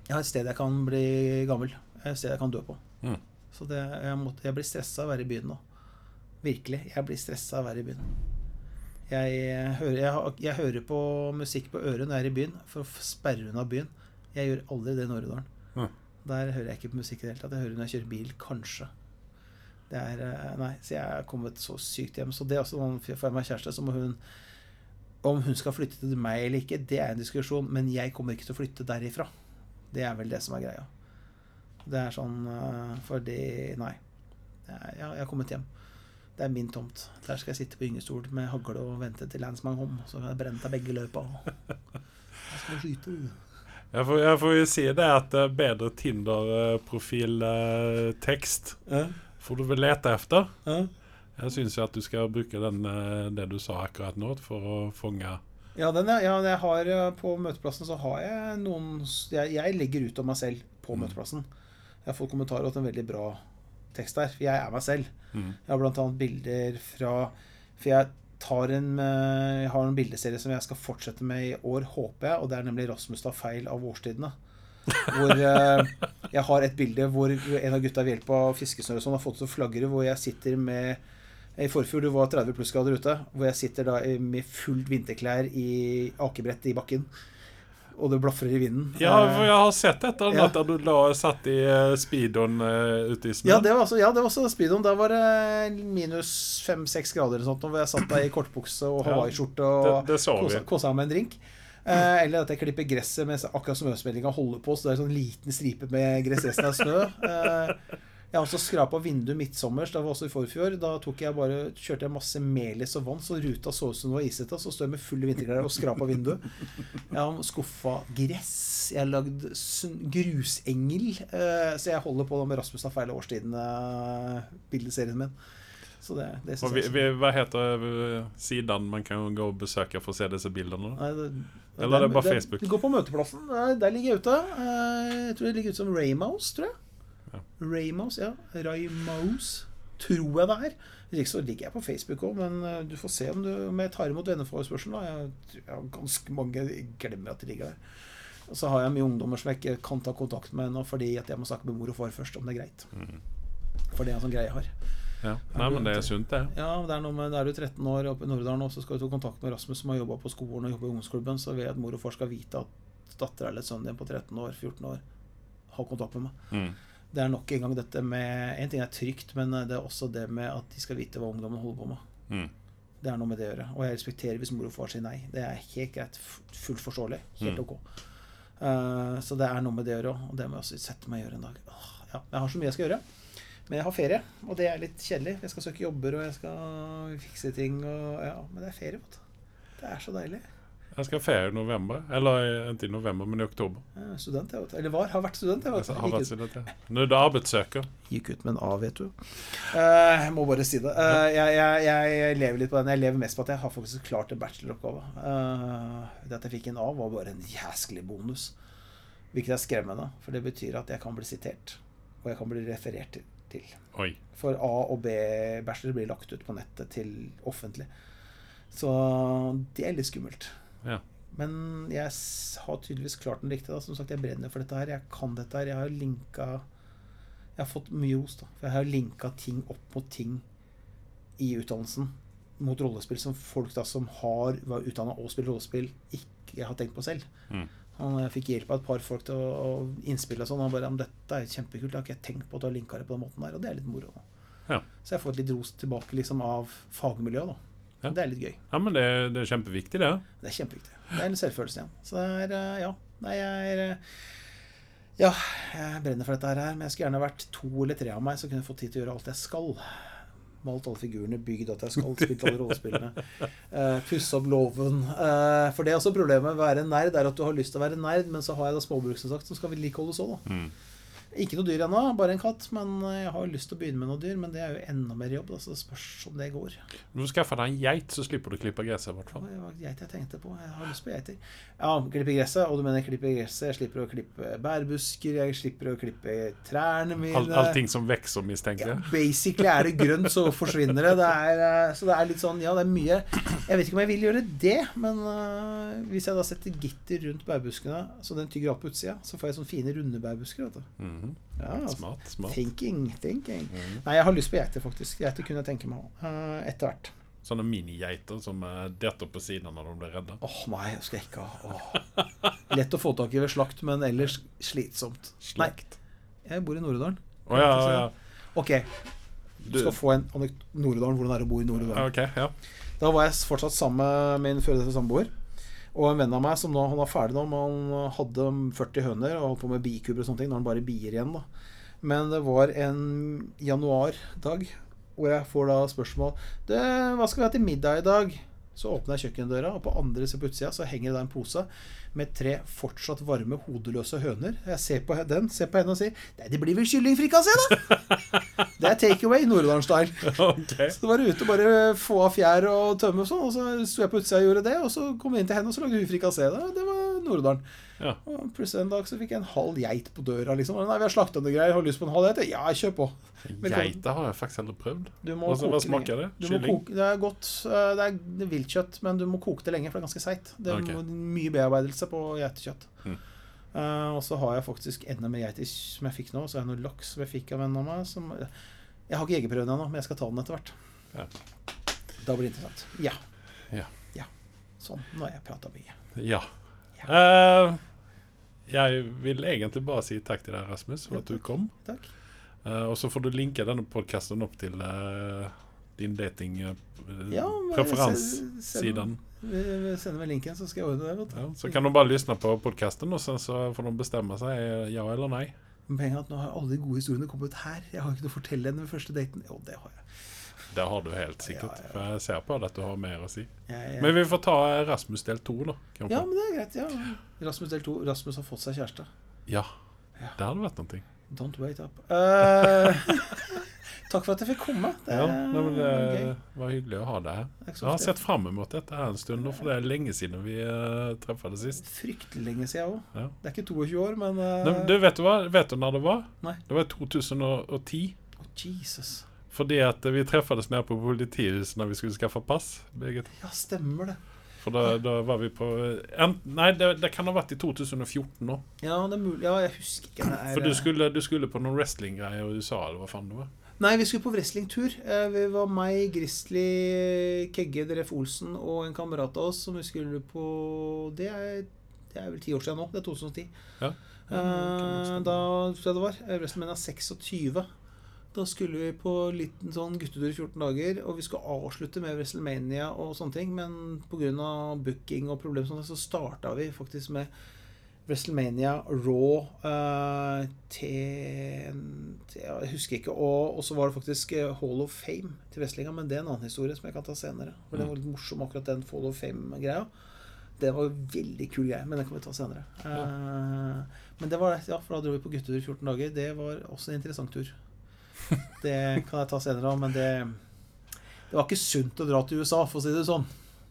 jeg har et sted jeg kan bli gammel. Et sted jeg kan dø på. Mm. Så det, jeg, måtte, jeg blir stressa av å være i byen nå. Virkelig. Jeg blir stressa av å være i byen. Jeg hører, jeg, jeg hører på musikk på øret når jeg er i byen, for å sperre unna byen. Jeg gjør aldri det i Nord-Odalen. Der hører jeg ikke på musikk i det hele tatt. Jeg hører når jeg kjører bil, kanskje. Det er eh, Nei, så jeg er kommet så sykt hjem. Så det er også når jeg får meg kjæreste, så må hun Om hun skal flytte til meg eller ikke, det er en diskusjon, men jeg kommer ikke til å flytte derifra. Det er vel det som er greia. Det er sånn eh, Fordi Nei. Jeg, jeg har kommet hjem. Det er min tomt. Der skal jeg sitte på gyngestol med hagle og vente til Landsman kom. Så kan jeg brenne av begge løpa. Jeg skal skyte. Jeg, får, jeg får jo si det at eh, bedre Tinder-profiltekst får du vel lete efter. Ja. Jeg syns at du skal bruke den, eh, det du sa akkurat nå, for å fange Ja, den, er, ja jeg har, eh, på møteplassen så har jeg noen Jeg, jeg legger ut om meg selv på Mm. møteplassen. Jeg har fått kommentarer til en veldig bra tekst der. For jeg er meg selv. Mm. Jeg har annet bilder fra For jeg tar en eh, Jeg har en bildeserie som jeg skal fortsette med i år, håper jeg. Og det er nemlig Rasmus tar feil av årstidene. Hvor eh, jeg har et bilde hvor en av gutta ved hjelp av fiskesnøre og sånn har fått til flaggere, hvor jeg sitter med i forfjor det var 30 plussgrader ute, hvor jeg sitter da med fullt vinterklær i akebrett i bakken. Og det blafrer i vinden. Ja, Eh, for jeg har sett etter Ja. annet du la, satt i speedoen eh, ute i snøen. Ja, det var, også, ja, det var også speedoen. Da var det minus fem-seks grader eller sånt, hvor jeg satt der i kortbukse og Ja, hawaiiskjorte og det kosa, meg med en drink. Eh, eller at jeg klipper gresset mens akkurat snøsmellinga holder på, så det er en sånn liten stripe med gress resten av snø. Eh, jeg har også skrapa vinduet midtsommers, det var også i forfjor. Da tok jeg bare, kjørte jeg masse melis og vann, så ruta så ut som den var isete. Så står jeg med fulle vinterklær og skrapa vinduet. Jeg har skuffa gress. Jeg har lagd grusengel. Eh, så jeg holder på med Rasmus har feil årstiden-bildeserien min. Så det, det synes vi, jeg vi, hva heter eh, siden man kan gå og besøke for å se disse bildene? Nei, det, Eller er det bare Facebook? Det, går på møteplassen. Der, der ligger jeg ute. Eh, Jeg tror det ligger ute som Raymouse, tror jeg. Ja. Raymouse, ja. Raymouse, tror jeg det er. Hvis så ligger jeg på Facebook òg, men eh, du får se om, du, om jeg tar imot venneforespørselen. Jeg, jeg har ganske mange jeg glemmer at de ligger der. Og så har jeg mye ungdommer som jeg ikke kan ta kontakt med ennå, fordi at jeg må snakke med mor og far først, om det er greit. Mm. For det er en sånn greie jeg har. Ja. Nei, men det er sunt, det. Ja, det er noe med, er du 13 år oppe i Norddalen, og så skal du ta kontakt med Rasmus som har jobba på skolen og jobba i ungdomsklubben, så vil jeg at mor og far skal vite at dattera eller sønnen din på 13 år, 14 år har kontakt med meg. Mm. Det er nok en gang dette med En ting er trygt, men det er også det med at de skal vite hva ungdommen holder på med. Mm. Det er noe med det å gjøre. Og jeg respekterer hvis mor og far sier nei. Det er helt greit. Fullt forståelig. Helt Mm. ok. Eh, så det er noe med det å gjøre òg. Og det må jeg også sette meg og gjøre en dag. Åh, ja, jeg har så mye jeg skal gjøre. Men jeg har ferie, og det er litt kjedelig. Jeg skal søke jobber, og jeg skal fikse ting. Og, ja, men det er ferie, vet du. Det er så deilig. Jeg skal ferie i november. Eller ikke i november, men i oktober. Ja, student, jeg, vet. Eller var. Har vært student, jeg. Jeg Vet du. har vært student, ja. Nå er du arbeidssøker. gikk ut med en A, vet du. Uh, jeg må bare si det. Uh, jeg, jeg, jeg lever litt på den. Jeg lever mest på at jeg har faktisk klart en bacheloroppgave. Uh, det at jeg fikk en A, var bare en jæsklig bonus. Hvilket er skremmende, for det betyr at jeg kan bli sitert. Og jeg kan bli referert til. Til. Oi. For A og B-bachelor blir lagt ut på nettet til offentlig. Så det er litt skummelt. Ja. Men jeg har tydeligvis klart den riktig. Da. Som sagt, jeg brenner for dette her. Jeg kan dette her. Jeg har linka Jeg har fått mye ros, da. For jeg har linka ting opp mot ting i utdannelsen. Mot rollespill som folk da som har var utdanna og spilt rollespill, ikke har tenkt på selv. Mm. Og jeg fikk hjelp av et par folk til å, å innspille og sånn. Og bare, om dette er kjempekult. Jeg har ikke tenkt på at du har linka det på den måten der. Og det er litt moro. Ja. Så jeg får litt ros tilbake liksom av fagmiljøet. da. Ja. Det er litt gøy. ja, men det, det er kjempeviktig, det. Det er kjempeviktig. Det er en selvfølelse igjen. Så det er eh, Ja. Nei, jeg er eh, Ja, jeg brenner for dette her, men jeg skulle gjerne vært to eller tre av meg, som kunne fått tid til å gjøre alt jeg skal. Malt alle figurene, bygd at jeg skal, spilt alle rollespillene. Uh, Pusse opp låven. Uh, for det er også problemet med å være nerd, er at du har lyst til å være nerd, men så har jeg da småbruksinnsagt som skal vedlikeholdes òg, da. Mm. Ikke noe dyr ennå, bare en katt. Men jeg har lyst til å begynne med noe dyr, men det er jo enda mer jobb. Så det spørs om det går. Du skaffer skaffe deg en geit, så slipper du å klippe gresset. i hvert Det var geit jeg tenkte på. Jeg har lyst på geiter. Ja, klippe gresset. Og du mener klippe gresset. Jeg slipper å klippe bærbusker. Jeg slipper å klippe trærne mine. All, allting som vokser, mistenker ja, jeg. basically er det grønt, så forsvinner det. det er, eh, så det er litt sånn Ja, det er mye Jeg vet ikke om jeg vil gjøre det, men uh, hvis jeg da setter gitter rundt bærbuskene, så den tygger opp utsida, så får jeg sånne fine, runde bærbusker. Vet du. Mhm. Ja, altså. Smart. smart. Thinking, thinking. Mhm. Nei, jeg har lyst på geiter, faktisk. Geiter kunne jeg tenke meg uh, Etter hvert. Sånne minigeiter som uh, detter på siden når de blir redde. Åh, nei, det skal jeg ikke ha. oh. Lett å få tak i ved slakt, men ellers slitsomt. Slakt. Nei, jeg bor i Nord-Odalen. Oh, ja, ja, ja. Ok, du skal få en anek- Nord-Odalen, hvordan det er å bo i Nord-Odalen. Ok, ja. Da var jeg fortsatt sammen med min før dette samboer. Og en venn av meg som nå, han var ferdig nå, men han hadde 40 høner og holdt på med bikuber og sånne ting. Nå har han bare bier igjen, da. Men det var en januardag hvor jeg får da spørsmål det, 'Hva skal vi ha til middag i dag?' Så åpner jeg kjøkkendøra, og på andre siden på utsida så henger det da en pose med tre fortsatt varme, hodeløse høner. Jeg ser på den, ser på henne og sier 'Nei, det blir vel kyllingfrikassé, da!' Det take away Nord-Odalen-style. Ok. Så det var ute bare få av fjær og tømme og sånn. Og så sto jeg på utsida og gjorde det, og så kom jeg inn til henne, og så lagde hun frikassé. Det, det var Nord-Odalen. Ja. Og plutselig en dag så fikk jeg en halv geit på døra, liksom. Nei, vi har slakta noe greier, har lyst på en halv geit? Ja, kjør på. Geita har jeg faktisk aldri prøvd. Hva, smaker det? Kylling? koke, det er godt. eh, Det er, det er viltkjøtt, men du må koke det lenge, for det er ganske seigt. Det er okay. mye bearbeidelse på geitekjøtt. Mm. Uh, og så har jeg faktisk enda mer geiter som jeg fikk nå. Så har jeg noe laks som jeg fikk av en av meg. Som, jeg har ikke jegerprøven ennå, men jeg skal ta den etter hvert. Ja. Da blir det interessant. Ja. Ja. Sånn. Nå har jeg prata mye. Ja. Uh, jeg vil egentlig bare si takk til deg, Rasmus, for Ja, at du kom. Takk. Uh, og så får du linke denne podkasten opp til uh, din Ja, dating-preferansesiden. Vi- Sender meg linken, så skal jeg ordne det. Ja, så kan de bare lyssna på podkasten, og sen så får de bestemme seg ja eller nei. Men poenget er at nå har alle de gode historiene kommet ut her. Jeg har ikke noe å fortelle henne ved første daten. Jo, det har jeg. Det har du helt sikkert. Ja, ja. For jeg ser på deg at du har mer å si. Men vi får ta Rasmus del to, da. kanskje. Ja, men det er greit. ja Rasmus del 2. Rasmus har fått seg kjæreste. ja. Ja. Det hadde vært noe. Don't wait up. Eh, takk for at jeg fikk komme. Det Ja, nei, men det var hyggelig å ha deg her. Det er Jeg har sett fram mot dette her en stund, nå, for det er lenge siden vi uh, treffes sist. Fryktelig lenge siden òg. Ja. Det er ikke 22 år, men uh, nei, du, vet du hva? Vet du når det var? Nei. Det var i 2010. Oh, Jesus. Fordi at vi treffes nede på politihuset når vi skulle skaffe pass. Birgit. Ja, stemmer det. For da, da var vi på en, Nei, det, det kan ha vært i 2014 nå. Ja, det er mulig. Ja, jeg husker ikke. Det er, For du skulle, du skulle på noen wrestlinggreier i USA, eller hva faen det var? Nei, vi skulle på wrestlingtur. Eh, Vi var meg, Grizzly, Kegge, Dref Olsen og en kamerat av oss som vi skulle på Det er, det er vel ti år siden nå. Det er 2010. Ja. Uh, da tror jeg det var. eh, WrestleMania 26. Da skulle vi på liten sånn guttetur i 14 dager, og vi skulle avslutte med WrestleMania og sånne ting, men pga. booking og problemer sånn, så starta vi faktisk med WrestleMania Raw uh, til, til Jeg husker ikke. Og, og så var det faktisk eh, Hall of Fame til wrestlinga, men det er en annen historie som jeg kan ta senere. For Den var litt morsom, akkurat den Hall of Fame-greia. Det var en veldig kul greie, men den kan vi ta senere. Eh, men det var det, ja, for da dro vi på guttetur i 14 dager. Det var også en interessant tur. Det kan jeg ta senere òg, men det Det var ikke sunt å dra til USA, for å si det sånn.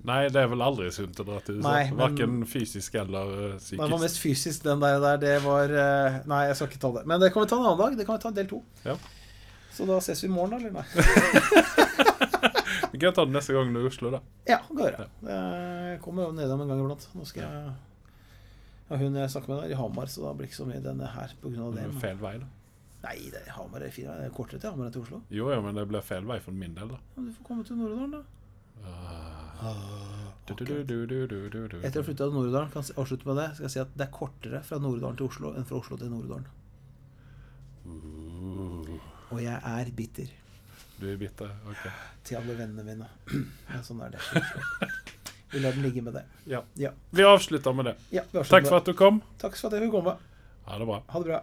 Nei, det er vel aldri sunt å dra til USA. Verken fysisk eller uh, Det var mest fysisk, den der. der det var eh, Nei, jeg skal ikke ta det. Men det kan vi ta en annen dag. Det kan vi ta del to. Ja. Så da ses vi i morgen, da? Eller nei? Vi kan ta det neste gang du er i Oslo, da. Ja, det gjøre. Ja. Jeg kommer jo nedom en gang iblant. Nå skal jeg ja, Hun jeg snakker med, er i Hamar, så da blir det ikke så mye denne her pga. det. Men- feil vei, da. Nei, det er Hamar er fin vei. Er kortere til Hamar enn til Oslo. Jo, ja, men det blir feil vei for min del, da. Ja, du får komme til Nord-Odalen, da. Du, du, du. Etter å ha flytta til Nord-Odalen, kan jeg avslutte med det, skal jeg si at det er kortere fra Nord-Odalen til Oslo enn fra Oslo til Nord-Odalen. Uh, Og jeg er bitter Du er bitter? Ok. til alle vennene mine. Ja, sånn er det. Vi lar den ligge med det. Ja. Ja. Vi avslutter med det. Ja, avslutter Takk for at du kom. Takk for at jeg fikk komme. Ha det bra. Ha det bra.